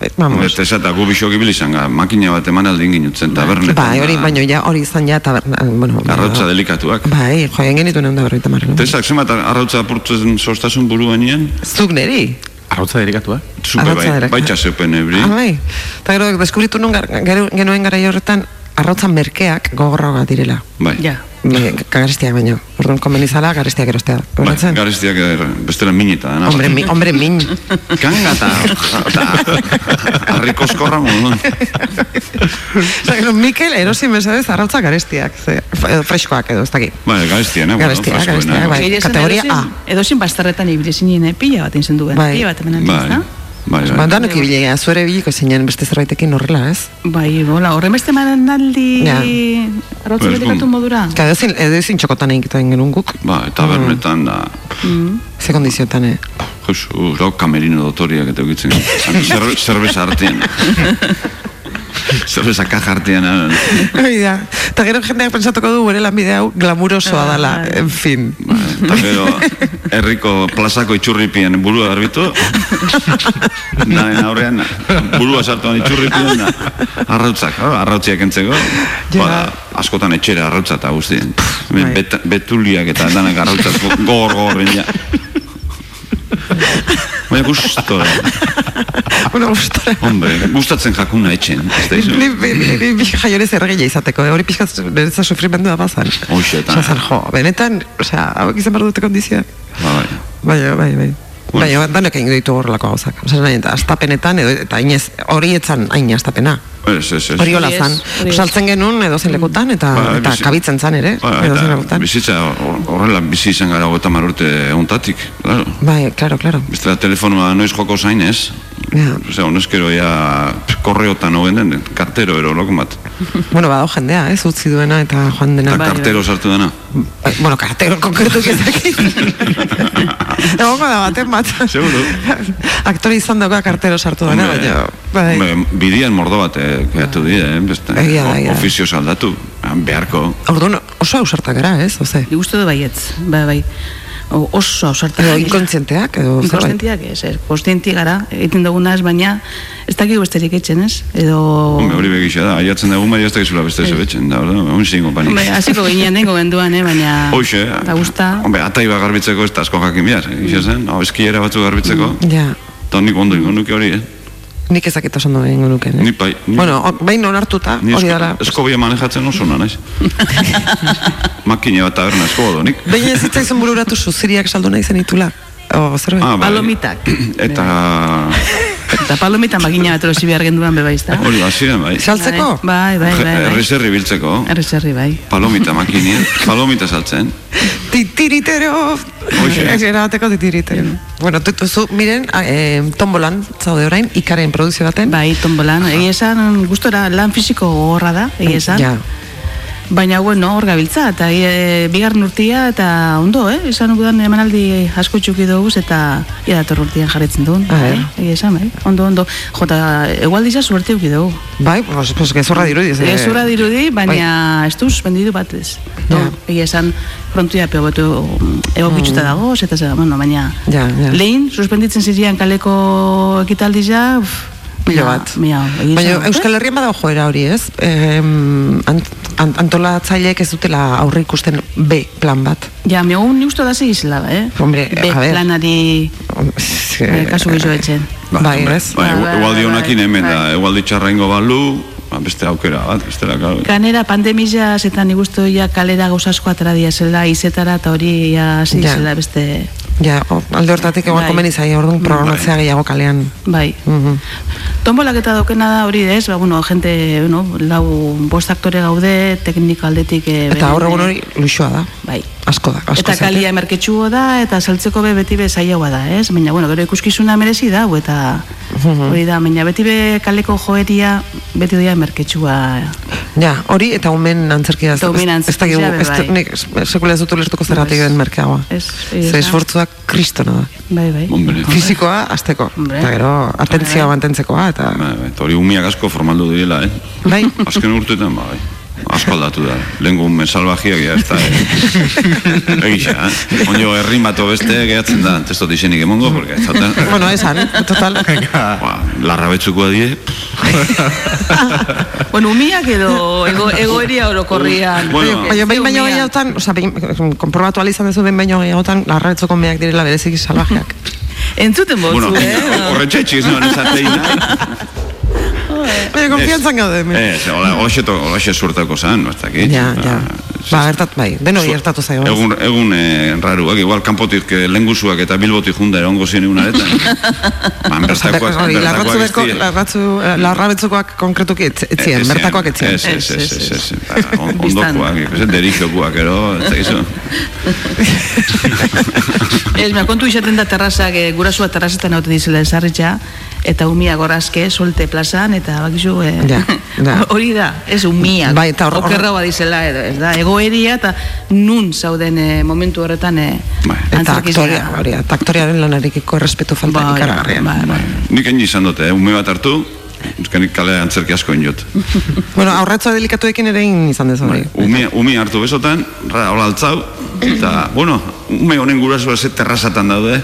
eh, vamos. Eta esata gu bisok ibili izan gara, makina bat eman aldin ginutzen tabernetan. Bai, hori, baino ja, hori izan ja taberna, bueno. Arrautza delikatuak. Bai, joen genituen egun da berroita marren. Tesak, zemat arrautza apurtzen sostasun buruan? Zuk neri? Arrautza derikatua. Zupe Arrautza bai, derek- baitxa zeupen ebri. Ah, bai. Eta gero, deskubritu nun gar, genuen gara horretan, arrautza merkeak gogorroa direla. Bai. Ja. Garestiak baino. Orduan, konbenizala, garestiak erostea. Bai, Goratzen? garestiak er, bestela minita dena. Hombre, mi, hombre, min. Kanga eta harriko eskorra modun. Osa, gero, Mikel erosi mesedez arrautza garestiak. Ze, edo freskoak edo, ez dakit. Bai, garestian, eh? Garestiak, bueno, garestiak, freskoena, bai. Egia esan, kategoria edozein- Edozein bastarretan ibili zinen, eh, pila bat egin duen. Bai. Pila bat hemen Bai, bai, Ba, bai. danok ibilega, zuere biliko zinen beste zerbaitekin horrela, ez? Bai, bola, horren beste manaldi Ja. arrautza Pues, delikatu bum. modura. Ka, edozin, edozin txokotan egiten genuen guk. Bai, tabernetan da, Mm. Ze kondiziotan, eh? Josu, rau kamerino dotoriak eta eukitzen. Zer, zerbeza artean. zerbeza kaja artean. eh. Hori da. Eta gero jendeak pentsatuko du bere lanbide hau glamurosoa Ah, dela, bai. en fin. Eta gero, herriko plazako itxurripien burua garbitu. Daen aurrean, burua sartuan itxurripien da. Arrautzak, oh, arrautziak entzeko. Ja. Bada, askotan etxera arrautza eta guztien. Bai. Bet, betuliak eta danak arrautzak gor gorren ja. Baina gusto, bueno, gustora. hombre, gustatzen jakuna etxen, da? Ni, ni, ni, ni, jaiorez erregila izateko, eh? hori pixkat niretza sufrimendua bazan. Hoxe, eta- Osea, zen, jo, benetan, osea, hauek izan behar dute kondizioak. Bai. Bai, bai, bai. Baina, danak egin ditu horrelako gauzak. Osea, nahi, eta astapenetan, edo, eta inez, hori etzan hain astapena. Ez, ez, ez. Hori hola zan. Saltzen genuen edo zein lekutan, eta, Ba, eta bizi- kabitzen zan ere, Ba, edo eta lekutan. bizitza hor- horrela bizi izan gara gota marurte eguntatik, claro. Bai, claro, claro. Bestela telefonua noiz joko zain ez, Ja. Osea, honezkero ja korreotan hoben den, kartero ero loko bat. Bueno, badago jendea, ez, utzi duena eta joan dena. Eta kartero sartu dena. Bai, Bueno, kartero konkretu ezakit. Egongo da baten bat. Seguro. Aktore izan dauka kartero sartu dena, baina... Bai. Bidian mordo bat eh, kreatu die, eh, beste. Egia da, egia da. Ofizio saldatu, beharko. Orduan oso ausartak gara, ez, oze? Nik uste du baietz, bai, bai. O- oso ausartak. Edo inkontzienteak, edo zerbait. Inkontzientiak, ez, ez, kontzienti gara, egiten dugunaz, baina ez dakigu besterik etxen, ez? Edo... Hombre, hori begisa da, aiatzen dugu maia ez dakizula beste zebetzen, da, orda, hon zingo panik. Hombre, hasiko ginen dengo genduan, eh, baina... Hoxe, Da gusta. hombre, atai bat garbitzeko ez da asko jakin behar, gisa zen, hau eskiera batzuk garbitzeko, Ja, eta nik ondo nuke hori, eh? Nik ezakit oso ondo egingo nuke, eh? Ni bai, ni, Bueno, behin onartuta, hori esko, dara... eskobia manejatzen oso na, naiz. Makine bat taberna eskobo nik. Behin ez zitzaizun bururatu suziriak saldu nahi zenitula. O, zerbait? Ah, bai. Palomitak. Eta Eta palomita magina bat erosi behar genduan beba izta. hori baziren, bai. Saltzeko? Bai, bai, bai. bai. Errizerri biltzeko, Errezerri, bai. palomita makinien, palomita saltzen. Titiritero! Hoxe. Erabateko titiritero. Bueno, tu, zu, miren, eh, tombolan, zaude orain, ikaren produzio baten. Bai, tombolan. Egi esan, gustora lan fisiko gogorra da, egi esan. Ja. Baina, bueno, hor gabiltza, eta e, bigarren urtia, eta ondo, eh? Esan gudan emanaldi asko txuki dugu, eta ia dator urtian jarretzen duen. Ah, eh? Egi esan, bai? Ondo, ondo. Jota, egualdiza suerte uki dugu. Bai, pues, pues gezurra dirudi. ze- Ez ura dirudi, baina ez duz, bendidu bat ez. Ja. No, Egia esan, prontuia peo betu egokitzuta dagoz, eta ze, bueno, baina... Ja, ja. Lehin, suspenditzen zirean kaleko ekitaldiza, uf, Pilo mira, bat. Egia Baina Euskal Herrian badago joera hori, ez? Em, ant, ant, antolatzaileek ez dutela aurre ikusten B plan bat. Ja, mi egun ni uste da segizela, eh? Hombre, Be, a ver. planari eh, kasu gizo etxen. Bai, hombre, ez? Bai, Bai, bai, egualdi bai, honakin bai. hemen da, egualdi txarraingo balu, ba, beste aukera bat, bestela, claro. Kanera pandemia eta nik uste ja kalera gauza asko atera zela izetara eta hori Ja. zela beste Ja, alde hortatik egon Bai. komeni zaia, orduan programatzea gehiago kalean. bai. Mhm. Tombolak eta daukena da hori ez, ba, bueno, gente, bueno, lau bost aktore gaude, teknika aldetik eh, Eta beren, gaur egun eh, hori luxua da. Bai. Asko da, asko Eta kalia emerketxua da, eta saltzeko be beti be zailagoa da, ez? Baina, bueno, gero ikuskizuna merezi da, eta Mhm. hori da, baina beti be kaleko joeria, beti dira emerketxua. Ja, hori eta umen antzerkia ez Eta umen ez antzerkia be, ez bai. nik sekula ez dut ulertuko zergatik den merkeagoa. Ez, Ze esfortzuak kristona da. Bai, bai. Hombre. Fizikoa, azteko. Hombre. Eta gero, atentzioa mantentzekoa, eta... Bai, bai, eta hori umiak asko formaldu direla, eh? Bai. Azken urteetan, ba, bai. Asko aldatu da. Lehen gumen salvajiak ja, ez da, eh? Egisa, eh? Onjo, herrin bat beste gehatzen da, testot izenik emongo, porque ez zaten... bueno, esan, total. Ba, larra betzuko die, Bueno, umiak edo ego, egoeria orokorrian. Bueno. Baina behin baino gehiagotan, behin, konprobatu ahal izan duzu behin baino gehiagotan, larraretzoko meak direla bereziki salvajeak. Entzuten botzu, bueno, eh? horretxe txiz, no, esatein, Baina konfiantzan gaude, hemen. Ez, hola, hoxe, hoxe suertako zan, no, ez dakit. Ja, ja. Ba, gertat, bai, denoi gertatu zaio. Egun, egun eh, raruak, igual kanpotik eh, lengusuak eta bilbotik junda erongo zien egun aretan. Ba, bertakoak, bertakoak larratzu, eh, larrabetzukoak konkretuki etz- etzien, bertakoak etzien. Ez, ez, ez, ez, ez, Ba, on- ondokoak, ez, derixokoak, ero, ez da gizu. Ez, mea, kontu izaten da terrazak, e, gurasua terrazetan haute dizela esarritxa, eta umia gorazke, solte plazan, eta bakizu, e, Ja, ja. hori da, ez umia, Bai, eta hor- hor- okerragoa dizela, edo, ez da, egoeria, eta nun zauden e, momentu horretan, e, Bai. Eta aktoria, hori, eta aktoriaren lanarekiko errespetu falta Bai, ikaragarria. bai, bai. Nik egin izan dute, eh, ume bat hartu, ezkenik kale antzerki asko injot. Bueno, aurratzoa delikatuekin ere izan dezu hori. Ume, ume hartu besotan, ra, hola altzau, eta, bueno, ume honen guraso ze terrazatan daude.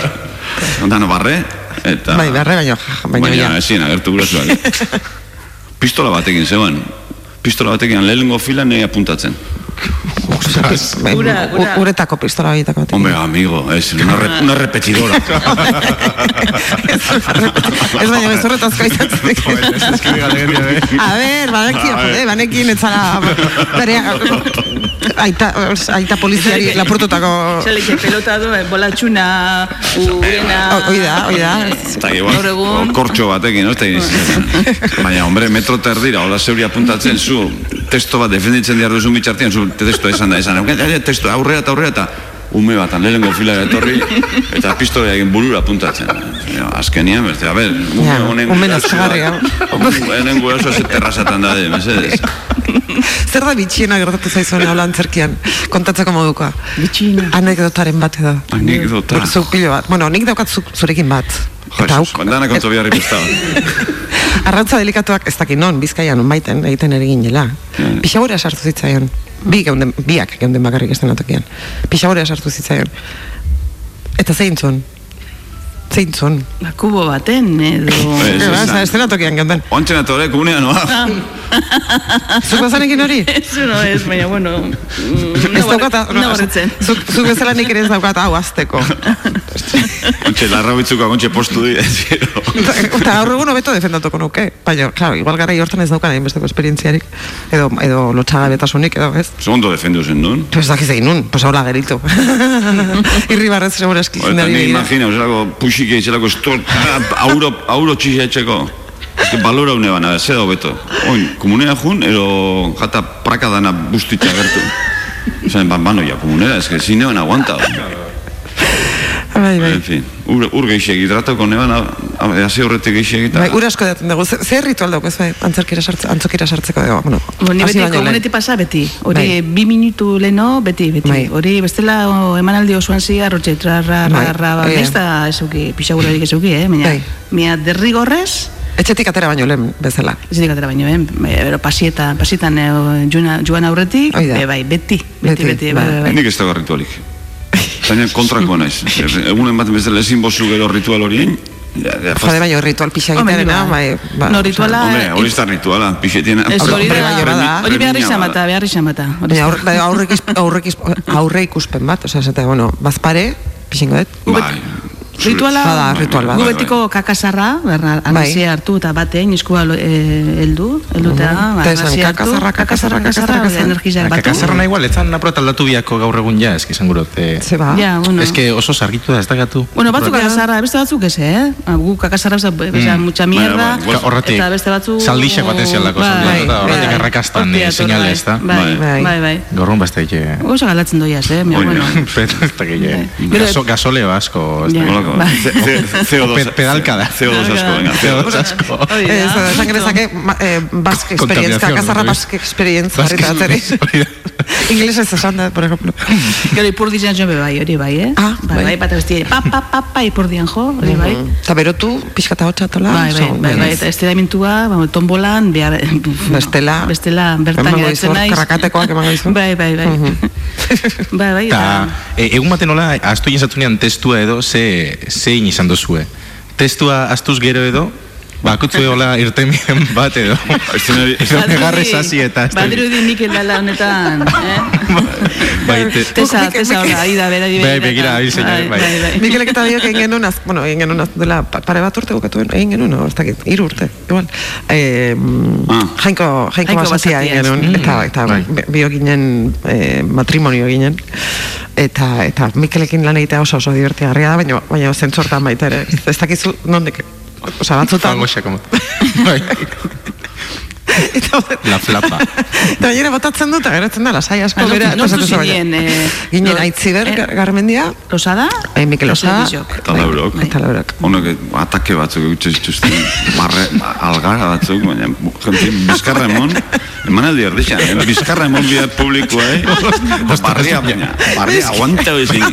Ondano barre, eta... Bai, beharre baino, baino, Baina, ja. ezin, agertu gurasoak. Pistola batekin zegoen. Pistola batekin lehenengo filan nahi apuntatzen. Bai, Ura, ura. Uretako pistola baitako bat. Hombre, amigo, es una, re, una repetidora. Ez baina bezorretaz gaizatzen. A ver, banekin, jode, banekin etzara bere aita, aita poliziari lapurtutako... Zaleke pelota du, eh, bolatxuna, urena... Hoi da, hoi da. Eta Gaur egun. kortxo batekin, no? Baina, hombre, metro eta erdira, hola zeuri apuntatzen zu, testo bat defenditzen diar duzu mitxartian, zu testo esan da, esan, "Eh, testo aurrera eta aurrera eta ume batan lehenengo filara etorri, eta pistola egin burura puntatzen. Azkenian, beste, a ber, ume Ja, honen ume nazkagarria. Honen gurasoa ze terrazatan da, de, mesedez. Zer da bitxiena gertatu zaizuen hola antzerkian, kontatzeko modukoa? Bitxiena. Anekdotaren bat edo. Anekdota. Zuk pilo bat. Bueno, nik daukat zurekin bat. Jesus, bandana konto biharri pesta. Arrantza delikatuak ez dakit non, bizkaian baiten egiten ere ginela. Pixagurea sartu zitzaion. Bi geunden, biak geunden bakarrik estenatokian. Pixagurea sartu zitzaion. Eta zein zuen? Zein zuen? Ba, kubo baten, edo... Ez, ez, ez. estenatokian geunden. Ontsen atore, komunean, noa. Zuk bazanekin hori? Ez, no, ez, baina, bueno... mm, Ez daukata, No, horretzen. zuk, bezala nik ere ez daukat hau azteko. Ontxe, larra bitzuka, ontxe postu di, ez gero. Eta gaur egun hobeto defendatuko nuke. Baina, claro, igual gara hortan ez daukan hainbesteko esperientziarik. Edo, edo lotxagabetasunik, edo ez. Segundo defendu zen duen. Pues dakiz egin nun, pues hola geritu. Irribarrez segura eski Eta ni imagina, zelako puxik egitzelako estor, auro, auro txixa etxeko. Que balora une bana, ze da hobeto. Oin, komunera jun, ero jata praka dana bustitza gertu. Zain, ban, bano, ja, komunera, que zine ban aguanta. Bai, bai. En fin, ur, ur geixek, hidratoko neban, hasi horretik eta... Bai, ura asko daten dugu. Ze, ze ritual dauk ez bai, antzerkira sartze, antzokira sartzeko edo, bueno. Bo, ni beti lehen. komunetik pasa beti. Hori Bai. bi minutu leno beti, beti. Bai. Hori bestela emanaldi osoan zi arrotxe tra ra ra Bai, ra ba, hori da. ez da ezuki, pixagurarik ezuki, eh? Baina, Bai. mia derrigorrez, Etxetik atera baino lehen bezala. ez dik atera baino, eh? Bai, Bero pasietan, pasietan eh, joan, aurretik, da. be, bai, beti, Beti, beti, beti, bai, bai, bai. Nik ez dago ritualik. Zaina kontrako naiz. Egunen bat bezala ezin bozu gero ritual horien. Ja, ja, Jode baino ritual pixa Hombre, egitearena, bai. bai, ba, No, rituala- Hombre, hori ez da rituala, pixetiena. Ez hori da, bai, bada. hori behar izan bata, behar izan bata. Hori Baina aur, bai, aurre, ikusten bat, osea, esate, bueno, bazpare, pixingo dut. Bai. Rituala, Bada, ritual bat. gu betiko kakasarra, berra, Bai. anazia hartu eta batein, eskua eh, heldu, heldu eta. Eta esan, anazia hartu, kakasarra, kakasarra, kakasarra, kakasarra. energizak batu. Kakasarran igual, etzan naproat aldatu biako gaur egun ja, eski izan gurot. Eh, Ze ba. Ja, bueno. Que oso sargitu da, ez da gatu. Bueno, batzuk kakasarra, beste batzuk ez, eh? Ah, Gu kakasarra, oza, mm. mucha mierda, bai, bai. Horretik, eta beste batzuk... zialako, Bai, saldu, eta horretik bai. arrakastan Hortik eh, seinale, bai. ez da? Bai, Bai. bai, bai. Gaur egun beste eke... Oso galatzen doiaz, eh? Bueno. ez da gehiago. Gero- Gaso, gasoleo asko, ez da. Ja. Holako, Bai. C- C- CO2 Pe- pedalka da. CO2 asko, venga. CO2 asko. Hori da. Ez, esan genezake, ma- eh, Basque Experience, Contaminación, kakasarra ¿no? Basque Experience, Inglesez esan da, por ejemplo. Gero ipurdi zen jo bai, hori bai, eh? Ah, bai, bai. bai, bat besti, pa, pa, pa, pa, ipurdian jo, hori bai. Eta berotu, pixkata hotxatola. Bai, bai, bai, bai, eta estiramentua, ba, tombolan, behar... Bestela. Bestela, bertan geratzen dizu, naiz. karrakatekoak emango dizu. Bai, bai, bai. bai, bai, Eta, eta... e, egun baten nola, astu jensatu nian testua edo, ze, zein izan dozue. Testua astuz gero edo, bakutzu hola irtemien bat edo. Edo negarrez hasi eta... Badirudi Mikel dala honetan, eh? Bai, te- Tesa, tesa horra, aida, bera, di Bai, begira, abil señor, bai. bai, bai. Mikelek eta biok egin genuen, az, bueno, egin genuen az, dela pa- pare bat urte bukatuen, egin genuen, ez dakit, hiru urte, igual. Eh, Ah. jainko, jainko, Jainko basatia egin genuen, mm, eta, eta bai. biok ginen eh, matrimonio ginen, eta, eta Mikelekin lan egitea oso oso divertigarria da, baina, baina zentzortan baita ere, ez dakizu nondik, osea, batzutan, Fango xakomo. Bai. eta, La flapa. eta gainera botatzen dut, eta geratzen da, lasai asko, Ah, bera, nortu- zinen, baina. eh, Ginen no- aitziber, eh, Gar- Garmendia, Losada? eh, Mikel Osada, Eta laurok. eta laurok. Honek atake batzuk egitze zituzten, barre, algara batzuk, baina jente, bizkarra emon, emanaldi erdixan, eh? bizkarra emon bia publikoa, eh? barria, baina, barria, aguanta bezin.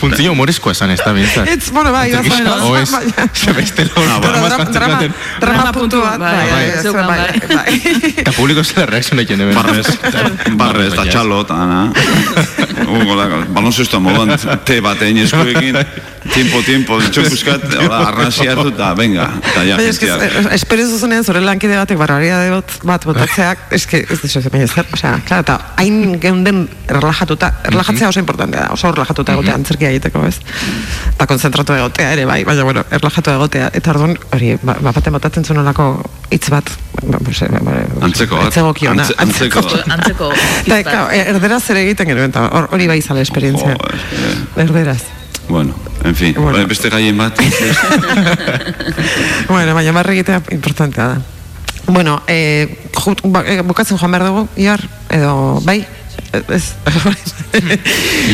Funtzio humorezkoa esan ez da bintzat. Ez, bueno, bai, Antzerki- baina- O ez, baina- ze beste lor, Ah, Bueno, drama drama, batzuk drama, baten. drama puntu bat, bai, bai, bai, zeukan, bai, bai. bai. Eta publiko zela reakzionak jende ben. Barrez, barrez, eta txalo, eta ana. Hugo, baloncesto moduan, te batein eskuekin, tiempo, tiempo, hola, arrasi hartu, eta venga, eta ja, eske, jentia. espero zuzenean zure lankide batek barbaridade bat, bat botatzeak, eske, ez dizu, baina zer, osea, claro, eta hain geunden relajatuta, relajatzea oso importantea da, oso relajatuta egotea antzerkia egiteko, ez? Eta konzentratu egotea ere, bai, baina, bueno, relajatu egotea, eta orduan, hori, ba, ba baten botatzen zuen olako hitz bat, ba, ba, ba, ba, Antzeko bat. Etzegokiona, Antze- antzeko bat. Antzeko. Eta, claro, erderaz ere egiten genuen, eta hor- hori bai zala esperientzia. Jo, eh, Erderaz. Bueno, en fin, Bueno. bueno. beste gaien bat. bueno, baina barre egitea importantea da. Bueno, eh, ju, ba, eh, bukatzen joan behar dugu, Iar, edo, bai, ez.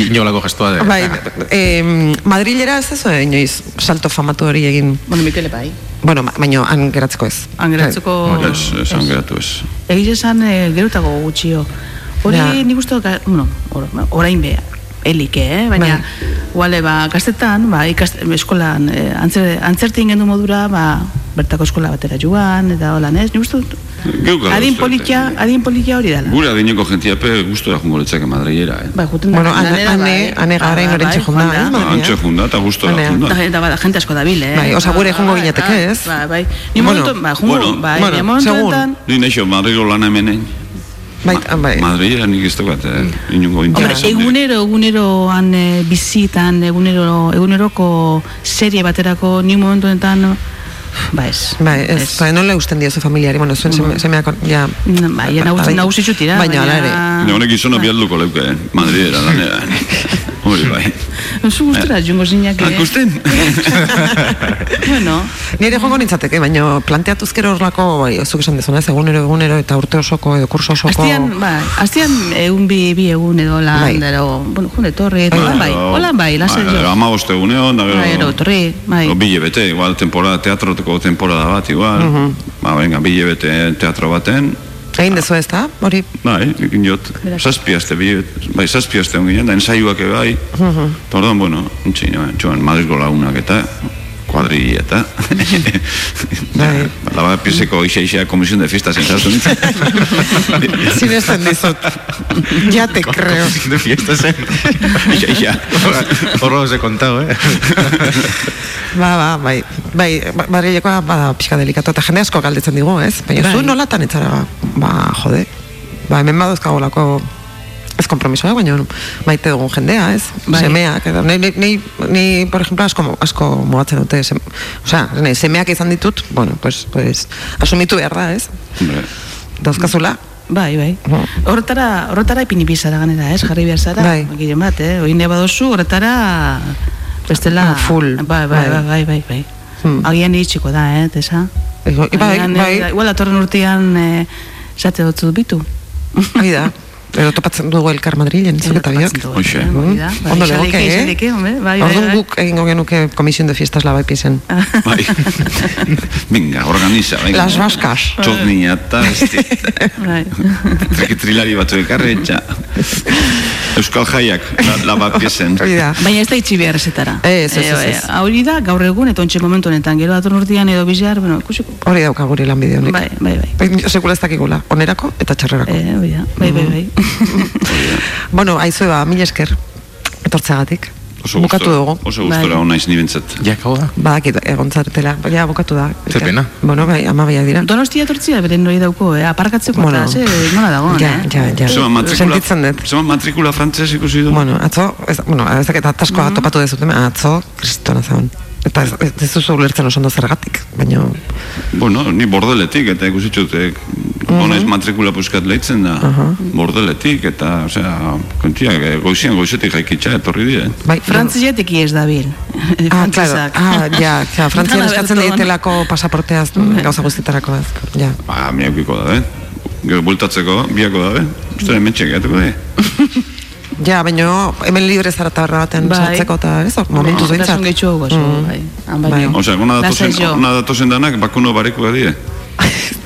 Inolako gestua de. bai, eh, Madrilera ez ez inoiz salto famatu hori egin. Bueno, Mikele bai. Bueno, baino, han geratzeko ez. Han geratzeko- Ez, ez, han geratu ez. Egiz esan e, gerutago gutxio. Hori Ja. nik uste, bueno, or, orain be, elike, eh? baina, guale, ba, gaztetan, ba, ikast, eskolan, eh, antzer, antzertin gendu modura, ba, bertako eskola batera joan, eta holan, ez? Nik uste, gara adin politia, adin politia hori dela. Gure adineko jentiape gustora jungo letzake Madrilera, eh? Ba, juten Bueno, da, ane, ane, bai. ane gara inorentxe Bai, junda, ez? Madrilera? Antxe funda eta gustora Anea. funda. Da, da, da, jente asko dabil, eh? Bai, osa gure jungo Bai, gineteke, ah, ez? Bai, bai. Ni Bueno, momentu, ba, jungo, bueno, bai, bueno, ni momentu Ni naixo Madrilo lan hemenein. Bai, bai. Madrilera nik ez daukat, eh? Inungo Hombre, interes. egunero, eguneroan e, bizitan, egunero, eguneroko serie baterako ni momentu honetan, ba ez. Bai, ez, bai, nola usten diozu familiari, bueno, zuen seme, semeak, ja... Bai, ja, nagusi- nagusitxu tira, Baina, baina- hala ere. Ne honek izona bialduko leuke, eh? Madrilera lanera. Hori bai. Zu gustura, jungo zinak, eh? Akusten? bueno. Nire joango nintzateke, baina planteatuz gero horlako, bai, zuk esan dezuna, ez, egunero, egunero, eta urte osoko, edo kurso osoko... Astian, ba, astian egun bi, bi egun edo lan, Bai. dero, bueno, junde torri, holan bai, holan bai, lasen jo. Ama boste egunean, da Bai, gero, gero... torri, bai. Bile bete, igual, temporada, teatroteko temporada bat, igual. Mhm. Ba, venga, bile bete teatro baten. Egin dezu ez da, hori... Bai, ekin jot, Beraz. zazpiazte, bile, bai, zazpiazte onginen, da ensaiuak ere bai. Mhm. Eta orduan, bueno, ntxin, txuan, Madrilgo lagunak eta kuadri eta Bai. Laba piseko isa isa komisión de fiestas entzatu nintzen Sinesten dizut. Ya te creo. De fiesta zen. Isa isa Horro os he contado, eh? Ba, ba, bai, bai, ba- Madrilekoa bada pixka delikatu, eta jende asko galdetzen digu, ez? Baina Bai. zu nolatan etzara, ba, jode, ba, hemen baduzkagolako ez kompromisoa, baina maite dugun jendea, ez? Bai. Semeak, edo, ni, ni, ni, ni, por ejemplo, asko, asko mugatzen dute, sem, osea, ne, semeak izan ditut, bueno, pues, pues, asumitu behar da, ez? Hombre, Dauzkazula, Bai, bai. Horretara, horretara ipini bizara ganera, ez? Jarri behar zara. Bai. Giren bat, eh? Oin badozu, horretara bestela... Ah, full. Bai, bai, Bai. bai, bai, bai, bai. Hmm. Agian iritsiko da, eh, tesa? Bai, bai. eh, Igual, atorren urtean, eh, zate dutzu bitu. hori da, Edo topatzen dugu elkar Madrilen, zuk eta biok. Hoxe. Bai, Ondo legoke, eh? xaleke, hombre, bai, bai, Orduan bai. guk egingo genuke komisión de fiestas labai pisen. Bai. Venga, organiza, venga. Las vascas. Txotnia eta besti. Bai. Trilari batzu ekarri etxa. Euskal jaiak, la, laba. Hori da. Baina ez da itxi behar ezetara. Ez, ez, ez, Eh, ez. eh, Hori da, gaur egun, eta ontxe momentu honetan, gero datorren urtean edo bizar, bueno, ikusiko. Hori dauka gure lanbide honek. Bai, bai, bai. Bai, Sekula ez dakigula, onerako eta txarrerako. Eh, bai, bai, bai. Bueno, aizue ba, mila esker, etortzeagatik. Oso Bukatu dugu. Oso gustora Bai. hona izan ibentzat. Jakau da. Badakit egon zaretela, baina bukatu da. Ze pena. Bueno, bai, ama baia dira. Donostia etortzia beren hori dauko, eh? aparkatzeko Bueno. eta, ze, nola dago, Ja, eh? ja, ja. Zema matrikula, Sentitzen dut. zema matrikula frantses ikusi du? Bueno, atzo, ez, bueno, ez dakit ataskoa Mhm. topatu dezut, hemen, atzo, kristona zaun. Eta ez, ez, ez duzu ulertzen oso ondo zergatik, baina... Bueno, ni bordeletik, eta ikusitxut, eh, Mhm. ona ez matrikula puskat lehitzen da. Bordeletik, eta, osea, kontiak, eh, goizian goizetik jaikitxa, etorri dire. Bai, Frantziatik ez dabil. Ah, claro. Ah, ja, ja, Frantzian eskatzen dietelako pasaporteaz gauza guztietarako ez. Ja. Ba, miaukiko da, eh? Gero bultatzeko, biako da, eh? Uste da, mentxek, gatuko da, Ja, baina hemen libre zara taberna baten Bai. sartzeko eta ez, momentuz Otasun behintzat. gehitxu hau gozu, Mm. bai. Baino. Osea, gona datozen, gona datozen danak, bakuno bareko da die.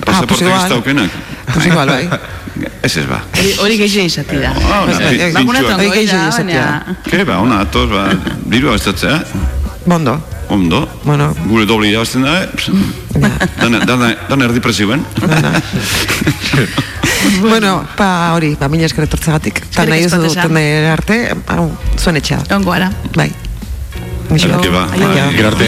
Pasaporte ez daukenak. Pues igual, bai. Ez ez ba. Hori- Hori gehiago izati da. Ah, Bakunatan pintxoak. goi da, gehiago izatea. baina... Ke, ba, ona datoz, ba, dirua estatzea, Bondo. ondo. Bueno. Gure dobli irabazten da, eh? Dan, dan, dan erdi presioen. bueno, pa hori, ba, mila esker etortzegatik. Eta Eskerrik nahi Tessa. duten arte, hau, zuen etxea. Ongo ara. Bai. Ba, Aio, bai, aio. gero arte,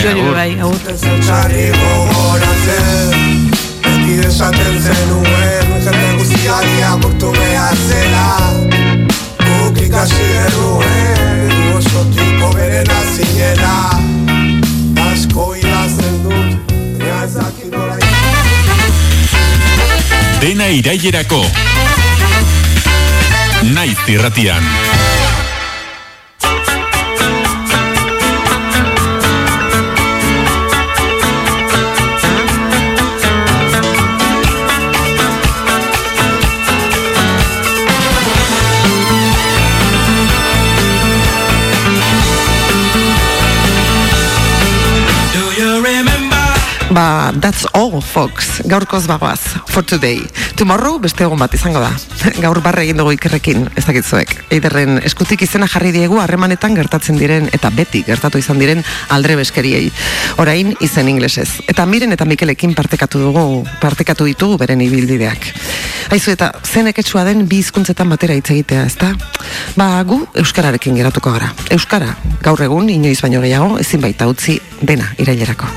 Desaten zenuen Jende guztiari agurtu behar zela Guk ikasi genuen Du oso tipo beren azinela Asko idazten dut Baina ez dakit nola Dena irailerako. Naiz irratian. Ba, that's all, folks. Gaurkoz bagoaz, for today. Tomorrow beste egun bat izango da. Gaur barre egin dugu ikerrekin, ez dakitzuek. Eiderren eskutik izena jarri diegu harremanetan gertatzen diren eta beti gertatu izan diren aldre beskeriei. Orain izen inglesez. Eta miren eta Mikelekin partekatu dugu, partekatu ditugu beren ibilbideak. Aizu eta zeneketsua den bi hizkuntzetan batera hitz egitea, ezta? Ba, gu euskararekin geratuko gara. Euskara, gaur egun inoiz baino gehiago ezin baita utzi dena irailerako.